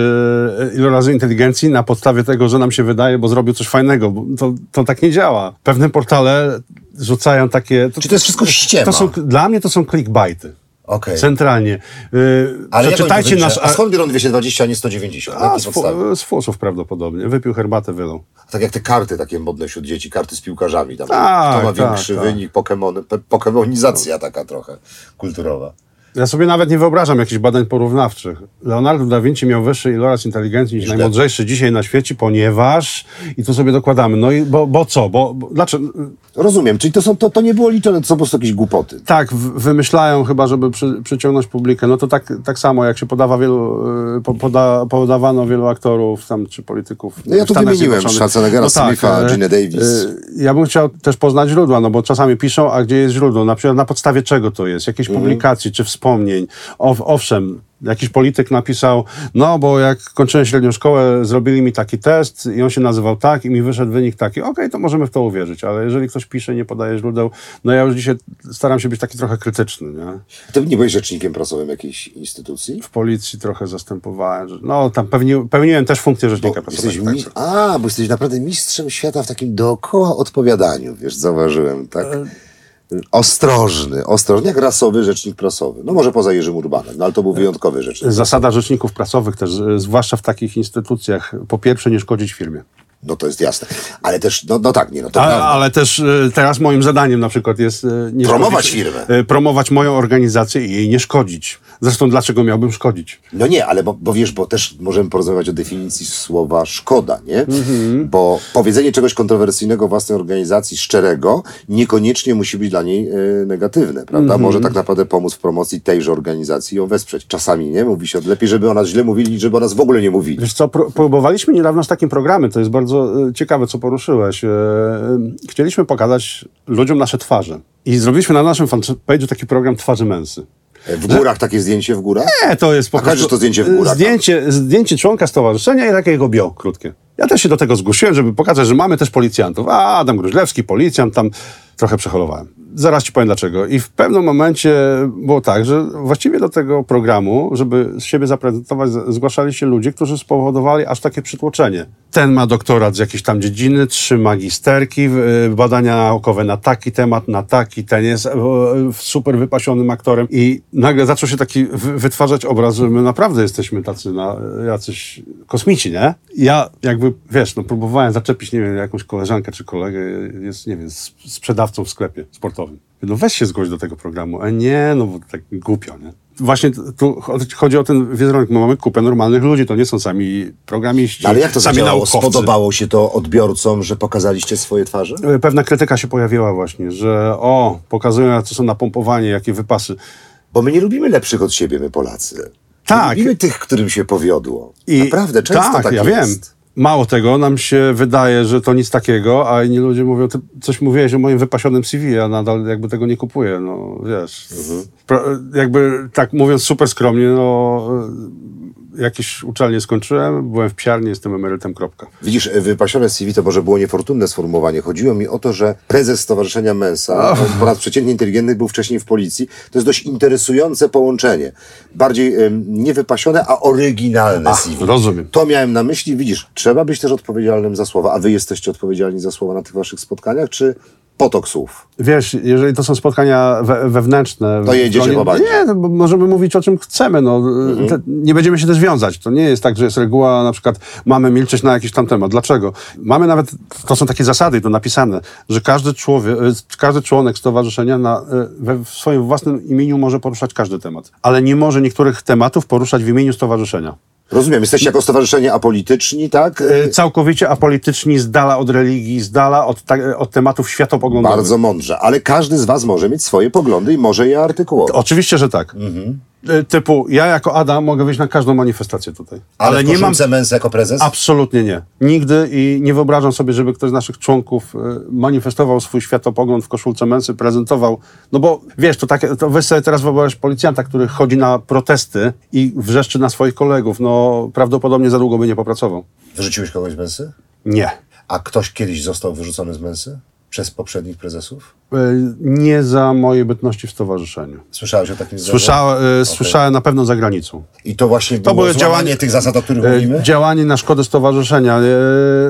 ilorazu inteligencji na podstawie tego, że nam się wydaje, bo zrobił coś fajnego. Bo to, to tak nie działa. Pewne portale rzucają takie... To, Czy to jest wszystko ściema? to są, dla mnie to są clickbaity. Okej. Centralnie. Yy, Ale przeczytajcie to nasz... A skąd biorą 220, a nie 190? Na A, z, fu- z fusów prawdopodobnie. Wypił herbatę, wylał. Tak jak te karty takie modne wśród dzieci, karty z piłkarzami. Tam, Tak, kto ma tak, większy tak. wynik, Pokemon, pokemonizacja taka trochę kulturowa. Ja sobie nawet nie wyobrażam jakichś badań porównawczych. Leonardo da Vinci miał wyższy iloraz inteligencji niż Źle. najmądrzejszy dzisiaj na świecie, ponieważ... I tu sobie dokładamy. No i bo, bo co? Bo, bo, dlaczego? Rozumiem, czyli to, są, to, to nie było liczone, to są po prostu jakieś głupoty. Tak, w- wymyślają chyba, żeby przy, przyciągnąć publikę. No to tak, tak samo, jak się podawa wielu, y, po, poda, podawano wielu aktorów tam, czy polityków. No ja w tu wymieniłem. Schwarzeneggera, Smitha, e, Gina Davis. e, Ja bym chciał też poznać źródła, no bo czasami piszą, a gdzie jest źródło? Na przykład na podstawie czego to jest? Jakiejś Mhm. publikacji czy wspomnień? O, owszem, jakiś polityk napisał, no bo jak kończyłem średnią szkołę, zrobili mi taki test i on się nazywał tak i mi wyszedł wynik taki. Okej, to możemy w to uwierzyć, ale jeżeli ktoś pisze, nie podaje źródeł, no ja już dzisiaj staram się być taki trochę krytyczny, nie? Ty nie byłeś rzecznikiem prasowym jakiejś instytucji? W policji trochę zastępowałem, że, no tam pewni, pełniłem też funkcję rzecznika Bo jesteś prasowego. mi-. A, bo jesteś naprawdę mistrzem świata w takim dookoła odpowiadaniu, wiesz, zauważyłem, tak? E. Ostrożny, ostrożny, jak rasowy rzecznik prasowy. No może poza Jerzym Urbanem, no ale to był wyjątkowy rzecznik. Zasada rzeczników prasowych też, e, zwłaszcza w takich instytucjach, po pierwsze nie szkodzić firmie. No to jest jasne. Ale też, no, no tak, nie, no to A, prawda. ale też e, teraz moim zadaniem na przykład jest... e, Promować szkodzić, firmę. Promować moją organizację i jej nie szkodzić. Zresztą dlaczego miałbym szkodzić? No nie, ale bo, bo wiesz, bo też możemy porozmawiać o definicji słowa szkoda, nie? Mhm. Bo powiedzenie czegoś kontrowersyjnego własnej organizacji, szczerego, niekoniecznie musi być dla niej e, negatywne, prawda? Mhm. Może tak naprawdę pomóc w promocji tejże organizacji i ją wesprzeć. Czasami, nie? Mówi się, lepiej, żeby o nas źle mówili, niż żeby o nas w ogóle nie mówili. Wiesz co, pró- próbowaliśmy niedawno z takim programem, to jest bardzo e, ciekawe, co poruszyłeś. E, Chcieliśmy pokazać ludziom nasze twarze. I zrobiliśmy na naszym fanpage'u taki program Twarzy Męsy. W górach takie zdjęcie w górach? Nie, to jest po A prostu... to zdjęcie w górach, Zdjęcie, zdjęcie członka stowarzyszenia i takiego bio krótkie. Ja też się do tego zgłosiłem, żeby pokazać, że mamy też policjantów. A, Adam Gruźlewski, policjant, tam trochę przeholowałem. Zaraz ci powiem dlaczego. I w pewnym momencie było tak, że właściwie do tego programu, żeby siebie zaprezentować, zgłaszali się ludzie, którzy spowodowali aż takie przytłoczenie. Ten ma doktorat z jakiejś tam dziedziny, trzy magisterki, y, badania naukowe na taki temat, na taki, ten jest e, super wypasionym aktorem i nagle zaczął się taki wy- wytwarzać obraz, że my naprawdę jesteśmy tacy na, jacyś kosmici, nie? Ja jakby, wiesz, no próbowałem zaczepić, nie wiem, jakąś koleżankę czy kolegę, jest, nie wiem, sprzedawcą w sklepie sportowym. No weź się zgłoś do tego programu. A nie, no bo tak głupio, nie? Właśnie tu cho- chodzi o ten wizerunek. My mamy kupę normalnych ludzi, to nie są sami programiści, ale jak to sami zadziałało? naukowcy. Spodobało się to odbiorcom, że pokazaliście swoje twarze? E, Pewna krytyka się pojawiła właśnie, że o, pokazują, jacy są napompowani, jakie wypasy. Bo my nie lubimy lepszych od siebie, my Polacy. Tak. Nie lubimy tych, którym się powiodło. I Naprawdę, często tak, tak, ja jest. wiem. Mało tego, nam się wydaje, że to nic takiego, a inni ludzie mówią, ty coś mówiłeś o moim wypasionym CV, a nadal jakby tego nie kupuję, no wiesz. Mhm. Jakby tak mówiąc super skromnie, no jakieś uczelnie skończyłem, byłem w psiarni, jestem emerytem, kropka. Widzisz, wypasione CV to może było niefortunne sformułowanie. Chodziło mi o to, że prezes Stowarzyszenia Mensa, on ponad przeciętnie inteligentny, był wcześniej w policji. To jest dość interesujące połączenie. Bardziej em, nie wypasione, a oryginalne CV. rozumiem. To miałem na myśli. Widzisz, trzeba być też odpowiedzialnym za słowa. A wy jesteście odpowiedzialni za słowa na tych waszych spotkaniach, czy potok słów? Wiesz, jeżeli to są spotkania we, wewnętrzne... To jedziecie no, po bandzie. Nie, no, bo możemy mówić o czym chcemy. No. Mhm. Te, nie będziemy się też wiązać. To nie jest tak, że jest reguła, na przykład mamy milczeć na jakiś tam temat. Dlaczego? Mamy nawet, to są takie zasady, to napisane, że każdy człowiek, każdy członek stowarzyszenia na, e, we w swoim własnym imieniu może poruszać każdy temat. Ale nie może niektórych tematów poruszać w imieniu stowarzyszenia. Rozumiem, jesteście jako stowarzyszenie apolityczni, tak? E, Całkowicie apolityczni, z dala od religii, z dala od, od tematów światopoglądowych. Bardzo mądrze, ale każdy z was może mieć swoje poglądy i może je artykułować. Oczywiście, że tak. Mhm. Y, Typu, ja jako Adam mogę wyjść na każdą manifestację tutaj. Ale, nie mam. Mensa jako prezes? Absolutnie nie. Nigdy i nie wyobrażam sobie, żeby ktoś z naszych członków y, manifestował swój światopogląd w koszulce męsy, prezentował. No bo wiesz, to, takie, to wy sobie teraz wyobraź policjanta, który chodzi na protesty i wrzeszczy na swoich kolegów. No prawdopodobnie za długo by nie popracował. Wyrzuciłeś kogoś z Mensy? Nie. A ktoś kiedyś został wyrzucony z Mensy? Przez poprzednich prezesów? Y, Nie za mojej bytności w stowarzyszeniu. Słyszałeś o takim zdarze- Słysza, y, Okej. Słyszałem na pewno za granicą. I to właśnie To było były złamanie działania- tych zasad, o których E, mówimy? Działanie na szkodę stowarzyszenia. E,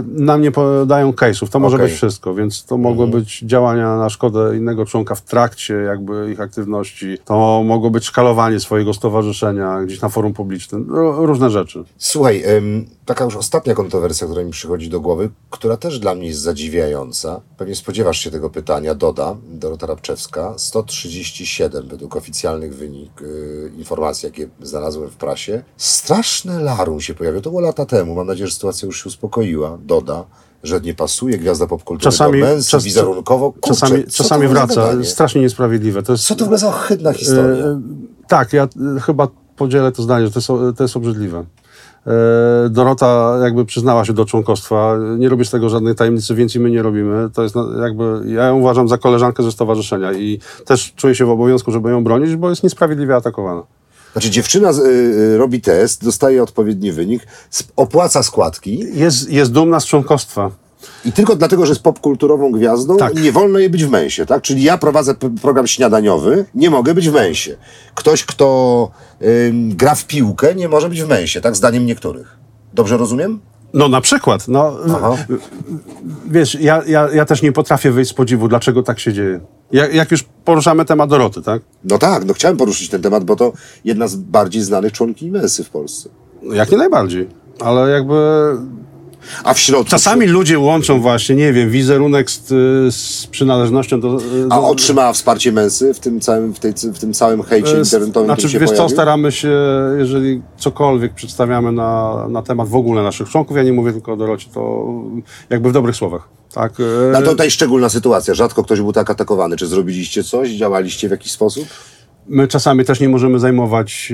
Nam nie podają case'ów. To może. Mhm. być wszystko, więc to mogły być działania na szkodę innego członka w trakcie jakby ich aktywności. To mogło być szkalowanie swojego stowarzyszenia gdzieś na forum publicznym. Ró- Różne rzeczy. Słuchaj, taka już ostatnia kontrowersja, która mi przychodzi do głowy, która też dla mnie jest zadziwiająca. Pewnie spodziewasz się tego pytania. Doda, Dorota Rabczewska, 137 według oficjalnych wynik, y, informacji, jakie znalazłem w prasie. Straszne larum się pojawiło. To było lata temu. Mam nadzieję, że sytuacja już się uspokoiła. Doda, że nie pasuje gwiazda popkultury Czasami, do męs, czas, wizerunkowo. Kurczę, czasami, czasami wraca. Strasznie niesprawiedliwe. To jest, Co to w ogóle za ohydna historia? E, tak, ja e, chyba podzielę to zdanie, że to jest, to jest obrzydliwe. E, Dorota jakby przyznała się do członkostwa. Nie robię z tego żadnej tajemnicy, więcej my nie robimy. To jest jakby, ja ją uważam za koleżankę ze stowarzyszenia i też czuję się w obowiązku, żeby ją bronić, bo jest niesprawiedliwie atakowana. Znaczy dziewczyna y, y, robi test, dostaje odpowiedni wynik, opłaca składki Jest, jest dumna z członkostwa. I tylko dlatego, że jest popkulturową gwiazdą, Tak. nie wolno jej być w męsie, tak? Czyli ja prowadzę program śniadaniowy, nie mogę być w męsie. Ktoś, kto ym, gra w piłkę, nie może być w męsie, tak? Zdaniem niektórych. Dobrze rozumiem? No na przykład, no Aha. wiesz, ja, ja, ja też nie potrafię wyjść z podziwu, dlaczego tak się dzieje. Jak, jak już poruszamy temat Doroty, tak? No tak, no chciałem poruszyć ten temat, bo to jedna z bardziej znanych członkiń męsy w Polsce. Jak nie najbardziej. Ale jakby A w środku... czasami ludzie łączą właśnie, nie wiem, wizerunek z, y, z przynależnością do... A do otrzymała wsparcie męsy w tym całym, w tej, w tym całym hejcie e, internetowym, Znaczy, który się wiesz co, pojawił? staramy się, jeżeli cokolwiek przedstawiamy na, na temat w ogóle naszych członków, ja nie mówię tylko o Dorocie, to jakby w dobrych słowach. Tak, No to tutaj szczególna sytuacja. Rzadko ktoś był tak atakowany. Czy zrobiliście coś? Działaliście w jakiś sposób? My czasami też nie możemy zajmować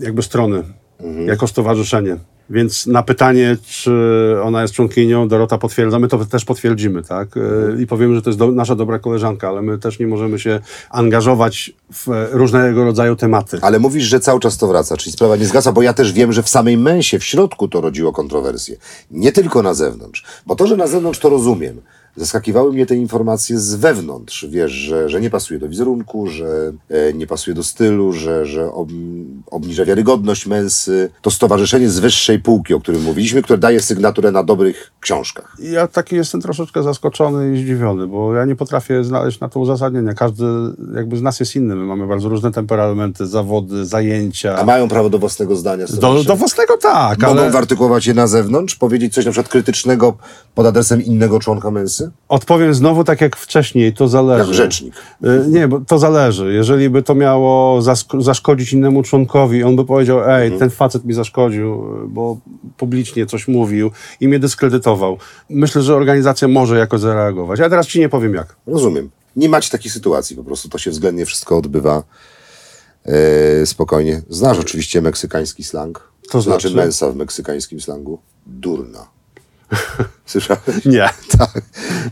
e, jakby strony Mhm. jako stowarzyszenie. Więc na pytanie, czy ona jest członkinią, Dorota potwierdza, my to też potwierdzimy, tak? E. I powiemy, że to jest do, nasza dobra koleżanka, ale my też nie możemy się angażować w e, różnego rodzaju tematy. Ale mówisz, że cały czas to wraca, czyli sprawa nie zgasa, bo ja też wiem, że w samej męsie, w środku to rodziło kontrowersje. Nie tylko na zewnątrz. Bo to, że na zewnątrz to rozumiem. Zaskakiwały mnie te informacje z wewnątrz, wiesz, że, że nie pasuje do wizerunku, że e, nie pasuje do stylu, że, że ob, obniża wiarygodność męsy. To stowarzyszenie z wyższej półki, o którym mówiliśmy, które daje sygnaturę na dobrych książkach. Ja taki jestem troszeczkę zaskoczony i zdziwiony, bo ja nie potrafię znaleźć na to uzasadnienia. Każdy jakby z nas jest inny. My mamy bardzo różne temperamenty, zawody, zajęcia. A mają prawo do własnego zdania? Do, do własnego tak, Mogą ale wyartykułować je na zewnątrz? Powiedzieć coś na przykład krytycznego pod adresem innego członka męsy? Odpowiem znowu tak jak wcześniej, to zależy. Jak rzecznik. Y, Nie, bo to zależy. Jeżeli by to miało zaszkodzić innemu członkowi, on by powiedział, ej, Mhm. ten facet mi zaszkodził, bo publicznie coś mówił i mnie dyskredytował. Myślę, że organizacja może jakoś zareagować. Ja teraz ci nie powiem jak. Rozumiem. Nie macie takiej sytuacji, po prostu to się względnie wszystko odbywa e, spokojnie. Znasz oczywiście meksykański slang? To znaczy? mensa w meksykańskim slangu? Durna. [laughs] Słyszałeś? Nie. Tak.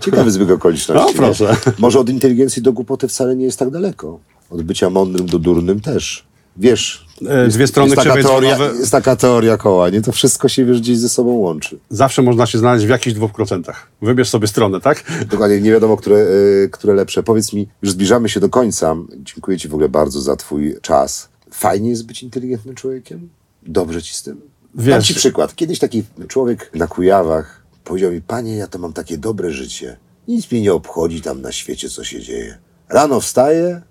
Ciekawy zbieg okoliczności. No, proszę. nie? Może od inteligencji do głupoty wcale nie jest tak daleko. Od bycia mądrym do durnym też. Wiesz, E, dwie strony jest, taka teoria, jest taka teoria koła, nie? To wszystko się wiesz, gdzieś ze sobą łączy. Zawsze można się znaleźć w jakichś dwóch procentach. Wybierz sobie stronę, tak? Dokładnie, nie wiadomo, które, y, które lepsze. Powiedz mi, już zbliżamy się do końca. Dziękuję Ci w ogóle bardzo za Twój czas. Fajnie jest być inteligentnym człowiekiem? Dobrze Ci z tym? Dam Wiesz- Ci przykład. Kiedyś taki człowiek na Kujawach powiedział mi, Panie, ja to mam takie dobre życie. Nic mnie nie obchodzi tam na świecie, co się dzieje. Rano wstaję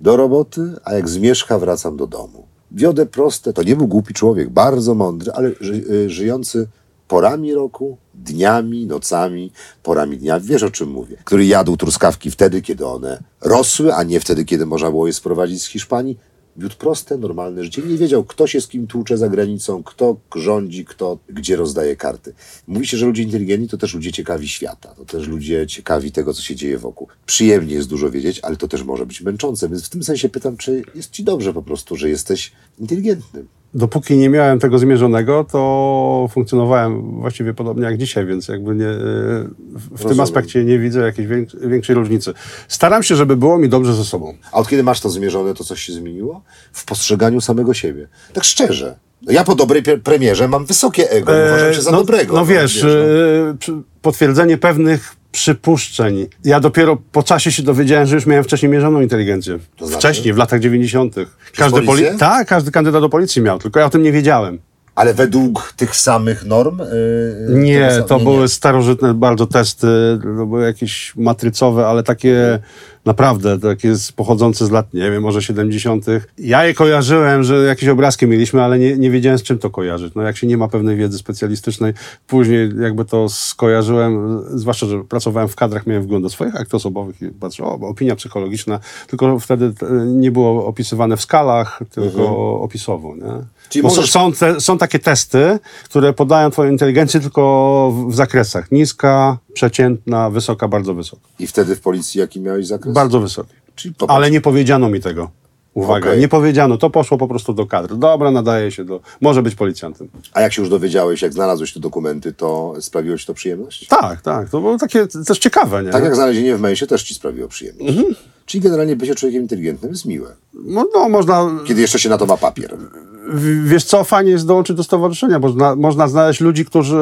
do roboty, a jak zmierzcha, wracam do domu. Wiodę proste, to nie był głupi człowiek, bardzo mądry, ale ży, y, żyjący porami roku, dniami, nocami, porami dnia. Wiesz o czym mówię. Który jadł truskawki wtedy, kiedy one rosły, a nie wtedy, kiedy można było je sprowadzić z Hiszpanii. Wiódł proste, normalne życie. Nie wiedział, kto się z kim tłucze za granicą, kto rządzi, kto gdzie rozdaje karty. Mówi się, że ludzie inteligentni to też ludzie ciekawi świata. To też ludzie ciekawi tego, co się dzieje wokół. Przyjemnie jest dużo wiedzieć, ale to też może być męczące. Więc w tym sensie pytam, czy jest ci dobrze po prostu, że jesteś inteligentnym. Dopóki nie miałem tego zmierzonego, to funkcjonowałem właściwie podobnie jak dzisiaj, więc jakby nie, y, w tym aspekcie nie widzę jakiejś większej różnicy. Staram się, żeby było mi dobrze ze sobą. A od kiedy masz to zmierzone, to coś się zmieniło? W postrzeganiu samego siebie. Tak szczerze. Ja po dobrej pre- premierze mam wysokie ego. Uważam się za no, dobrego. No wiesz, no. przy- potwierdzenie pewnych przypuszczeń. Ja dopiero po czasie się dowiedziałem, że już miałem wcześniej mierzoną inteligencję. To znaczy? Każdy, w latach 90. Każdy policję? Tak, każdy kandydat do policji miał, tylko ja o tym nie wiedziałem. Ale według tych samych norm? Yy, Nie, to nie, były nie. starożytne bardzo testy, to były jakieś matrycowe, ale takie naprawdę, takie pochodzące z lat, nie wiem, może 70. Ja je kojarzyłem, że jakieś obrazki mieliśmy, ale nie, nie wiedziałem z czym to kojarzyć. No jak się nie ma pewnej wiedzy specjalistycznej, później jakby to skojarzyłem, zwłaszcza, że pracowałem w kadrach, miałem wgląd do swoich akt osobowych i patrzę, o, opinia psychologiczna, tylko wtedy e, nie było opisywane w skalach, tylko opisowo, nie? Czyli Bo możesz- są, te, są takie testy, które podają twoją inteligencję tylko w, w zakresach. Niska, przeciętna, wysoka, bardzo wysoka. I wtedy w policji jaki miałeś zakres? Bardzo wysoki. Ale nie powiedziano mi tego. Uwaga, Okej. nie powiedziano. To poszło po prostu do kadr. Dobra, nadaje się do... Może być policjantem. A jak się już dowiedziałeś, jak znalazłeś te dokumenty, to sprawiło ci to przyjemność? Tak, tak. To było takie też ciekawe, nie? Tak jak znalezienie w mejsie też ci sprawiło przyjemność. Mhm. Czyli generalnie bycie człowiekiem inteligentnym jest miłe. No, no, można... Kiedy jeszcze się na to ma papier. Wiesz co, fajnie jest dołączyć do stowarzyszenia, bo zna, można znaleźć ludzi, którzy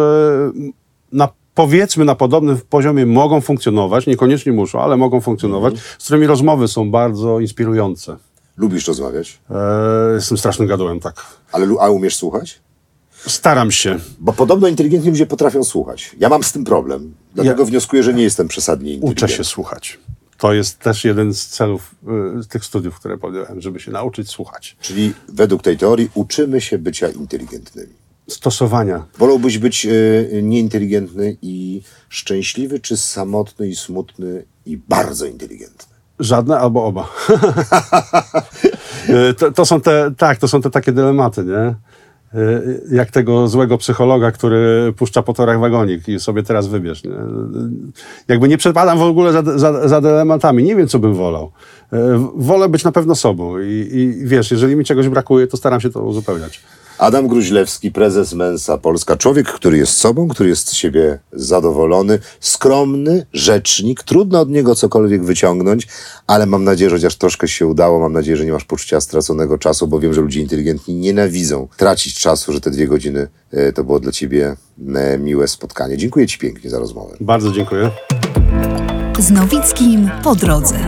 na, powiedzmy na podobnym poziomie mogą funkcjonować, niekoniecznie muszą, ale mogą funkcjonować, z którymi rozmowy są bardzo inspirujące. Lubisz rozmawiać, E, jestem strasznym gadułem, tak. ale a umiesz słuchać? Staram się. Bo podobno inteligentni ludzie potrafią słuchać. Ja mam z tym problem. Dlatego Ja- wnioskuję, że nie jestem przesadnie inteligentny. Uczę się słuchać. To jest też jeden z celów y, tych studiów, które podjąłem, żeby się nauczyć słuchać. Czyli według tej teorii uczymy się bycia inteligentnymi. Stosowania. Wolałbyś być y, nieinteligentny i szczęśliwy, czy samotny i smutny i bardzo inteligentny? Żadne albo oba. [laughs] Y, to, to są te, tak, to są te takie dylematy, nie? Y, Jak tego złego psychologa, który puszcza po torach wagonik i sobie teraz wybierz. Nie? Jakby nie przepadam w ogóle za, za, za dylematami. Nie wiem, co bym wolał. Y, Wolę być na pewno sobą i, i wiesz, jeżeli mi czegoś brakuje, to staram się to uzupełniać. Adam Gruźlewski, prezes Mensa Polska. Człowiek, który jest sobą, który jest z siebie zadowolony, skromny, rzecznik. Trudno od niego cokolwiek wyciągnąć, ale mam nadzieję, że chociaż troszkę się udało. Mam nadzieję, że nie masz poczucia straconego czasu, bo wiem, że ludzie inteligentni nienawidzą tracić czasu, że te dwie godziny e, to było dla ciebie e, miłe spotkanie. Dziękuję ci pięknie za rozmowę. Bardzo dziękuję. Z Nowickim po drodze.